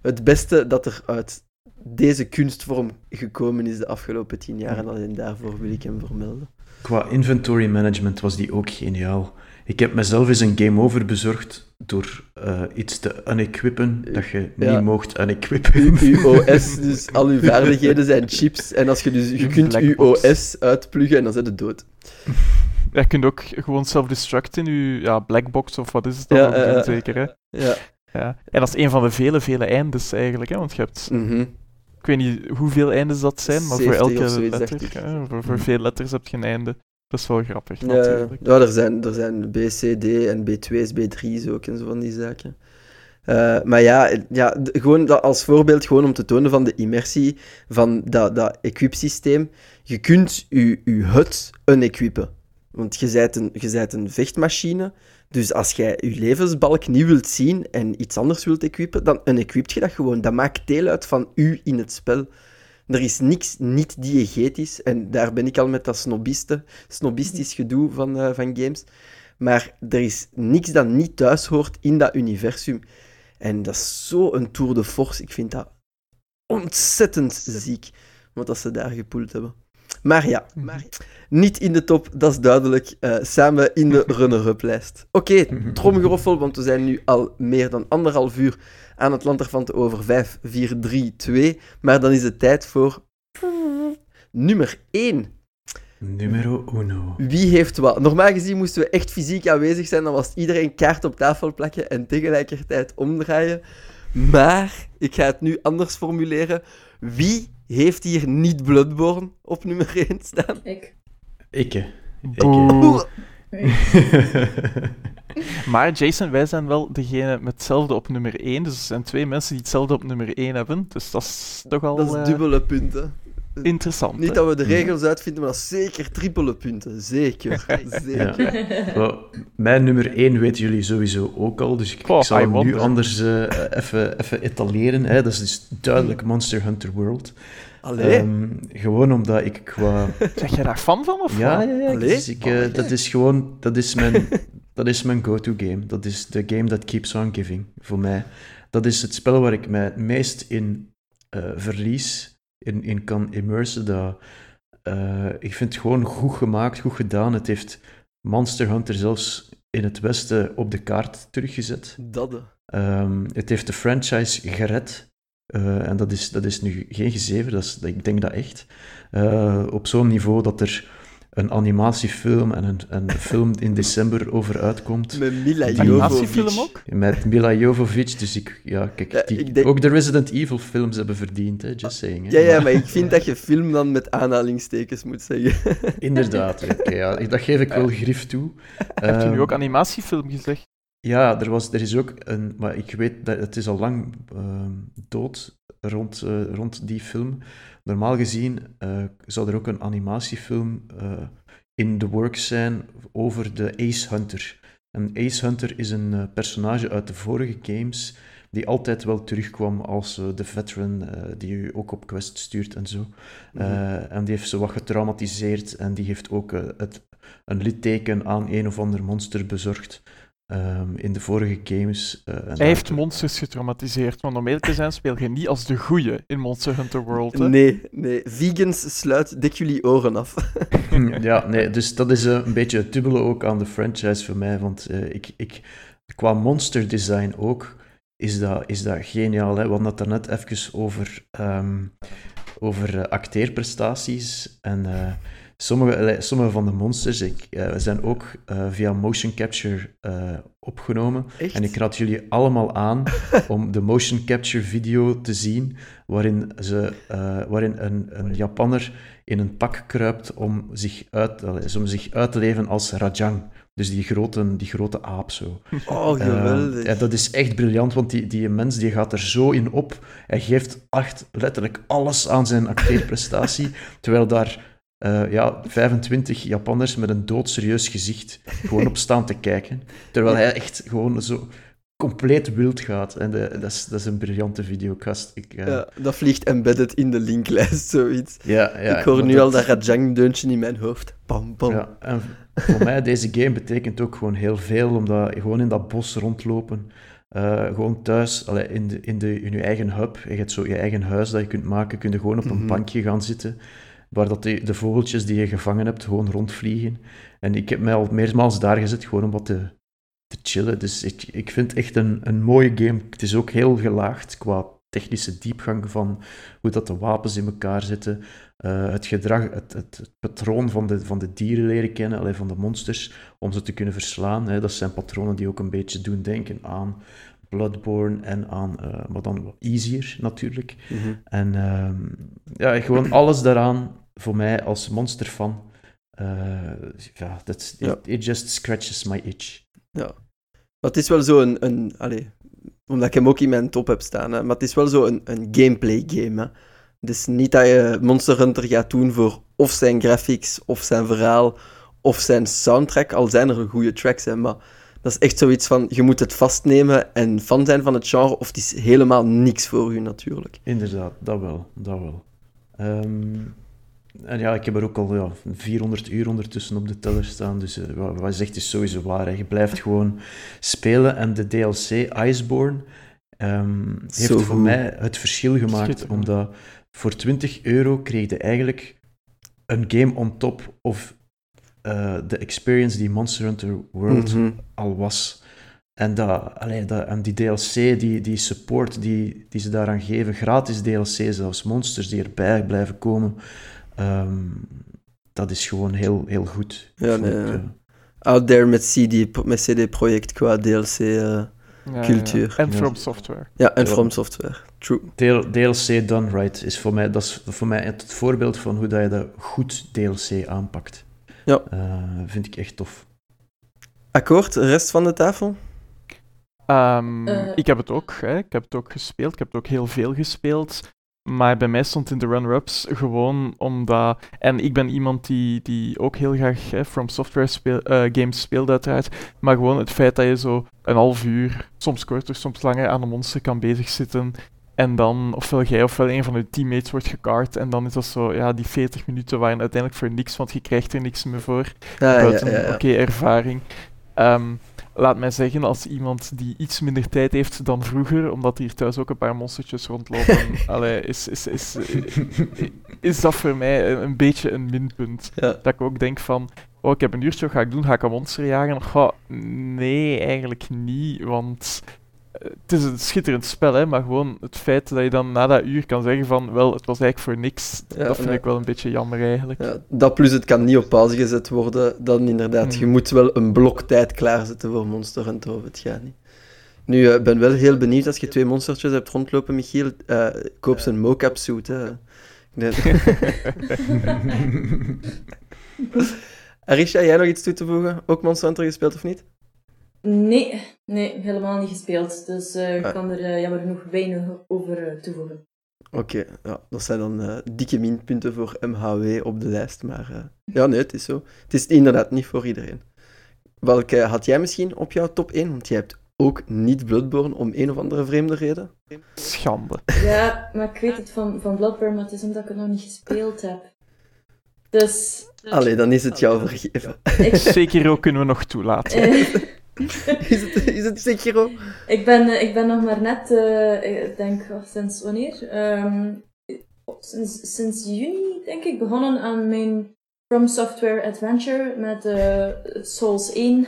het beste dat er uit deze kunstvorm gekomen is de afgelopen tien jaar. En alleen daarvoor wil ik hem vermelden. Qua inventory management was die ook geniaal. Ik heb mezelf eens een game over bezorgd door uh, iets te unequippen dat je ja. niet mocht unequippen. Uw <laughs> OS, dus al uw vaardigheden zijn chips. En als je dus, je kunt uw OS uitpluggen en dan zit het dood. je kunt ook gewoon self-destruct in je ja, blackbox of wat is het dan? Ja, uh, zeker, hè? Ja. ja. En dat is een van de vele, vele eindes eigenlijk, hè? Want je hebt... Mm -hmm. Ik weet niet hoeveel eindes dat zijn, maar voor elke letter, ja, voor, voor veel letters heb je een einde. Dat is wel grappig, ja, natuurlijk. Ja, er zijn, er zijn B, C, D en B2's, B3's ook en zo van die zaken. Uh, maar ja, ja gewoon dat als voorbeeld gewoon om te tonen van de immersie van dat, dat equipsysteem. Je kunt je, je hut unequippen. Want je bent een, je bent een vechtmachine. Dus als jij je levensbalk niet wilt zien en iets anders wilt equipen, dan equipt je dat gewoon. Dat maakt deel uit van u in het spel. Er is niks niet diegetisch. En daar ben ik al met dat snobiste, snobistisch gedoe van, uh, van games. Maar er is niks dat niet thuis hoort in dat universum. En dat is zo een tour de force. Ik vind dat ontzettend ziek. Wat dat ze daar gepoeld hebben. Maar ja, maar niet in de top, dat is duidelijk. Uh, samen in de <laughs> runner-up lijst. Oké, okay, tromgeroffel, want we zijn nu al meer dan anderhalf uur aan het land ervan te over 5, 4, 3, 2. Maar dan is het tijd voor nummer 1. Numero uno. Wie heeft wat? Normaal gezien moesten we echt fysiek aanwezig zijn. Dan was iedereen kaart op tafel plakken en tegelijkertijd omdraaien. Maar ik ga het nu anders formuleren. Wie heeft hier niet Bloodborne op nummer 1 staan? Ik. Ik, <laughs> Maar Jason, wij zijn wel degene met hetzelfde op nummer 1. Dus er zijn twee mensen die hetzelfde op nummer 1 hebben. Dus dat is toch al... Dat is dubbele punten. Interessant. Niet dat we de regels uitvinden, maar zeker trippele punten. Zeker. <laughs> zeker. Ja. mijn nummer 1 weten jullie sowieso ook al, dus ik, zal hem nu anders uh, even, even etaleren. Hè. Dat is dus duidelijk Monster Hunter World. Allee. Um, gewoon omdat ik qua... <laughs> Zeg je daar fan van? Of ja, ja, ja. Dus ik, uh, dat is gewoon... Dat is mijn, <laughs> dat is mijn go-to game. Dat is de game that keeps on giving, voor mij. Dat is het spel waar ik mij het meest in uh, verlies, in, in kan immersen. Dat, uh, ik vind het gewoon goed gemaakt, goed gedaan. Het heeft Monster Hunter zelfs in het Westen op de kaart teruggezet. Dat. Um, het heeft de franchise gered. Uh, en dat is, dat is nu geen gezever, dat is, ik denk dat echt. Uh, op zo'n niveau dat er een animatiefilm en een, een film in december over uitkomt. Met Mila Jovovich. ook? Met Mila Jovovich, dus ik, ja, kijk, ja, die, denk... ook de Resident Evil films hebben verdiend, hè, just saying. Hè. Ja, ja, maar ik vind <laughs> dat je film dan met aanhalingstekens moet zeggen. <laughs> Inderdaad, okay, ja, dat geef ik wel grif toe. Heb je nu ehm, ook animatiefilm gezegd? Ja, er, was, er is ook een, maar ik weet dat het is al lang uh, dood rond, uh, rond die film. Normaal gezien uh, zou er ook een animatiefilm eh, in de works zijn over de Ace Hunter. En Ace Hunter is een personage uit de vorige games die altijd wel terugkwam als de veteran die u ook op quest stuurt en zo. Mhm. En die heeft ze wat getraumatiseerd en die heeft ook het, een litteken aan een of ander monster bezorgd. Um, in de vorige games. Uh, Hij heeft monsters getraumatiseerd, want om eerlijk te zijn speel je niet als de goeie in Monster Hunter World. Hè? Nee, nee. Vegans sluit dik jullie oren af. <laughs> ja, nee, dus dat is uh, een beetje het dubbele ook aan de franchise voor mij, want uh, ik, ik, qua monster design ook is dat, is dat geniaal. Hè? We hadden het daarnet even over, um, over acteerprestaties en Sommige, sommige van de monsters ik, uh, zijn ook uh, via motion capture uh, opgenomen. Echt? En ik raad jullie allemaal aan <laughs> om de motion capture video te zien, waarin, ze, waarin een, een Japanner in een pak kruipt om zich uit, om zich uit te leven als Rajang. Dus die grote, die grote aap zo. Oh, geweldig. ja, dat is echt briljant, want die, die mens die gaat er zo in op. Hij geeft echt letterlijk alles aan zijn acteerprestatie, terwijl daar uh, ja, 25 Japanners met een doodserieus gezicht gewoon op staan te kijken. Terwijl hij echt gewoon zo compleet wild gaat. En de, dat, is, dat is een briljante videocast. Ik, uh... ja, dat vliegt embedded in de linklijst, zoiets. Ja, ja, ik hoor nu al dat Rajang-deuntje in mijn hoofd. Bam, bam. Ja, en voor mij, deze game betekent ook gewoon heel veel, omdat gewoon in dat bos rondlopen... Uh, gewoon thuis, allee, in, de, in, de, in je eigen hub, je hebt zo je eigen huis dat je kunt maken, kun je gewoon op een mhm. bankje gaan zitten waar dat de, de, vogeltjes die je gevangen hebt gewoon rondvliegen. En ik heb mij al meermaals daar gezet, gewoon om wat te, te chillen. Dus ik, ik vind het echt een, een mooie game. Het is ook heel gelaagd qua technische diepgang van hoe dat de wapens in elkaar zitten. Uh, het gedrag, het, het, patroon van de, van de dieren leren kennen, alleen van de monsters, om ze te kunnen verslaan. Hè. Dat zijn patronen die ook een beetje doen denken aan Bloodborne en aan, uh, maar dan easier natuurlijk. Mhm. En uh, ja, gewoon alles daaraan voor mij als monsterfan, uh, ja, dat ja. It, just scratches my itch. Ja. Maar het is wel zo een, een allez, omdat ik hem ook in mijn top heb staan, hè, maar het is wel zo een, een gameplay game. Hè. Dus niet dat je Monster Hunter gaat doen voor of zijn graphics, of zijn verhaal, of zijn soundtrack, al zijn er goede tracks, hè, maar dat is echt zoiets van, je moet het vastnemen en fan zijn van het genre, of het is helemaal niks voor u natuurlijk. Inderdaad, dat wel, dat wel. Ehm, en ja, ik heb er ook al ja, 400 uur ondertussen op de teller staan, dus uh, wat, je zegt is sowieso waar. Hè. Je blijft gewoon spelen en de DLC Iceborne um, heeft voor mij het verschil gemaakt, omdat voor 20 euro kreeg je eigenlijk een game on top of uh, de experience die Monster Hunter World mhm. al was. En, dat, allee, dat, en die DLC, die, die support die, die ze daaraan geven, gratis DLC, zelfs monsters die erbij blijven komen, um, dat is gewoon heel, heel goed. Ja, nee, ja. Out there met CD, met CD Projekt qua DLC. Uh, cultuur. En From Software. Ja, en From Software. True. DLC done right is voor mij, dat is voor mij het voorbeeld van hoe dat je dat goed DLC aanpakt. Ja. Uh, vind ik echt tof. Akkoord, de rest van de tafel? Um, Ik heb het ook. Hè. Ik heb het ook gespeeld. Ik heb het ook heel veel gespeeld. Maar bij mij stond in de runner-ups gewoon omdat... En ik ben iemand die, die ook heel graag hè, From Software speel, uh, games speelt, uiteraard. Maar gewoon het feit dat je zo een half uur, soms korter, soms langer, aan een monster kan bezig zitten. En dan ofwel jij ofwel een van je teammates wordt gekaart. En dan is dat zo, ja, die 40 minuten waren uiteindelijk voor niks, want je krijgt er niks meer voor. Ja, buiten ja, ja, oké ervaring. Um, laat mij zeggen, als iemand die iets minder tijd heeft dan vroeger, omdat hier thuis ook een paar monstertjes rondlopen, <laughs> allee, is, is, is, is, dat voor mij een, beetje een minpunt. Dat ik ook denk van, oh, ik heb een uurtje, wat ga ik doen? Ga ik een monster jagen? Goh, nee, eigenlijk niet, want het is een schitterend spel, hè, maar gewoon het feit dat je dan na dat uur kan zeggen van, wel, het was eigenlijk voor niks, dat vind ik wel een beetje jammer eigenlijk. Ja, dat plus het kan niet op pauze gezet worden, dan inderdaad, je hmm. moet wel een blok tijd klaarzetten voor Monster Hunter, of het gaat niet. Nu, ik uh, ben wel heel benieuwd als je twee monstertjes hebt rondlopen, Michiel. Uh, koop ze een mocap suit, hè. Nee. <laughs> Arisha, jij nog iets toe te voegen? Ook Monster Hunter gespeeld of niet? Nee, nee, helemaal niet gespeeld. Dus uh, ik ah. kan er uh, jammer genoeg weinig over uh, toevoegen. Oké, ja, dat zijn dan dikke minpunten voor MHW op de lijst. Maar ja, nee, het is zo. Het is inderdaad niet voor iedereen. Welke had jij misschien op jouw top 1? Want jij hebt ook niet Bloodborne om een of andere vreemde reden. Schande. Ja, maar ik weet het van, van Bloodborne, maar het is omdat ik het nog niet gespeeld heb. Dus... Allee, dan is het jou vergeven. Ik... Zeker ook kunnen we nog toelaten. <laughs> <laughs> is, het, is het Sekiro? Ik ben, eh, ik ben nog maar net, uh, ik denk, sinds wanneer? Um, sinds, sinds juni, denk ik, begonnen aan mijn From Software Adventure met uh, Souls 1. Um,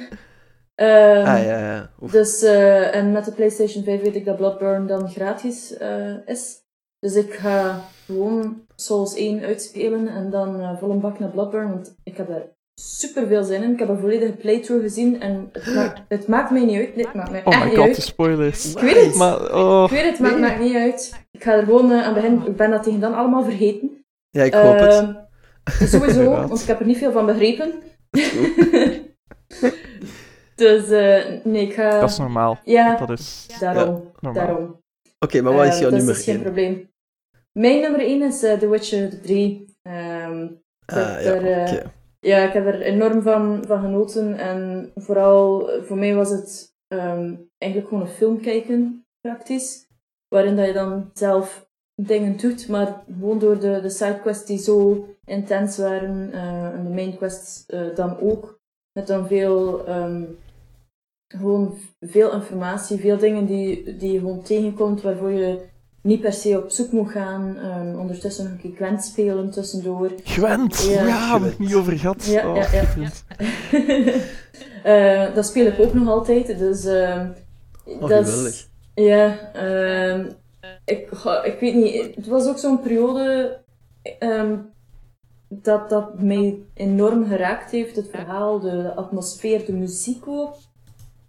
ehm, ah, ja, ja. Dus, uh, en met de PlayStation 5 weet ik dat Bloodborne dan gratis uh, is. Dus ik ga gewoon Souls 1 uitspelen en dan vol een bak naar Bloodborne, want ik heb daar super veel zin in. Ik heb een volledige playthrough gezien en het, maakt, <gasps> het maakt mij niet uit. Nee, het maakt mij oh echt my god, de spoilers. Ik weet het. Maar, oh. Ik weet het, maar het maakt niet uit. Ik ga er gewoon uh, aan beginnen. Ik ben dat tegen dan allemaal vergeten. Ja, ik hoop uh, het. Ehm, sowieso, <laughs> want ik heb er niet veel van begrepen. <laughs> dus uh, nee, ik ga... Dat is normaal. Ja, dat is daarom. Ja, daarom. Oké, okay, maar wat is jouw nummer 1? Dat is geen probleem. Mijn nummer 1 is The Witcher 3. Um, ah, ja, oké. Okay. Ja, ik heb er enorm van, van genoten. En vooral voor mij was het um, eigenlijk gewoon een film kijken, praktisch. Waarin dat je dan zelf dingen doet, maar gewoon door de, de sidequests die zo intens waren, uh, en de main quests uh, dan ook, met dan veel, um, gewoon veel informatie, veel dingen die, die je gewoon tegenkomt, waarvoor je niet per se op zoek moet gaan. Um, ondertussen nog een Gwent spelen tussendoor. Gwent? Ja, ja we het niet over gehad. Ja, oh, ja, ja. uh, <laughs> dat speel ik ook nog altijd. Dus, uh, oh, dat geweldig. Ja, uh, ik, ik weet niet. Het was ook zo'n periode um, dat, dat mij enorm geraakt heeft. Het verhaal, de atmosfeer, de muziek ook.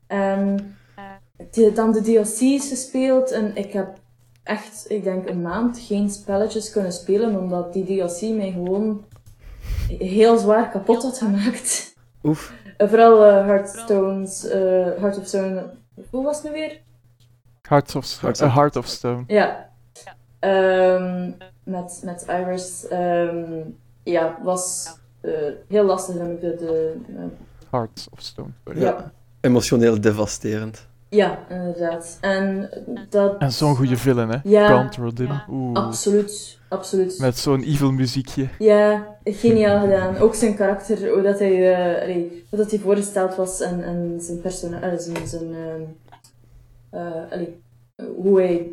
En dan de DLC's gespeeld en ik heb echt, ik denk een maand geen spelletjes kunnen spelen, omdat die DLC mij gewoon heel zwaar kapot had gemaakt. Oef. vooral uh, Hearthstone's, uh, Heart of Stone, hoe was het nu weer? Heart of, Heart of, Heart of Stone. Ja. Um, met, met Iris. Um, ja, was heel lastig. Dan de, de, Hearts of Stone. ja. Emotioneel devasterend. Ja, inderdaad. En, dat... en zo'n goede villain, hè? Ja, Count Rodin. absoluut, absoluut. Met zo'n evil muziekje. Ja, geniaal gedaan. Ook zijn karakter, hoe dat hij, uh, allee, hoe dat hij voorgesteld was en, en zijn personage, uh, zijn, zijn uh, allee, hoe hij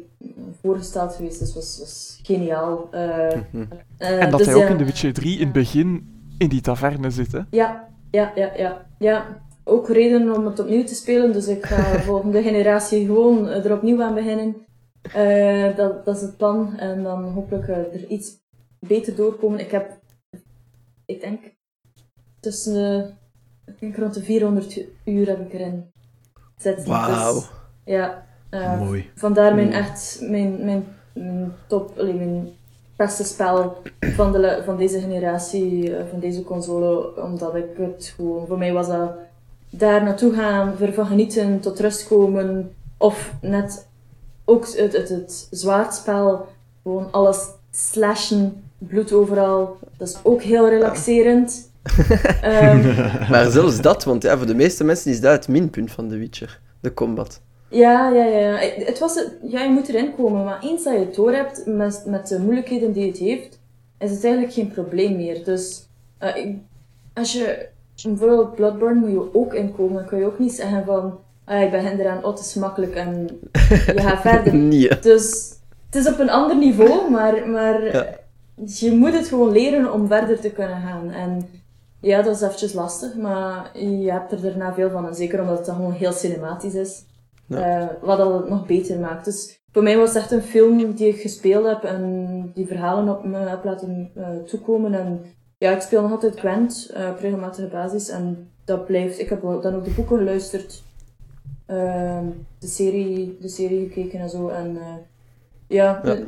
voorgesteld geweest is, was, was geniaal. Mhm. en dat dus hij ook in The Witcher 3 in het begin in die taverne zit, hè? Ja, ja, ja, ja. ja ook reden om het opnieuw te spelen. Dus ik ga de <laughs> volgende generatie gewoon er opnieuw aan beginnen. Uh, dat, dat is het plan. En dan hopelijk uh, er iets beter doorkomen. Ik heb, ik denk, tussen de, ik denk rond de 400 uur heb ik erin zitten. Wauw. Dus, ja. Uh, Mooi. Vandaar mijn echt, mijn, mijn, mijn top, allee, mijn beste spel van, de, van deze generatie, van deze console. Omdat ik het gewoon, voor mij was dat daar naartoe gaan, ervan genieten, tot rust komen. Of net ook het, het, het zwaardspel, gewoon alles slashen, bloed overal. Dat is ook heel relaxerend. um, <laughs> maar zelfs dat, want ja, voor de meeste mensen is dat het minpunt van The Witcher, de combat. Ja, ja, ja. Het was, ja, je moet erin komen, maar eens dat je het door hebt met, met de moeilijkheden die het heeft, is het eigenlijk geen probleem meer. Dus uh, als je bijvoorbeeld Bloodborne moet je ook inkomen. Dan kun je ook niet zeggen van, ah, ik begin eraan, oh, het is makkelijk en je gaat <laughs> verder. nee. Dus het is op een ander niveau, maar, maar je moet het gewoon leren om verder te kunnen gaan. En ja, dat is eventjes lastig, maar je hebt er daarna veel van. En zeker omdat het dan gewoon heel cinematisch is. Ja. Uh, wat dat het nog beter maakt. Dus voor mij was het echt een film die ik gespeeld heb en die verhalen op me heb laten uh, toekomen. En ja, ik speel nog altijd Gwent uh, op regelmatige basis. En dat blijft... Ik heb dan ook de boeken geluisterd. Uh, de, serie, de serie gekeken en zo. En uh, ja, ja.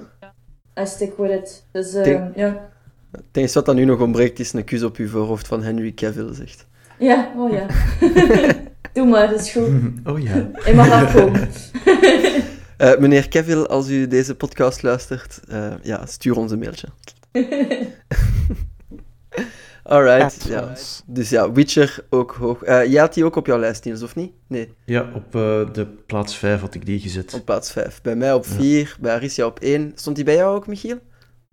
I stick with it. Dus uh, ja. Het enige wat dan nu nog ontbreekt is een kus op uw voorhoofd van Henry Cavill, zegt. Ja, oh ja. <laughs> <laughs> Doe maar, dat is goed. <laughs> Oh ja. Ik mag afkomen. uh, meneer Cavill, als u deze podcast luistert, uh, ja, stuur ons een mailtje. <laughs> Alright, ja. Dus ja, Witcher ook hoog. Uh, jij had die ook op jouw lijst, Niels, of niet? Nee. Ja, op uh, de plaats 5 had ik die gezet. Op plaats 5. Bij mij op 4, ja. bij Arissia op 1. Stond die bij jou ook, Michiel?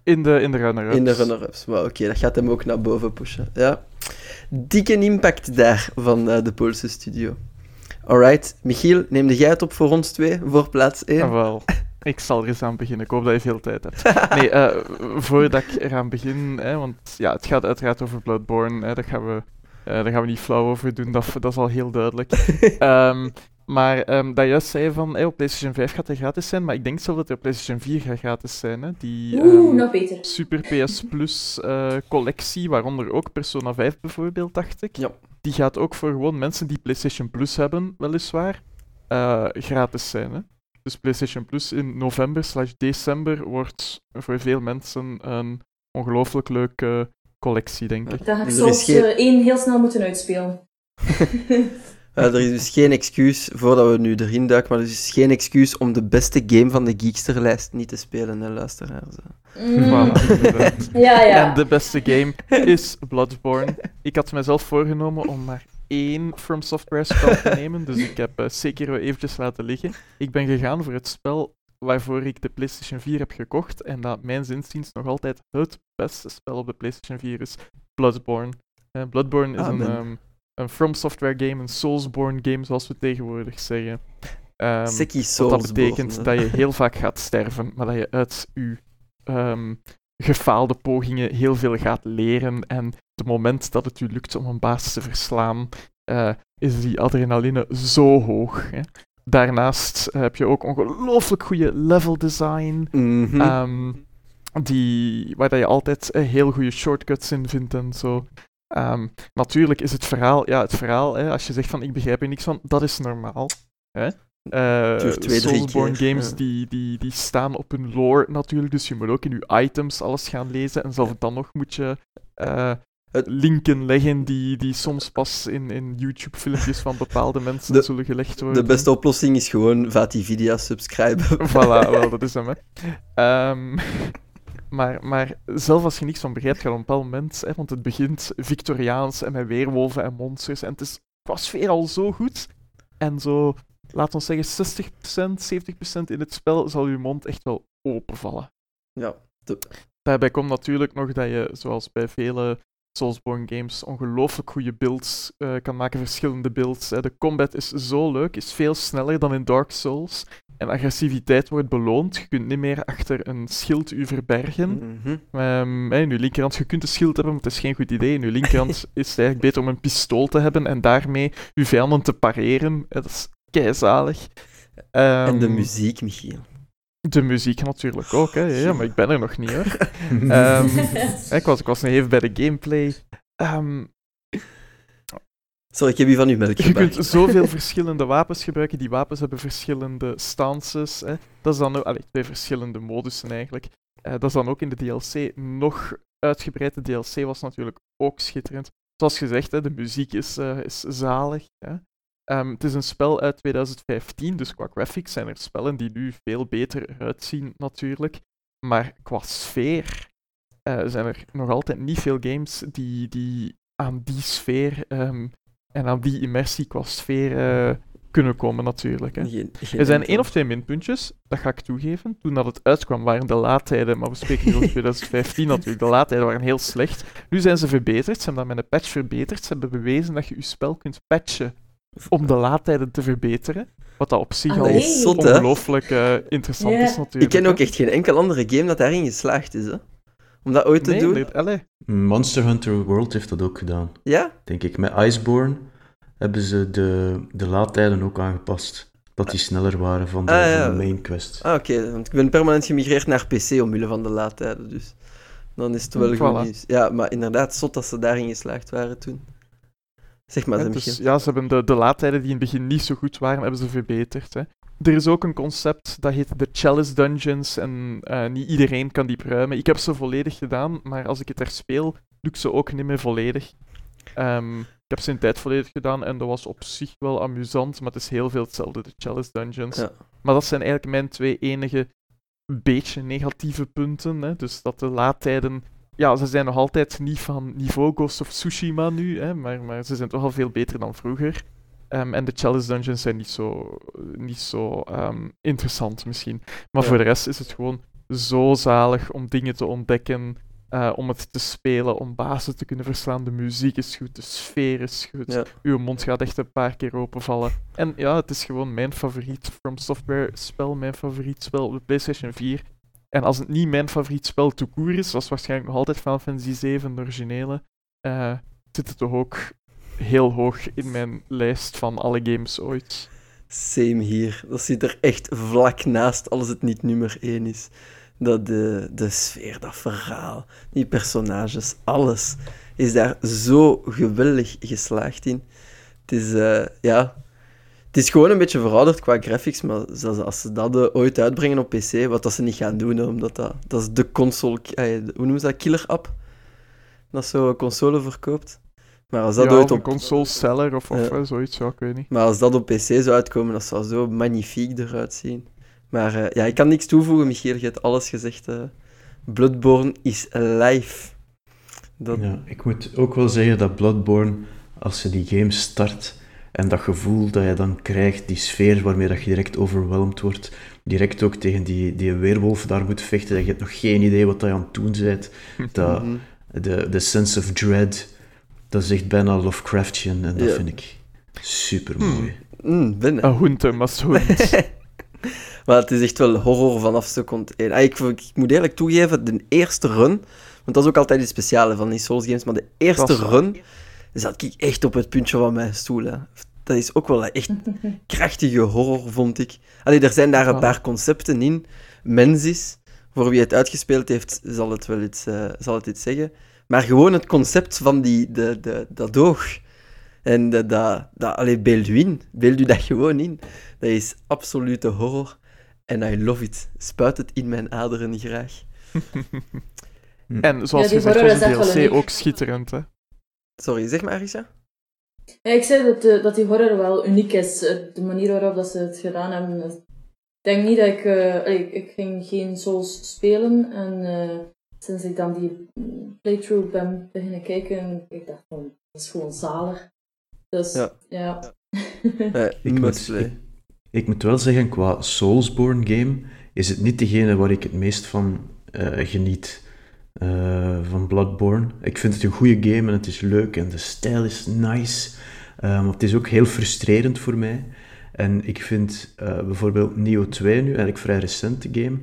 In de, in de runner-ups. In de runner-ups. Oké, okay, dat gaat hem ook naar boven pushen. Ja. Dikke impact daar van uh, de Poolse studio. Alright, Michiel, neemde jij het op voor ons twee, voor plaats 1? Ah, wel. Ik zal er eens aan beginnen. Ik hoop dat je veel tijd hebt. <laughs> Nee, uh, voordat ik eraan begin, hè, want ja, het gaat uiteraard over Bloodborne. Hè, daar, gaan we, uh, daar gaan we niet flauw over doen, dat, dat is al heel duidelijk. um, <laughs> maar um, dat juist zei van, hey, op PlayStation 5 gaat hij gratis zijn, maar ik denk zelf dat hij op PlayStation 4 gaat gratis zijn. Hè. Die um, nog beter. Super PS Plus uh, collectie, waaronder ook Persona 5 bijvoorbeeld, dacht ik. Ja. Die gaat ook voor gewoon mensen die PlayStation Plus hebben, weliswaar, gratis zijn. Hè. Dus PlayStation Plus in november slash december wordt voor veel mensen een ongelooflijk leuke collectie, denk ik. Dan ga ik uh, één heel snel moeten uitspelen. <laughs> Uh, er is dus geen excuus, voordat we nu erin duiken, maar er is dus geen excuus om de beste game van de Geeksterlijst niet te spelen, hè, luisteraars. Mm. Voilà, <laughs> ja, ja. En de beste game is Bloodborne. Ik had mezelf voorgenomen om maar één From Software spel te nemen, dus ik heb uh, Sekiro eventjes laten liggen. Ik ben gegaan voor het spel waarvoor ik de PlayStation 4 heb gekocht en dat mijn zinziens nog altijd het beste spel op de PlayStation 4 is, Bloodborne. Uh, Bloodborne is een, um, een From Software game, een Soulsborne game, zoals we tegenwoordig zeggen. Um, Soulsborne. Wat dat betekent dat je heel <laughs> vaak gaat sterven, maar dat je uit je um, gefaalde pogingen heel veel gaat leren. En het moment dat het u lukt om een baas te verslaan, uh, is die adrenaline zo hoog. Hè. Daarnaast heb je ook ongelooflijk goede level design. Mm -hmm. um, die, waar dat je altijd uh, heel goede shortcuts in vindt en zo. Um, natuurlijk is het verhaal, ja, het verhaal, hè, als je zegt van ik begrijp er niks van, dat is normaal. Hè? Uh, twee, Soulsborne keer, games ja. die, die, die staan op hun lore natuurlijk, dus je moet ook in je items alles gaan lezen en zelfs dan nog moet je uh, linken leggen die, die soms pas in, in YouTube-filmpjes van bepaalde <laughs> mensen De- zullen gelegd worden. De beste oplossing is gewoon Vatividia subscriben. <laughs> Voilà, <laughs> wel, dat is hem, hè. Ehm, Maar, maar zelf als je niks van begrijpt, gaat op een bepaald moment, hè, want het begint Victoriaans en met weerwolven en monsters. En het is qua sfeer al zo goed. En zo, laten we zeggen, 60%, 70% in het spel zal je mond echt wel openvallen. Ja. Daarbij komt natuurlijk nog dat je, zoals bij vele Soulsborne games, ongelooflijk goede builds uh, kan maken, verschillende builds. De combat is zo leuk, is veel sneller dan in Dark Souls. En agressiviteit wordt beloond. Je kunt niet meer achter een schild u verbergen. Mm -hmm. in je linkerhand, je kunt een schild hebben, maar het is geen goed idee. In je linkerhand <laughs> is het eigenlijk beter om een pistool te hebben en daarmee je vijanden te pareren. Dat is keizalig. en de ehm, muziek, Michiel. De muziek natuurlijk ook, hè. Ja, maar ik ben er nog niet, hoor. <laughs> <laughs> um, ik, was, ik was nog even bij de gameplay. Um, Sorry, ik heb hier van uw melk Je kunt zoveel <laughs> verschillende wapens gebruiken. Die wapens hebben verschillende stances. Hè. Dat is dan ook... Allee, twee verschillende modussen eigenlijk. Uh, dat is dan ook in de DLC nog uitgebreid. De DLC was natuurlijk ook schitterend. Zoals gezegd, hè, de muziek is, uh, is zalig. Hè. Um, het is een spel uit 2015, dus qua graphics zijn er spellen die nu veel beter uitzien natuurlijk. Maar qua sfeer uh, zijn er nog altijd niet veel games die, die aan die sfeer um, en aan die immersie qua sfeer uh, kunnen komen natuurlijk. Hè. er zijn één of twee minpuntjes, dat ga ik toegeven. Toen dat het uitkwam waren de laadtijden, maar we spreken nu over <laughs> 2015 natuurlijk, de laadtijden waren heel slecht. Nu zijn ze verbeterd, ze hebben dat met een patch verbeterd. Ze hebben bewezen dat je je spel kunt patchen om de laadtijden te verbeteren. Wat dat op zich al ongelooflijk uh, interessant is natuurlijk. Ik ken ook echt geen enkel andere game dat daarin geslaagd is. Hè? Om dat ooit te doen. Nee, Monster Hunter World heeft dat ook gedaan. Ja? Denk ik. Met Iceborne hebben ze de, de laadtijden ook aangepast. Dat die sneller waren van de, ah, van de main quest. Ah, oké. Want ik ben permanent gemigreerd naar PC omwille van de laadtijden. Dus dan is het wel goed nieuws. Ja, maar inderdaad, zot dat ze daarin geslaagd waren toen. Zeg maar, ja, dus, ja, ze hebben de, de laadtijden die in het begin niet zo goed waren, hebben ze verbeterd. Hè. Er is ook een concept dat heet de Chalice Dungeons en uh, niet iedereen kan die pruimen. Ik heb ze volledig gedaan, maar als ik het er speel, doe ik ze ook niet meer volledig. Um, ik heb ze in tijd volledig gedaan en dat was op zich wel amusant, maar het is heel veel hetzelfde, de Chalice Dungeons. Ja. Maar dat zijn eigenlijk mijn twee enige beetje negatieve punten. Hè. Dus dat de laadtijden ja, ze zijn nog altijd niet van niveau Ghost of Tsushima nu, hè, maar, maar ze zijn toch al veel beter dan vroeger. Um, en de challenge dungeons zijn niet zo, niet zo um, interessant misschien. Maar voor de rest is het gewoon zo zalig om dingen te ontdekken, uh, om het te spelen, om bazen te kunnen verslaan. De muziek is goed, de sfeer is goed. Ja. Uw mond gaat echt een paar keer openvallen. En ja, het is gewoon mijn favoriet From Software spel, mijn favoriet spel op de PlayStation 4. En als het niet mijn favoriet spel to koer is, was waarschijnlijk nog altijd Final Fantasy 7, de originele, uh, zit het toch ook heel hoog in mijn lijst van alle games ooit. Same hier. Dat zit er echt vlak naast als het niet nummer 1 is. Dat de, de sfeer, dat verhaal, die personages, alles is daar zo geweldig geslaagd in. Het is, uh, ja, het is gewoon een beetje verouderd qua graphics, maar zelfs als ze dat uh, ooit uitbrengen op PC, wat dat ze niet gaan doen, omdat dat, dat is de console, uh, hoe noemen ze dat, killer app? Dat zo console verkoopt. Maar als dat ja, ooit op... console seller of, of uh, zoiets, ja, ik weet niet. Maar als dat op PC zou uitkomen, dat zou zo magnifiek eruit zien. Maar uh, ja, ik kan niks toevoegen, Michiel, je hebt alles gezegd. Uh, Bloodborne is live. Dat... Ja, ik moet ook wel zeggen dat Bloodborne, als je die game start en dat gevoel dat je dan krijgt, die sfeer waarmee dat je direct overweldigd wordt, direct ook tegen die, die weerwolf daar moet vechten, dat je hebt nog geen idee wat je aan het doen bent. <laughs> Dat, mhm. de, de sense of dread, dat is echt bijna Lovecraftian en dat vind ik super mooi. Mm, binnen. Een hoente, maar <laughs> maar het is echt wel horror vanaf seconde 1. Ah, ik, ik, moet eerlijk toegeven, de eerste run, want dat is ook altijd het speciale van die Souls games, maar de eerste run zat ik echt op het puntje van mijn stoel. Hè. Dat is ook wel echt <laughs> krachtige horror, vond ik. Allee, er zijn daar een paar concepten in. Mensis, voor wie het uitgespeeld heeft, zal het wel iets, uh, zal het iets zeggen. Maar gewoon het concept van die, de, de, dat oog. En de, dat, dat, allee, beeld u in. Beeld u dat gewoon in. Dat is absolute horror. En I love it. Spuit het in mijn aderen graag. <laughs> en zoals ja, gezegd was de DLC ook schitterend, hè? Sorry, zeg maar, Arisha. Ja, ik zei dat, uh, dat die horror wel uniek is. Uh, de manier waarop dat ze het gedaan hebben. Ik denk niet dat ik... Uh, ik, ik, ging geen Souls spelen. En sinds ik dan die playthrough ben beginnen kijken, ik dacht van, dat is gewoon zalig. Dus, ja. ja. <laughs> ik, moet, ik, ik, moet wel zeggen, qua Soulsborne game is het niet degene waar ik het meest van uh, geniet. Uh, van Bloodborne. Ik vind het een goede game en het is leuk en de stijl is nice. Um, het is ook heel frustrerend voor mij. En ik vind uh, bijvoorbeeld Neo 2 nu, eigenlijk vrij recente game,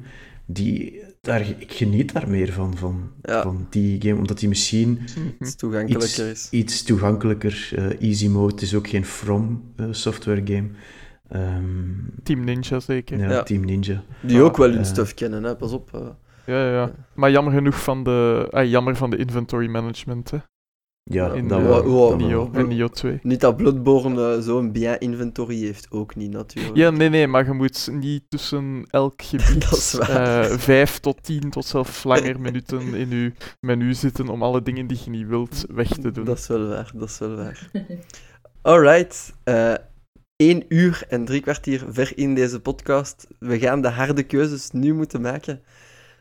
die, daar, ik geniet daar meer van, van, van die game, omdat die misschien <laughs> iets toegankelijker iets, is. Iets toegankelijker, uh, easy mode, het is ook geen From uh, software game. Um, Team Ninja zeker. Ja, ja. Team Ninja. Die ook wel hun stuff kennen, hè? pas op. Ja, ja, maar jammer genoeg van de, ah, jammer van de inventory management. Hè. Ja, in dat uh, wel. Wow, Nio, Nio 2. Niet dat Bloodborne uh, zo'n bien inventory heeft, ook niet natuurlijk. Ja, nee, nee, maar je moet niet tussen elk <laughs> gebied uh, vijf tot tien tot zelfs langer <laughs> minuten in je menu zitten om alle dingen die je niet wilt weg te doen. Dat is wel waar, dat is wel waar. <laughs> Alright, uh, één uur en drie kwartier ver in deze podcast. We gaan de harde keuzes nu moeten maken.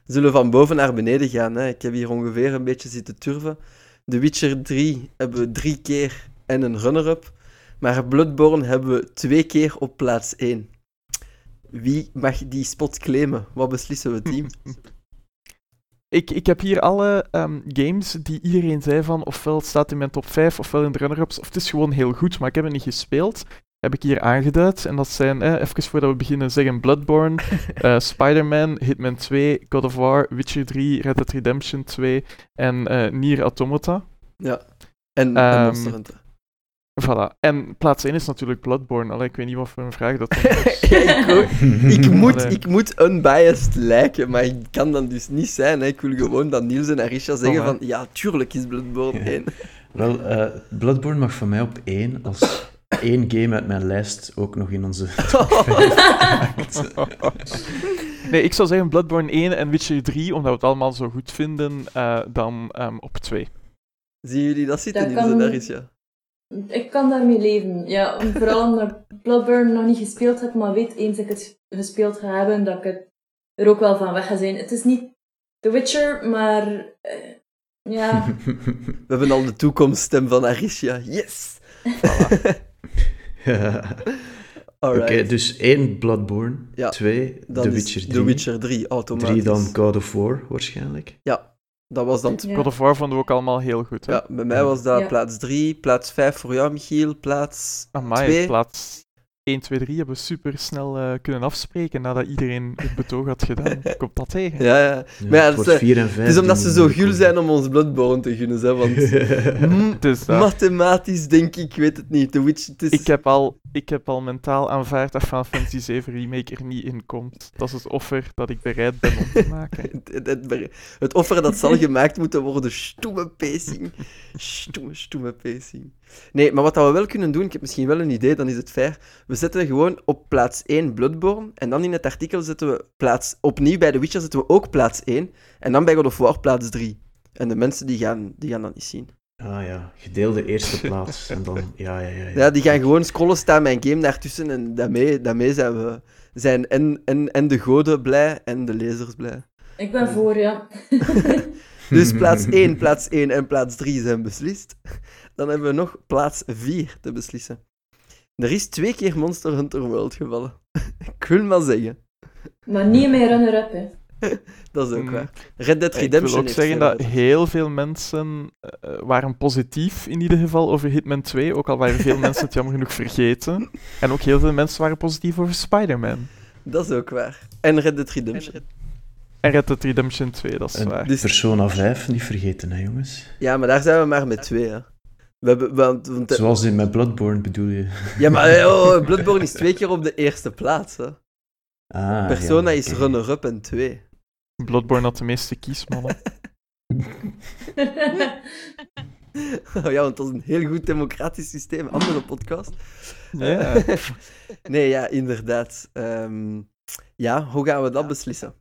We zullen van boven naar beneden gaan. Hè. Ik heb hier ongeveer een beetje zitten turven. The Witcher 3 hebben we drie keer en een runner-up. Maar Bloodborne hebben we twee keer op plaats 1. Wie mag die spot claimen? Wat beslissen we, team? <laughs> Ik, ik heb hier alle um, games die iedereen zei van ofwel staat in mijn top 5 ofwel in de runner-ups, of het is gewoon heel goed, maar ik heb het niet gespeeld. Heb ik hier aangeduid. En dat zijn, eh, even voordat we beginnen, zeggen Bloodborne, uh, <laughs> Spider-Man, Hitman 2, God of War, Witcher 3, Red Dead Redemption 2 en uh, Nier Automata. Ja, en, um, en Monster Hunter. Voilà. En plaats 1 is natuurlijk Bloodborne. Allee, ik weet niet wat voor een vraag dat is. ja, <laughs> ik, ik, <laughs> moet, ik moet unbiased lijken, maar ik kan dan dus niet zijn. Hè. Ik wil gewoon dat Niels en Arisha zeggen oh, van ja, tuurlijk is Bloodborne 1. Wel, uh, Bloodborne mag voor mij op 1 als <coughs> één game uit mijn lijst ook nog in onze <laughs> <laughs> Nee, ik zou zeggen Bloodborne 1 en Witcher 3, omdat we het allemaal zo goed vinden, uh, dan um, op 2. Zien jullie dat zitten, Niels en Arisha? Ik kan daarmee leven. Ja, vooral omdat ik Bloodborne nog niet gespeeld heb, maar weet eens ik het gespeeld ga hebben, dat ik het er ook wel van weg ga zijn. Het is niet The Witcher, maar uh, ja. <laughs> We hebben al de toekomststem van Arisha. Yes! Voilà. <laughs> Oké, okay, dus één Bloodborne, ja, twee The Witcher 3. The Witcher 3, automatisch. Drie dan God of War, waarschijnlijk. Ja, dat was dan... Ja. God of War vonden we ook allemaal heel goed, hè? Ja, bij mij was dat ja. plaats 3, plaats 5 voor jou, Michiel, plaats 2. plaats 1, 2, 3 hebben we super snel uh, kunnen afspreken nadat iedereen het betoog had gedaan. <laughs> Komt dat tegen? Ja, ja. ja maar ja, het, is, het is omdat ze zo gul zijn om ons Bloodborne te gunnen, hè, want <laughs> mathematisch denk ik, ik weet het niet. The Witch, het is... ik, heb al, ik heb al mentaal aanvaard dat Final Fantasy 7 Remake er niet in komt. Dat is het offer dat ik bereid ben om te maken. <laughs> het, het, het, offer dat zal gemaakt moeten worden, stoeme pacing. Stoeme, stoeme pacing. Nee, maar wat we wel kunnen doen, ik heb misschien wel een idee, dan is het fair. We zetten gewoon op plaats 1 Bloodborne. En dan in het artikel zetten we plaats... Opnieuw bij The Witcher zetten we ook plaats 1. En dan bij God of War plaats 3. En de mensen die gaan, die gaan dat niet zien. Ah ja, gedeelde eerste plaats. en dan... Ja, ja, ja, ja. ja die gaan gewoon scrollen, staan mijn game daartussen. En daarmee, daarmee zijn we... Zijn en, en, en de goden blij en de lezers blij. Ik ben voor, ja. <laughs> dus plaats <laughs> 1, plaats 1 en plaats 3 zijn beslist. Dan hebben we nog plaats 4 te beslissen. Er is twee keer Monster Hunter World gevallen. <laughs> ik wil maar zeggen. Maar niet meer runner-up, hè. <laughs> dat is ook mm. waar. Red Dead Redemption Ik wil ook zeggen dat heel veel mensen uh, waren positief in ieder geval over Hitman 2, ook al waren veel <laughs> mensen het jammer genoeg vergeten. En ook heel veel mensen waren positief over Spider-Man. Dat is ook waar. En Red Dead Redemption. En Red Dead Redemption 2, dat is en waar. Dus... Persona 5 niet vergeten, hè jongens. Ja, maar daar zijn we maar met twee, hè. We hebben, want, want, Zoals in mijn Bloodborne bedoel je? Ja, maar eh, oh, <laughs> Bloodborne is twee keer op de eerste plaats. Hè. Ah, Persona ja, is runner-up en twee. Bloodborne had de meeste kiesmannen. oh <laughs> <laughs> ja, want dat is een heel goed democratisch systeem. Andere podcast. Ja. nee, ja, inderdaad. Um, ja, hoe gaan we dat beslissen?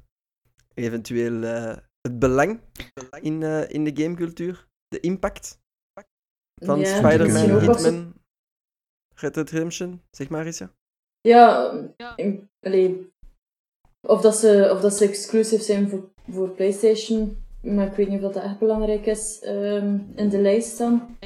Eventueel uh, het belang in, uh, in de gamecultuur, de impact van ja, Spider-Man, Hitman, Red Dead Redemption, zeg maar eens. Ja, ja, allee, of, dat ze, of dat ze exclusief zijn voor, voor PlayStation, maar ik weet niet of dat echt belangrijk is, ehm, in de lijst staan.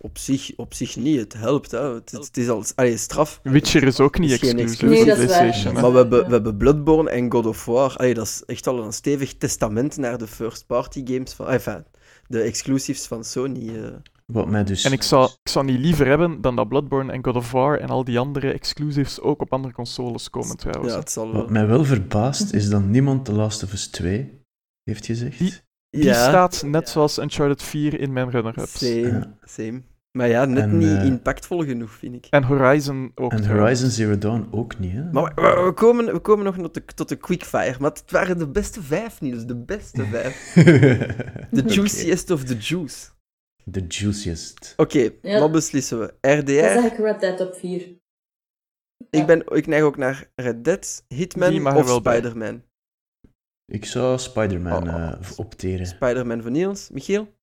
Op zich, op zich niet, het helpt. Hè. Het, het is al allee, straf. Witcher is ook niet exclusief Nee, voor waar. PlayStation. Maar we hebben, we hebben Bloodborne en God of War. Allee, dat is echt al een stevig testament naar de first-party games van... Enfin, de exclusives van Sony. eh. Wat mij dus... En ik zou, ik zou niet liever hebben dan dat Bloodborne en God of War en al die andere exclusives ook op andere consoles komen trouwens. Ja, hè. het zal Wat mij wel verbaast, is dat niemand The Last of Us 2 heeft gezegd. Die- Die Ja, staat net zoals Uncharted 4 in mijn runner-ups. same, Ja. same. Maar ja, net En, niet eh, impactvol genoeg, vind ik. En Horizon ook. En trouwens. Horizon Zero Dawn ook niet, hè? Maar we, komen, we komen nog tot de, tot de quickfire. Maar het waren de beste vijf, Niels. De beste vijf. <laughs> The Oké. juiciest of the juice. The juiciest. Oké, Ja. wat beslissen we? Dan RDR? zeg ik Red Dead op 4. Ik, ben, ik neig ook naar Red Dead, Hitman of. Spider-Man. Ik zou Spider-Man Oh. eh, opteren. Spider-Man van Niels. Michiel?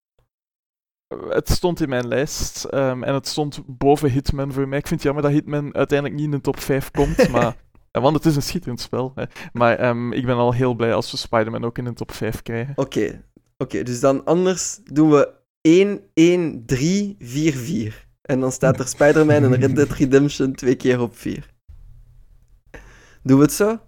Het stond in mijn lijst ehm, en het stond boven Hitman voor mij. Ik vind het jammer dat Hitman uiteindelijk niet in de top 5 komt, <laughs> maar, want het is een schitterend spel. Hè. Maar ehm, ik ben al heel blij als we Spider-Man ook in de top 5 krijgen. Oké, oké, dus dan anders doen we 1, 1, 3, 4, 4. En dan staat er Spider-Man en Red Dead Redemption twee keer op 4. Doen we het zo?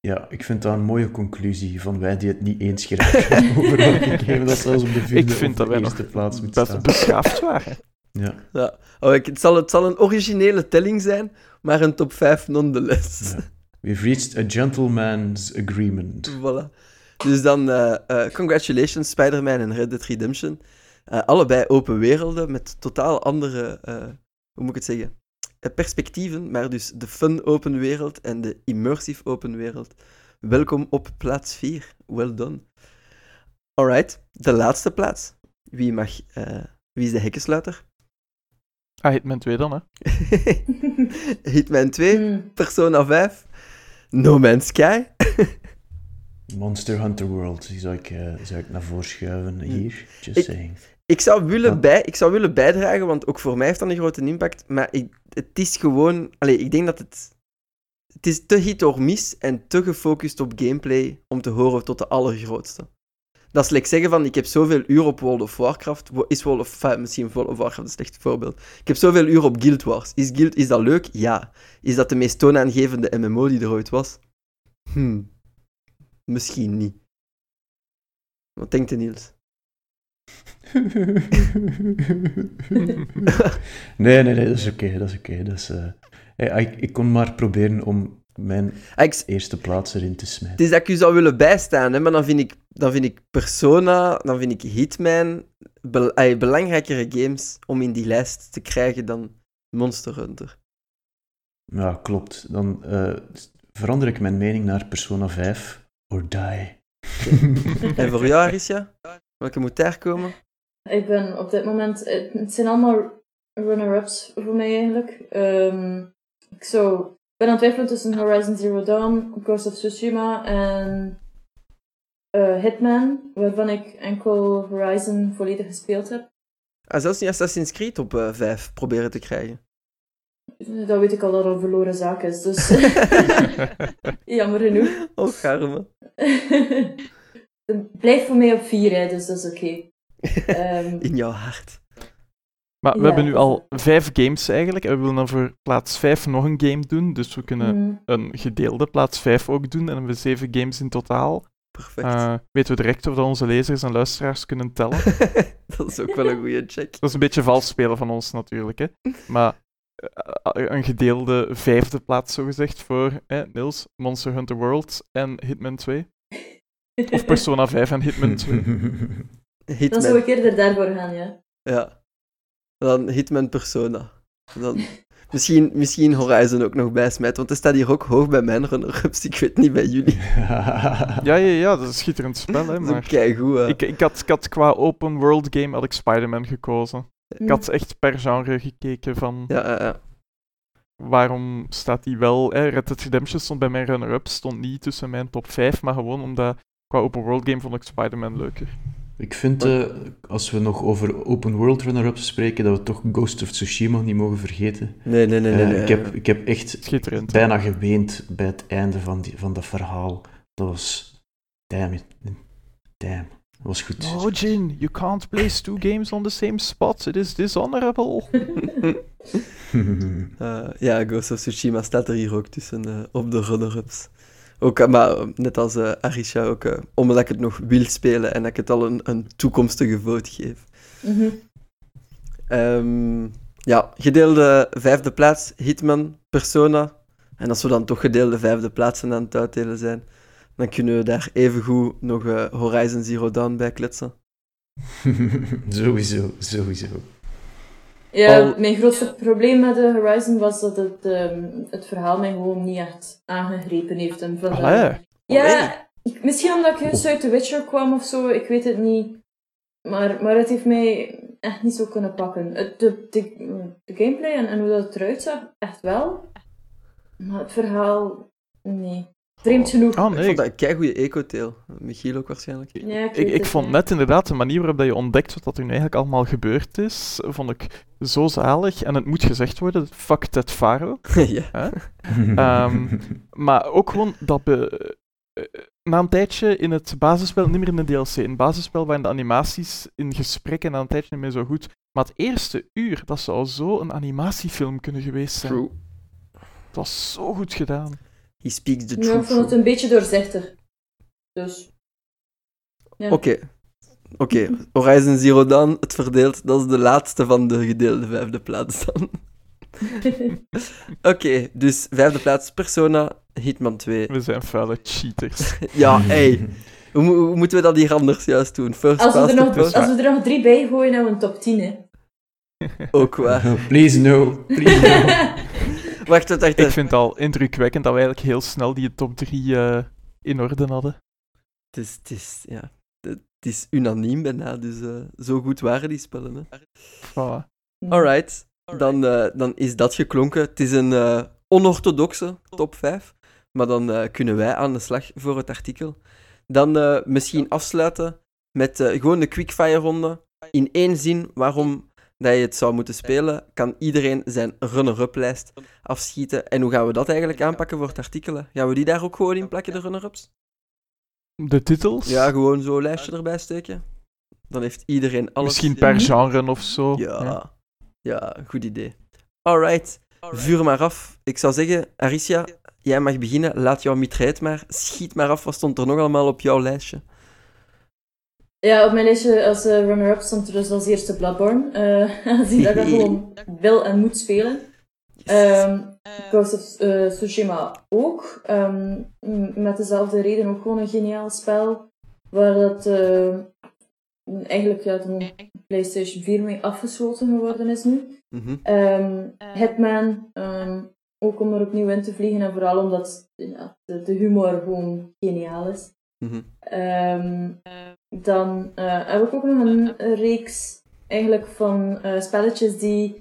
Ja, ik vind dat een mooie conclusie van wij die het niet eens geraakt <laughs> over welke game dat zelfs op de vierde Ik vind of dat wij eerste nog plaats moet best staan. beschaafd waren. Ja. Ja. Oh, ik, het, zal, het zal een originele telling zijn, maar een top 5 nonetheless. Ja. We've reached a gentleman's agreement. Voilà. Dus dan, eh, eh, congratulations, Spider-Man en Red Dead Redemption. Eh, allebei open werelden met totaal andere, eh, hoe moet ik het zeggen, perspectieven. Maar dus de fun open wereld en de immersive open wereld. Welkom op plaats 4. Well done. Alright, de laatste plaats. Wie mag, eh, wie is de hekkensluiter? Ah, Hitman 2 dan, hè. <laughs> Hitman 2, Hmm. Persona 5, No Man's Sky. <laughs> Monster Hunter World, die zou ik, eh, zou ik naar voren schuiven hier. Just Ik- saying. Ik zou, willen Ja. bij, ik zou willen bijdragen, want ook voor mij heeft dat een grote impact. Maar ik, het is gewoon... Allee, ik denk dat het... Het is te hit or miss en te gefocust op gameplay om te horen tot de allergrootste. Dat is like zeggen van, ik heb zoveel uur op World of Warcraft. Is World of... enfin, misschien World of Warcraft een slecht voorbeeld. Ik heb zoveel uur op Guild Wars. Is, Guild, is dat leuk? Ja. Is dat de meest toonaangevende MMO die er ooit was? Hmm. Misschien niet. Wat denkt u, Niels? <laughs> nee, nee, nee, dat is oké. dat is oké. dat is, eh, ik, ik kon maar proberen om mijn Ah, ik, eerste plaats erin te Het smijten. is dat ik u zou willen bijstaan, hè, maar dan vind ik, dan vind ik Persona, dan vind ik Hitman ay, belangrijkere games om in die lijst te krijgen dan Monster Hunter. Ja, klopt. Dan eh, verander ik mijn mening naar Persona 5 or die. <laughs> En voor jou, Arisha? Welke moet daar komen? Ik ben op dit moment... Het het zijn allemaal runner-ups voor mij eigenlijk. Ehm, ik zou... Ik ben aan het twijfelen tussen Horizon Zero Dawn, Ghost of Tsushima en eh, Hitman, waarvan ik enkel Horizon volledig gespeeld heb. Ah, zelfs niet Assassin's Creed op eh 5 proberen te krijgen. Dat weet ik al dat het een verloren zaak is, dus <laughs> <laughs> jammer genoeg. Oh, garme. <laughs> Het blijft voor mij op 4, hè, dus dat is oké. Ehm, <laughs> In jouw hart. Maar we Ja. hebben nu al vijf games eigenlijk. En we willen dan voor plaats 5 nog een game doen. Dus we kunnen mm, een gedeelde plaats 5 ook doen. En dan hebben we zeven games in totaal. Perfect. Eh, weten we direct of dat onze lezers en luisteraars kunnen tellen. <laughs> dat is ook wel een goede check. Dat is een beetje vals spelen van ons natuurlijk. Hè. Maar een gedeelde vijfde plaats zogezegd voor eh, Niels, Monster Hunter World en Hitman 2. Of <laughs> Persona 5 en Hitman <laughs> 2. Hitman. Dan zou ik eerder daarvoor gaan, ja. Ja. Dan Hitman Persona. Dan misschien, misschien Horizon ook nog bijsmijten, want er staat hier ook hoog bij mijn runner-ups. Ik weet niet bij jullie. <laughs> Ja, ja, ja, dat is een schitterend spel, hè. Dat is ook Maar keigoed, hè. ik, ik, had, ik had qua open world game had ik Spider-Man gekozen. Ik had echt per genre gekeken van Ja, ja, ja. waarom staat die wel... Eh, Red Dead Redemption stond bij mijn runner-up, stond niet tussen mijn top 5, maar gewoon omdat qua open world game vond ik Spider-Man leuker. Ik vind, eh, als we nog over open world runner-ups spreken, dat we toch Ghost of Tsushima niet mogen vergeten. Nee, nee, nee, nee. Eh, nee. ik, heb, ik heb echt Schitterend. hè. bijna geweend bij het einde van, die, van dat verhaal. Dat was... Damn it. Damn, dat was goed. No, Jin, you can't place two games on the same spot. It is dishonorable. Uh, <laughs> <laughs> ja, Ghost of Tsushima staat er hier ook tussen uh, op de runner-ups. Ook, uh, maar net als uh, Arisha ook, omdat ik het nog wil spelen en dat ik het al een, een toekomstige vote geef. Mhm. Um, ja, gedeelde vijfde plaats, Hitman, Persona. En als we dan toch gedeelde vijfde plaatsen aan het uitdelen zijn, dan kunnen we daar evengoed nog uh, Horizon Zero Dawn bij kletsen. <laughs> sowieso, sowieso. Ja, Al- mijn grootste probleem met de Horizon was dat het, ehm, het verhaal mij gewoon niet echt aangegrepen heeft. En vandaar- Allee. Ja, ik- misschien omdat ik juist uit The Witcher kwam of zo, ik weet het niet. Maar, maar het heeft mij echt niet zo kunnen pakken. Het- De, de, de gameplay en, en hoe dat eruit zag, echt wel. Maar het verhaal, nee. Vreemd genoeg. Oh Ik nee, vond dat een keigoede eco-tail. Michiel ook waarschijnlijk. Ja, ik, Ik, ik vond net inderdaad de manier waarop dat je ontdekt wat dat er nu eigenlijk allemaal gebeurd is, vond ik zo zalig. En het moet gezegd worden, fuck Ted Faro. <laughs> ja. Ehm, Maar ook gewoon dat be, eh, na een tijdje in het basisspel, niet meer in de DLC, in het basisspel waren de animaties in gesprekken na een tijdje niet meer zo goed. Maar het eerste uur, dat zou zo een animatiefilm kunnen geweest zijn. True. Het was zo goed gedaan. He speaks the Ja, ik truth. vond het een beetje doorzichtig. Dus. Ja. Oké. Oké, Horizon Zero Dawn, het verdeelt. Dat is de laatste van de gedeelde vijfde plaats dan. <laughs> Oké, dus vijfde plaats Persona, Hitman 2. We zijn vuile cheaters. <laughs> Ja, hey. Hoe, mo- hoe moeten we dat hier anders juist doen? First Als we, er nog, als we er nog drie bij gooien, hebben we een top 10, hè. Ook waar. <laughs> Please no, please no. <laughs> Wacht, wacht, wacht. Ik vind het al indrukwekkend dat we eigenlijk heel snel die top 3 eh, in orde hadden. Het is, het is, ja, het is unaniem bijna, dus eh, zo goed waren die spellen. Hè. Voilà. Alright, dan, eh, dan is dat geklonken. Het is een onorthodoxe top 5, maar dan kunnen wij aan de slag voor het artikel. Dan misschien afsluiten met gewoon een quickfire ronde. In één zin waarom dat je het zou moeten spelen, kan iedereen zijn runner-up lijst afschieten. En hoe gaan we dat eigenlijk aanpakken voor het artikel? hè? Gaan we die daar ook gewoon in plakken, de runner-ups? De titels? Ja, gewoon zo'n lijstje erbij steken. Dan heeft iedereen alles. Misschien per genre of zo. Ja, ja, goed idee. Alright, vuur maar af. Ik zou zeggen, Aricia, jij mag beginnen. Laat jouw mitraille maar. Schiet maar af. Wat stond er nog allemaal op jouw lijstje? Ja, op mijn lijstje als eh, runner-up stond er dus als eerste Bloodborne. eh <laughs> aangezien dat ik dat gewoon <laughs> wil en moet spelen. Ehm Ghost of eh, Tsushima ook. Ehm, met dezelfde reden ook gewoon een geniaal spel. Waar dat eh, eigenlijk ja, toen PlayStation 4 mee afgesloten geworden is nu. Mhm. Ehm, Hitman, ehm, ook om er opnieuw in te vliegen en vooral omdat ja, de, de humor gewoon geniaal is. Mhm. Ehm, dan eh, heb ik ook nog een, reeks eigenlijk van eh, spelletjes die.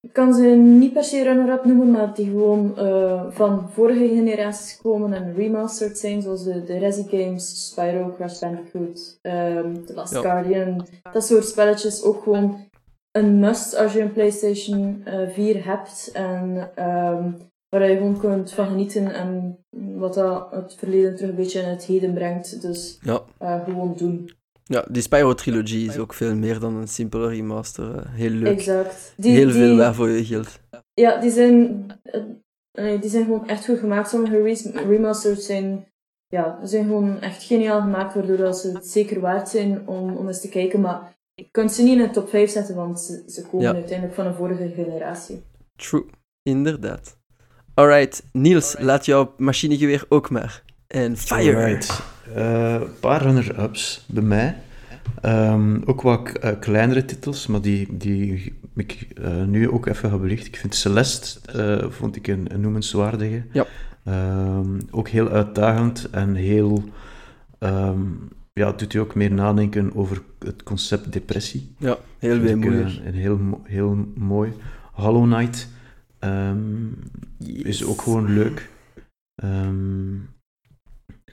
Ik kan ze niet per se runner-up noemen, maar die gewoon eh, van vorige generaties komen en remastered zijn, zoals de, de Resi Games, Spyro, Crash Bandicoot, ehm The Last Ja. Guardian. Dat soort spelletjes ook gewoon een must als je een PlayStation eh, 4 hebt en ehm, waar je gewoon kunt van genieten en wat dat het verleden terug een beetje in het heden brengt. Dus Ja. eh, gewoon doen. ja, die Spyro-trilogie is ook veel meer dan een simpele remaster. eh, Heel leuk. Exact. Die, Heel die, veel waarvoor je geld. Ja, die zijn, nee, die zijn gewoon echt goed gemaakt. Sommige remasters zijn, ja, zijn gewoon echt geniaal gemaakt, waardoor dat ze het zeker waard zijn om, om eens te kijken. Maar je kunt ze niet in de top 5 zetten, want ze, ze komen Ja. uiteindelijk van een vorige generatie. True, inderdaad. Alright, Niels, laat jouw machinegeweer ook maar. En fire. Alright. Eh, Een paar runner-ups bij mij. Ehm, ook wat eh, kleinere titels, maar die, die ik eh, nu ook even ga belichten. Ik vind Celeste eh, vond ik een, een noemenswaardige. Ja. Ehm, ook heel uitdagend en heel... ehm, ja, doet u ook meer nadenken over het concept depressie. Ja, heel weemoedig. eh, een heel, heel mooi. Hollow Knight ehm, is ook gewoon leuk. Ehm,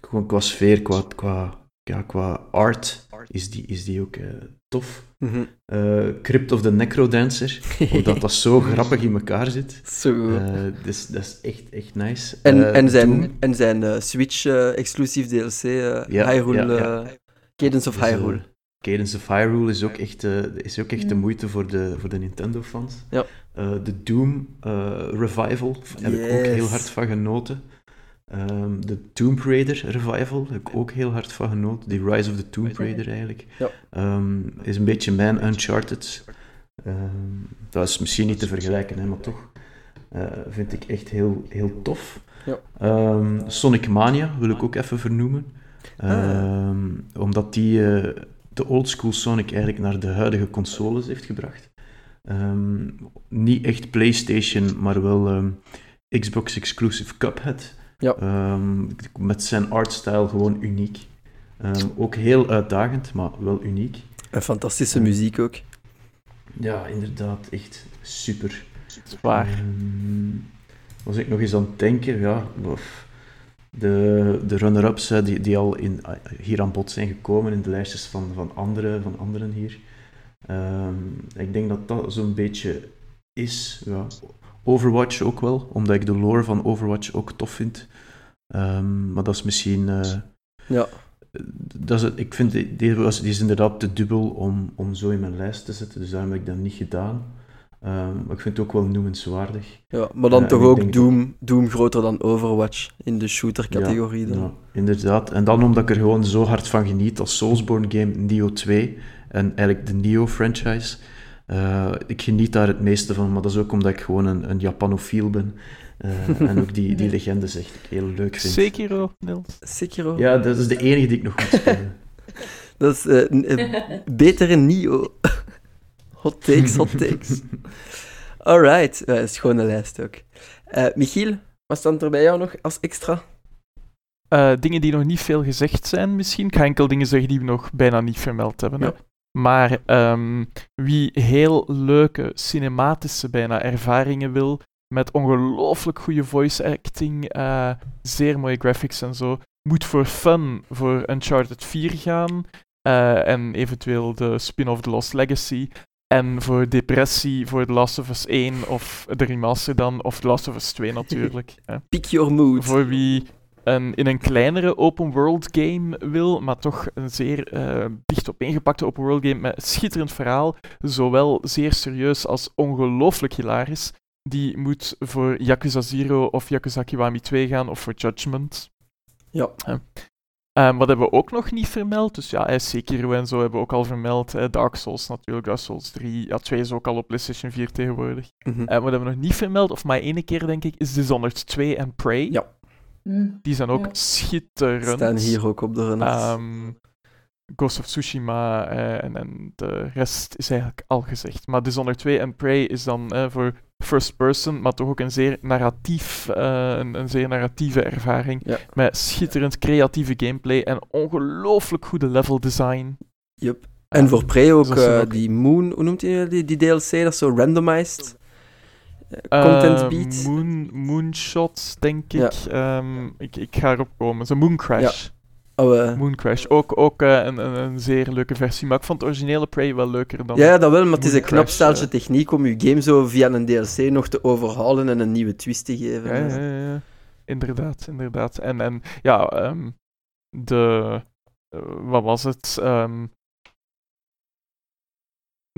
gewoon qua sfeer, qua, qua, ja, qua art is die, is die ook eh, tof. Mhm. Eh, Crypt of the Necrodancer, <laughs> omdat dat zo grappig in elkaar zit. Zo dus, dat is echt, echt nice. En, en zijn, en zijn Switch-exclusief DLC, Ja, Hyrule ja, ja. Cadence of Hyrule. Cadence of Hyrule is ook echt, uh, is ook echt de moeite voor de, voor de Nintendo-fans. Ja. Uh, de Doom uh, Revival heb ik ook heel hard van genoten. Um, de Tomb Raider Revival heb ik ook heel hard van genoten. Die Rise of the Tomb Raider eigenlijk. Ja. Um, is een beetje mijn Uncharted. Um, dat is misschien niet te vergelijken, hè, maar toch vind ik echt heel, heel tof. Ja. Sonic Mania wil ik ook even vernoemen. Ah. Omdat die de oldschool Sonic eigenlijk naar de huidige consoles heeft gebracht. niet echt PlayStation, maar wel Xbox exclusive Cuphead. Ja. Um, met zijn artstyle gewoon uniek. Um, ook heel uitdagend, maar wel uniek. En fantastische muziek ook. Ja, inderdaad. Echt super. Zwaar. Um, was ik nog eens aan het denken, ja... De, de runner-ups die, die al in, hier aan bod zijn gekomen in de lijstjes van, van, andere, van anderen hier. ik denk dat dat zo'n beetje is. Ja. Overwatch ook wel, omdat ik de lore van Overwatch ook tof vind. Um, maar dat is misschien. Uh, ja. Dat is het, ik vind die, die, was, die is inderdaad te dubbel om, om zo in mijn lijst te zetten, dus daarom heb ik dat niet gedaan. Um, maar ik vind het ook wel noemenswaardig. Ja, maar dan uh, toch ook Doom, Doom groter dan Overwatch in de shooter-categorie. Ja, ja, inderdaad. En dan omdat ik er gewoon zo hard van geniet als Soulsborne game Neo 2 en eigenlijk de Neo-franchise. Uh, ik geniet daar het meeste van, maar dat is ook omdat ik gewoon een, een Japanofiel ben. Uh, en ook die, die <laughs> legendes echt heel leuk vind. Sekiro, Niels. Sekiro. Ja, dat is de enige die ik nog moet spelen. <laughs> dat is uh, uh, betere Nio. Hot takes, hot <laughs> takes. Alright, uh, schone lijst ook. Michiel, wat staat er bij jou nog als extra? dingen die nog niet veel gezegd zijn, misschien. Ik ga enkel dingen zeggen die we nog bijna niet vermeld hebben. Ja. Maar um, wie heel leuke cinematische bijna ervaringen wil, met ongelooflijk goede voice acting, uh, zeer mooie graphics en zo, moet voor fun voor Uncharted 4 gaan. Uh, en eventueel de spin-off The Lost Legacy. En voor depressie voor The Last of Us 1 of de remaster dan, of The Last of Us 2 natuurlijk. <laughs> Pick your mood. Voor wie een, in een kleinere open world game wil, maar toch een zeer uh, dicht opeengepakte open world game met een schitterend verhaal, zowel zeer serieus als ongelooflijk hilarisch, die moet voor Yakuza Zero of Yakuza Kiwami 2 gaan of voor Judgment. Ja. Uh, um, wat hebben we ook nog niet vermeld? Dus ja, Sekiro en zo hebben we ook al vermeld. Hè. Dark Souls natuurlijk, Dark Souls 3. Ja, 2 is ook al op PlayStation 4 tegenwoordig. Mm -hmm. uh, wat hebben we nog niet vermeld, of maar één keer denk ik, is Dishonored 2 en Prey. Ja. Die zijn ook Ja. schitterend. Staan hier ook op de runners. Ehm, Ghost of Tsushima eh, en, en de rest is eigenlijk al gezegd. Maar Dishonored 2 en Prey is dan eh, voor first person, maar toch ook een zeer narratief, eh, een, een zeer narratieve ervaring. Ja. Met schitterend creatieve gameplay en ongelooflijk goede level design. Yep. En voor Prey ook, eh, ook- die Moon, hoe noemt hij die, die DLC? Dat is zo randomized eh, content beat. Moon, moonshot, denk Ja. ik. Ehm, ik. Ik ga erop komen. Zo Moon Crash. Oh, eh, Moon Crash. Ook, ook eh, een, een, een zeer leuke versie. Maar ik vond het originele Prey wel leuker dan. ja, dat wel, maar het is een knap staaltje eh. techniek om je game zo via een DLC nog te overhalen en een nieuwe twist te geven. Ja, ja, ja, ja. Inderdaad, inderdaad. En, en ja, ehm, de. wat was het? Ehm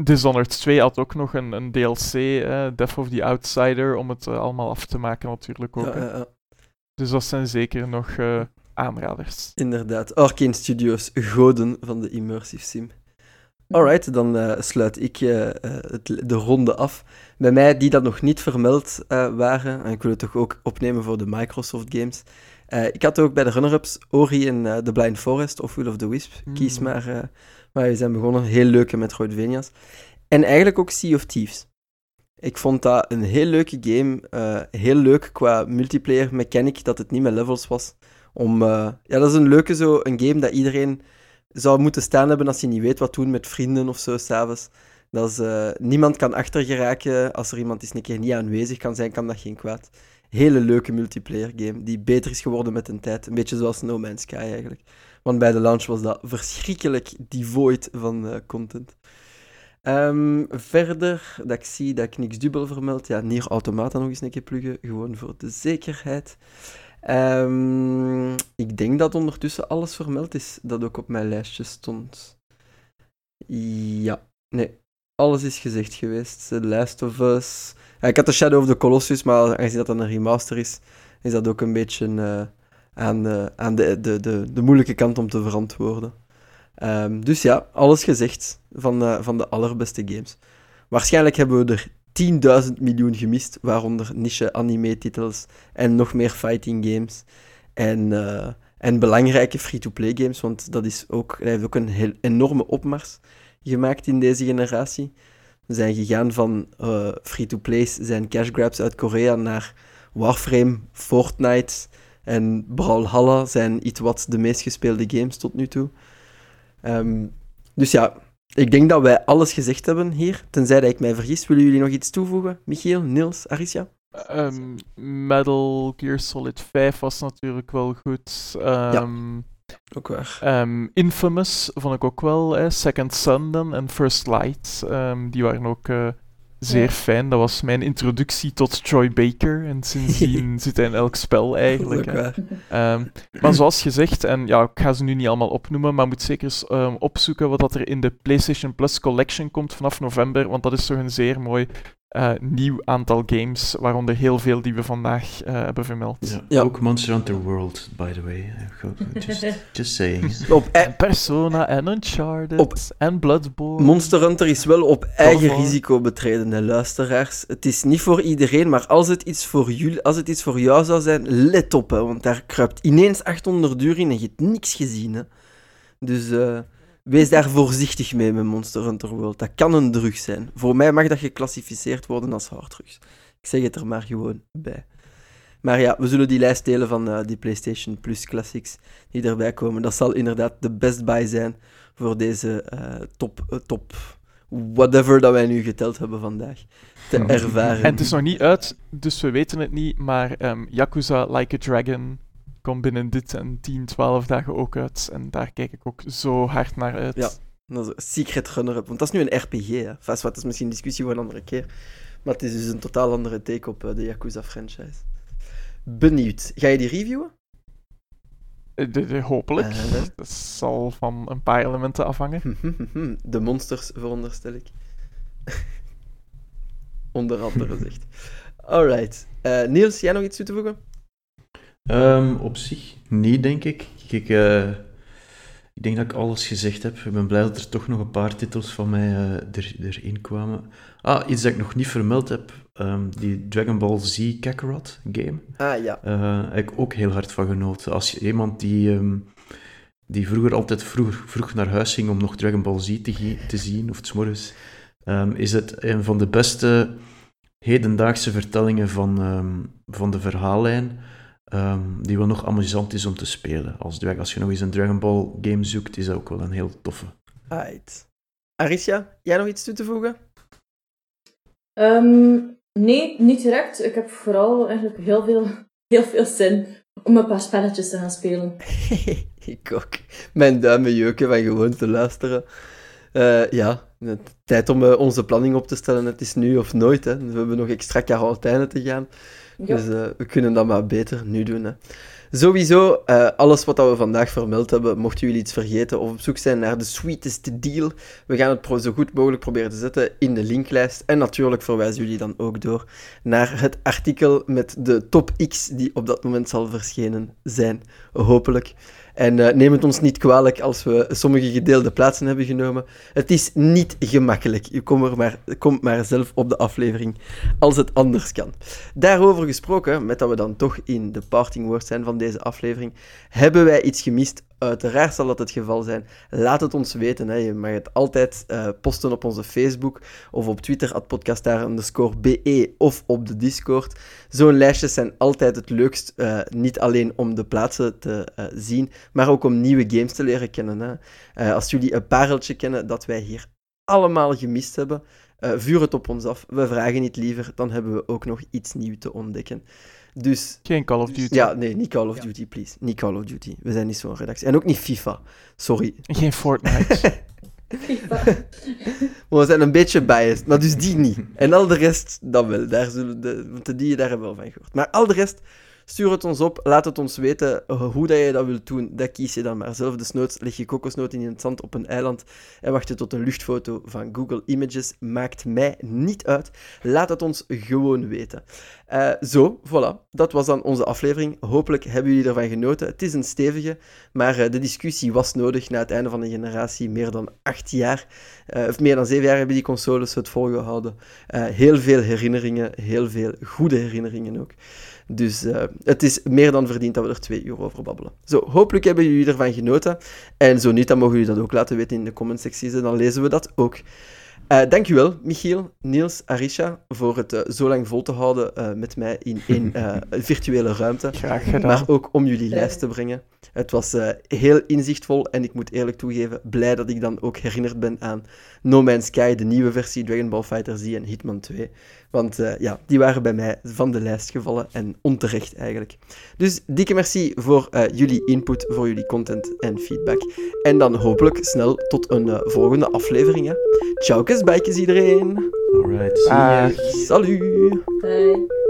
Dishonored 2 had ook nog een, een DLC, eh, Death of the Outsider, om het allemaal af te maken natuurlijk ook. Dus dat zijn zeker nog aanraders. inderdaad. Arcane Studios, goden van de immersive sim. Alright, dan eh, sluit ik eh, eh, het, de ronde af. Bij mij, die dat nog niet vermeld eh, waren, en ik wil het toch ook opnemen voor de Microsoft games. Eh, ik had ook bij de runner-ups Ori en eh, The Blind Forest of Will of the Wisp. Kies Mm. maar eh, waar we zijn begonnen. Heel leuke Metroidvania's. En eigenlijk ook Sea of Thieves. Ik vond dat een heel leuke game. eh, heel leuk qua multiplayer mechanic, dat het niet met levels was. Om, eh, ja, dat is een leuke zo, een game dat iedereen zou moeten staan hebben als je niet weet wat doen met vrienden of zo s'avonds. Dat is, eh, niemand kan achter geraken. Als er iemand eens een keer niet aanwezig kan zijn, kan dat geen kwaad. Hele leuke multiplayer game, die beter is geworden met de tijd. Een beetje zoals No Man's Sky eigenlijk. Want bij de launch was dat verschrikkelijk devoid van eh, content. Ehm, verder, dat ik zie dat ik niks dubbel vermeld. Ja, Nier Automata nog eens een keer pluggen, gewoon voor de zekerheid. Ehm, ik denk dat ondertussen alles vermeld is dat ook op mijn lijstje stond. Ja, nee. Alles is gezegd geweest. The Last of Us. Ik had de Shadow of the Colossus, maar aangezien dat dat een remaster is, is dat ook een beetje uh, aan, aan de, de, de, de moeilijke kant om te verantwoorden. Um, dus ja, alles gezegd van, uh, van de allerbeste games. Waarschijnlijk hebben we er 10.000 miljoen gemist, waaronder niche anime-titels en nog meer fighting games. En, en belangrijke free-to-play games, want dat is ook, hij heeft ook een enorme opmars gemaakt in deze generatie. We zijn gegaan van uh, free-to-plays, zijn cash grabs uit Korea, naar Warframe, Fortnite en Brawlhalla zijn iets wat de meest gespeelde games tot nu toe. Um, dus ja, ik denk dat wij alles gezegd hebben hier, tenzij dat ik mij vergis. Willen jullie nog iets toevoegen? Michiel, Niels, Aricia? Um, Metal Gear Solid 5 was natuurlijk wel goed. Um, ja. Ook waar. Um, Infamous vond ik ook wel. Second dan en First Light. Die waren ook uh, zeer ja. fijn. Dat was mijn introductie tot Troy Baker. En sindsdien <laughs> zit hij in elk spel eigenlijk. Um, maar zoals gezegd, en ja, ik ga ze nu niet allemaal opnoemen, maar moet zeker eens opzoeken wat dat er in de PlayStation Plus Collection komt vanaf november. Want dat is toch een zeer mooi uh, nieuw aantal games, waaronder heel veel die we vandaag uh, hebben vermeld. Ja, ja, Ook Monster Hunter World, by the way. <laughs> Just, just saying. Op en Persona en Uncharted op en Bloodborne. Monster Hunter is wel op eigen risico betreden, hè, luisteraars. Het is niet voor iedereen, maar als het iets voor, jullie, als het iets voor jou zou zijn, let op, hè, want daar kruipt ineens 800 uur in en je hebt niks gezien. Hè. Dus... Uh, Wees daar voorzichtig mee met Monster Hunter World. Dat kan een drug zijn. Voor mij mag dat geclassificeerd worden als harddrugs. Ik zeg het er maar gewoon bij. Maar ja, we zullen die lijst delen van uh, die PlayStation Plus Classics die erbij komen. Dat zal inderdaad de best buy zijn voor deze uh, top, uh, top whatever dat wij nu geteld hebben vandaag te ervaren. En het is nog niet uit, dus we weten het niet, maar um, Yakuza Like a Dragon komt binnen dit en 10, 12 dagen ook uit. En daar kijk ik ook zo hard naar uit. Ja, dat is Secret Runner-up. Want dat is nu een RPG. Hè. Fast wat is misschien een discussie voor een andere keer. Maar het is dus een totaal andere take op uh, de Yakuza-franchise. Benieuwd. Ga je die reviewen? De, de, hopelijk. Uh, dat zal van een paar elementen afhangen. <laughs> De monsters, veronderstel ik. <laughs> Onder andere zegt. Alright. Uh, Niels, jij nog iets toe te voegen? Um, op zich niet, denk ik. Ik, uh, ik denk dat ik alles gezegd heb. Ik ben blij dat er toch nog een paar titels van mij uh, er, erin kwamen. Ah, iets dat ik nog niet vermeld heb. Um, die Dragon Ball Z Kakarot game. Ah, ja. Uh, heb ik ook heel hard van genoten. Als iemand die, um, die vroeger altijd vroeg, vroeg naar huis ging om nog Dragon Ball Z te, te zien, of s morgens, is het een van de beste hedendaagse vertellingen van, van de verhaallijn. Um, die wel nog amusant is om te spelen. Als, als je nog eens een Dragon Ball game zoekt, is dat ook wel een heel toffe. Right. Arisha, jij nog iets toe te voegen? Um, nee, niet direct. Ik heb vooral eigenlijk heel veel, <laughs> heel veel zin om een paar spelletjes te gaan spelen. <laughs> ik ook. Mijn duimen jeuken van gewoon te luisteren. Uh, ja, tijd om uh, onze planning op te stellen. Het is nu of nooit. Hè. We hebben nog extra quarantaine te gaan. Dus uh, we kunnen dat maar beter nu doen. Hè. Sowieso, uh, alles wat we vandaag vermeld hebben, mochten jullie iets vergeten of op zoek zijn naar de sweetest deal, we gaan het zo goed mogelijk proberen te zetten in de linklijst. En natuurlijk verwijzen jullie dan ook door naar het artikel met de top X die op dat moment zal verschenen zijn, hopelijk. En uh, neem het ons niet kwalijk als we sommige gedeelde plaatsen hebben genomen. Het is niet gemakkelijk. Je komt maar, komt maar zelf op de aflevering als het anders kan. Daarover gesproken, met dat we dan toch in de parting words zijn van deze aflevering, hebben wij iets gemist Uiteraard zal dat het geval zijn. Laat het ons weten. Hè. Je mag het altijd uh, posten op onze Facebook of op Twitter, at podcastaar_be of op de Discord. Zo'n lijstjes zijn altijd het leukst. Uh, niet alleen om de plaatsen te uh, zien, maar ook om nieuwe games te leren kennen. Hè. als jullie een pareltje kennen dat wij hier allemaal gemist hebben, vuur het op ons af. We vragen niet liever, dan hebben we ook nog iets nieuws te ontdekken. Dus, Geen Call of Duty. Ja, nee, niet Call of Duty, please. Niet Call of Duty. We zijn niet zo'n redactie. En ook niet FIFA. Sorry. <laughs> Geen Fortnite. FIFA. maar we zijn een beetje biased, maar dus die niet. En al de rest, dan wel. Daar zullen de, want die, daar hebben we wel van gehoord. Maar al de rest, Stuur het ons op, laat het ons weten. Hoe dat je dat wilt doen, dat kies je dan maar zelf. Desnoods leg je kokosnoot in het zand op een eiland en wacht je tot een luchtfoto van Google Images. Maakt mij niet uit. Laat het ons gewoon weten. Uh, zo, voilà. Dat was dan onze aflevering. Hopelijk hebben jullie ervan genoten. Het is een stevige, maar uh, de discussie was nodig na het einde van een generatie. Meer dan acht jaar, of meer dan zeven jaar hebben die consoles het volgehouden. heel veel herinneringen, heel veel goede herinneringen ook. Dus uh, het is meer dan verdiend dat we er twee uur over babbelen. Zo, hopelijk hebben jullie ervan genoten. En zo niet, dan mogen jullie dat ook laten weten in de comment-secties en dan lezen we dat ook. Uh, dankjewel, Michiel, Niels, Arisha, voor het uh, zo lang vol te houden uh, met mij in één <laughs> virtuele ruimte. Graag gedaan. Maar ook om jullie lijst te brengen. Het was heel inzichtvol en ik moet eerlijk toegeven, blij dat ik dan ook herinnerd ben aan No Man's Sky, de nieuwe versie, Dragon Ball Fighter Z en Hitman 2. Want uh, ja, die waren bij mij van de lijst gevallen en onterecht eigenlijk. Dus dikke merci voor uh, jullie input, voor jullie content en feedback. En dan hopelijk snel tot een uh, volgende aflevering. Hè. Ciao, bijkes iedereen. Alright, see Salut. Bye.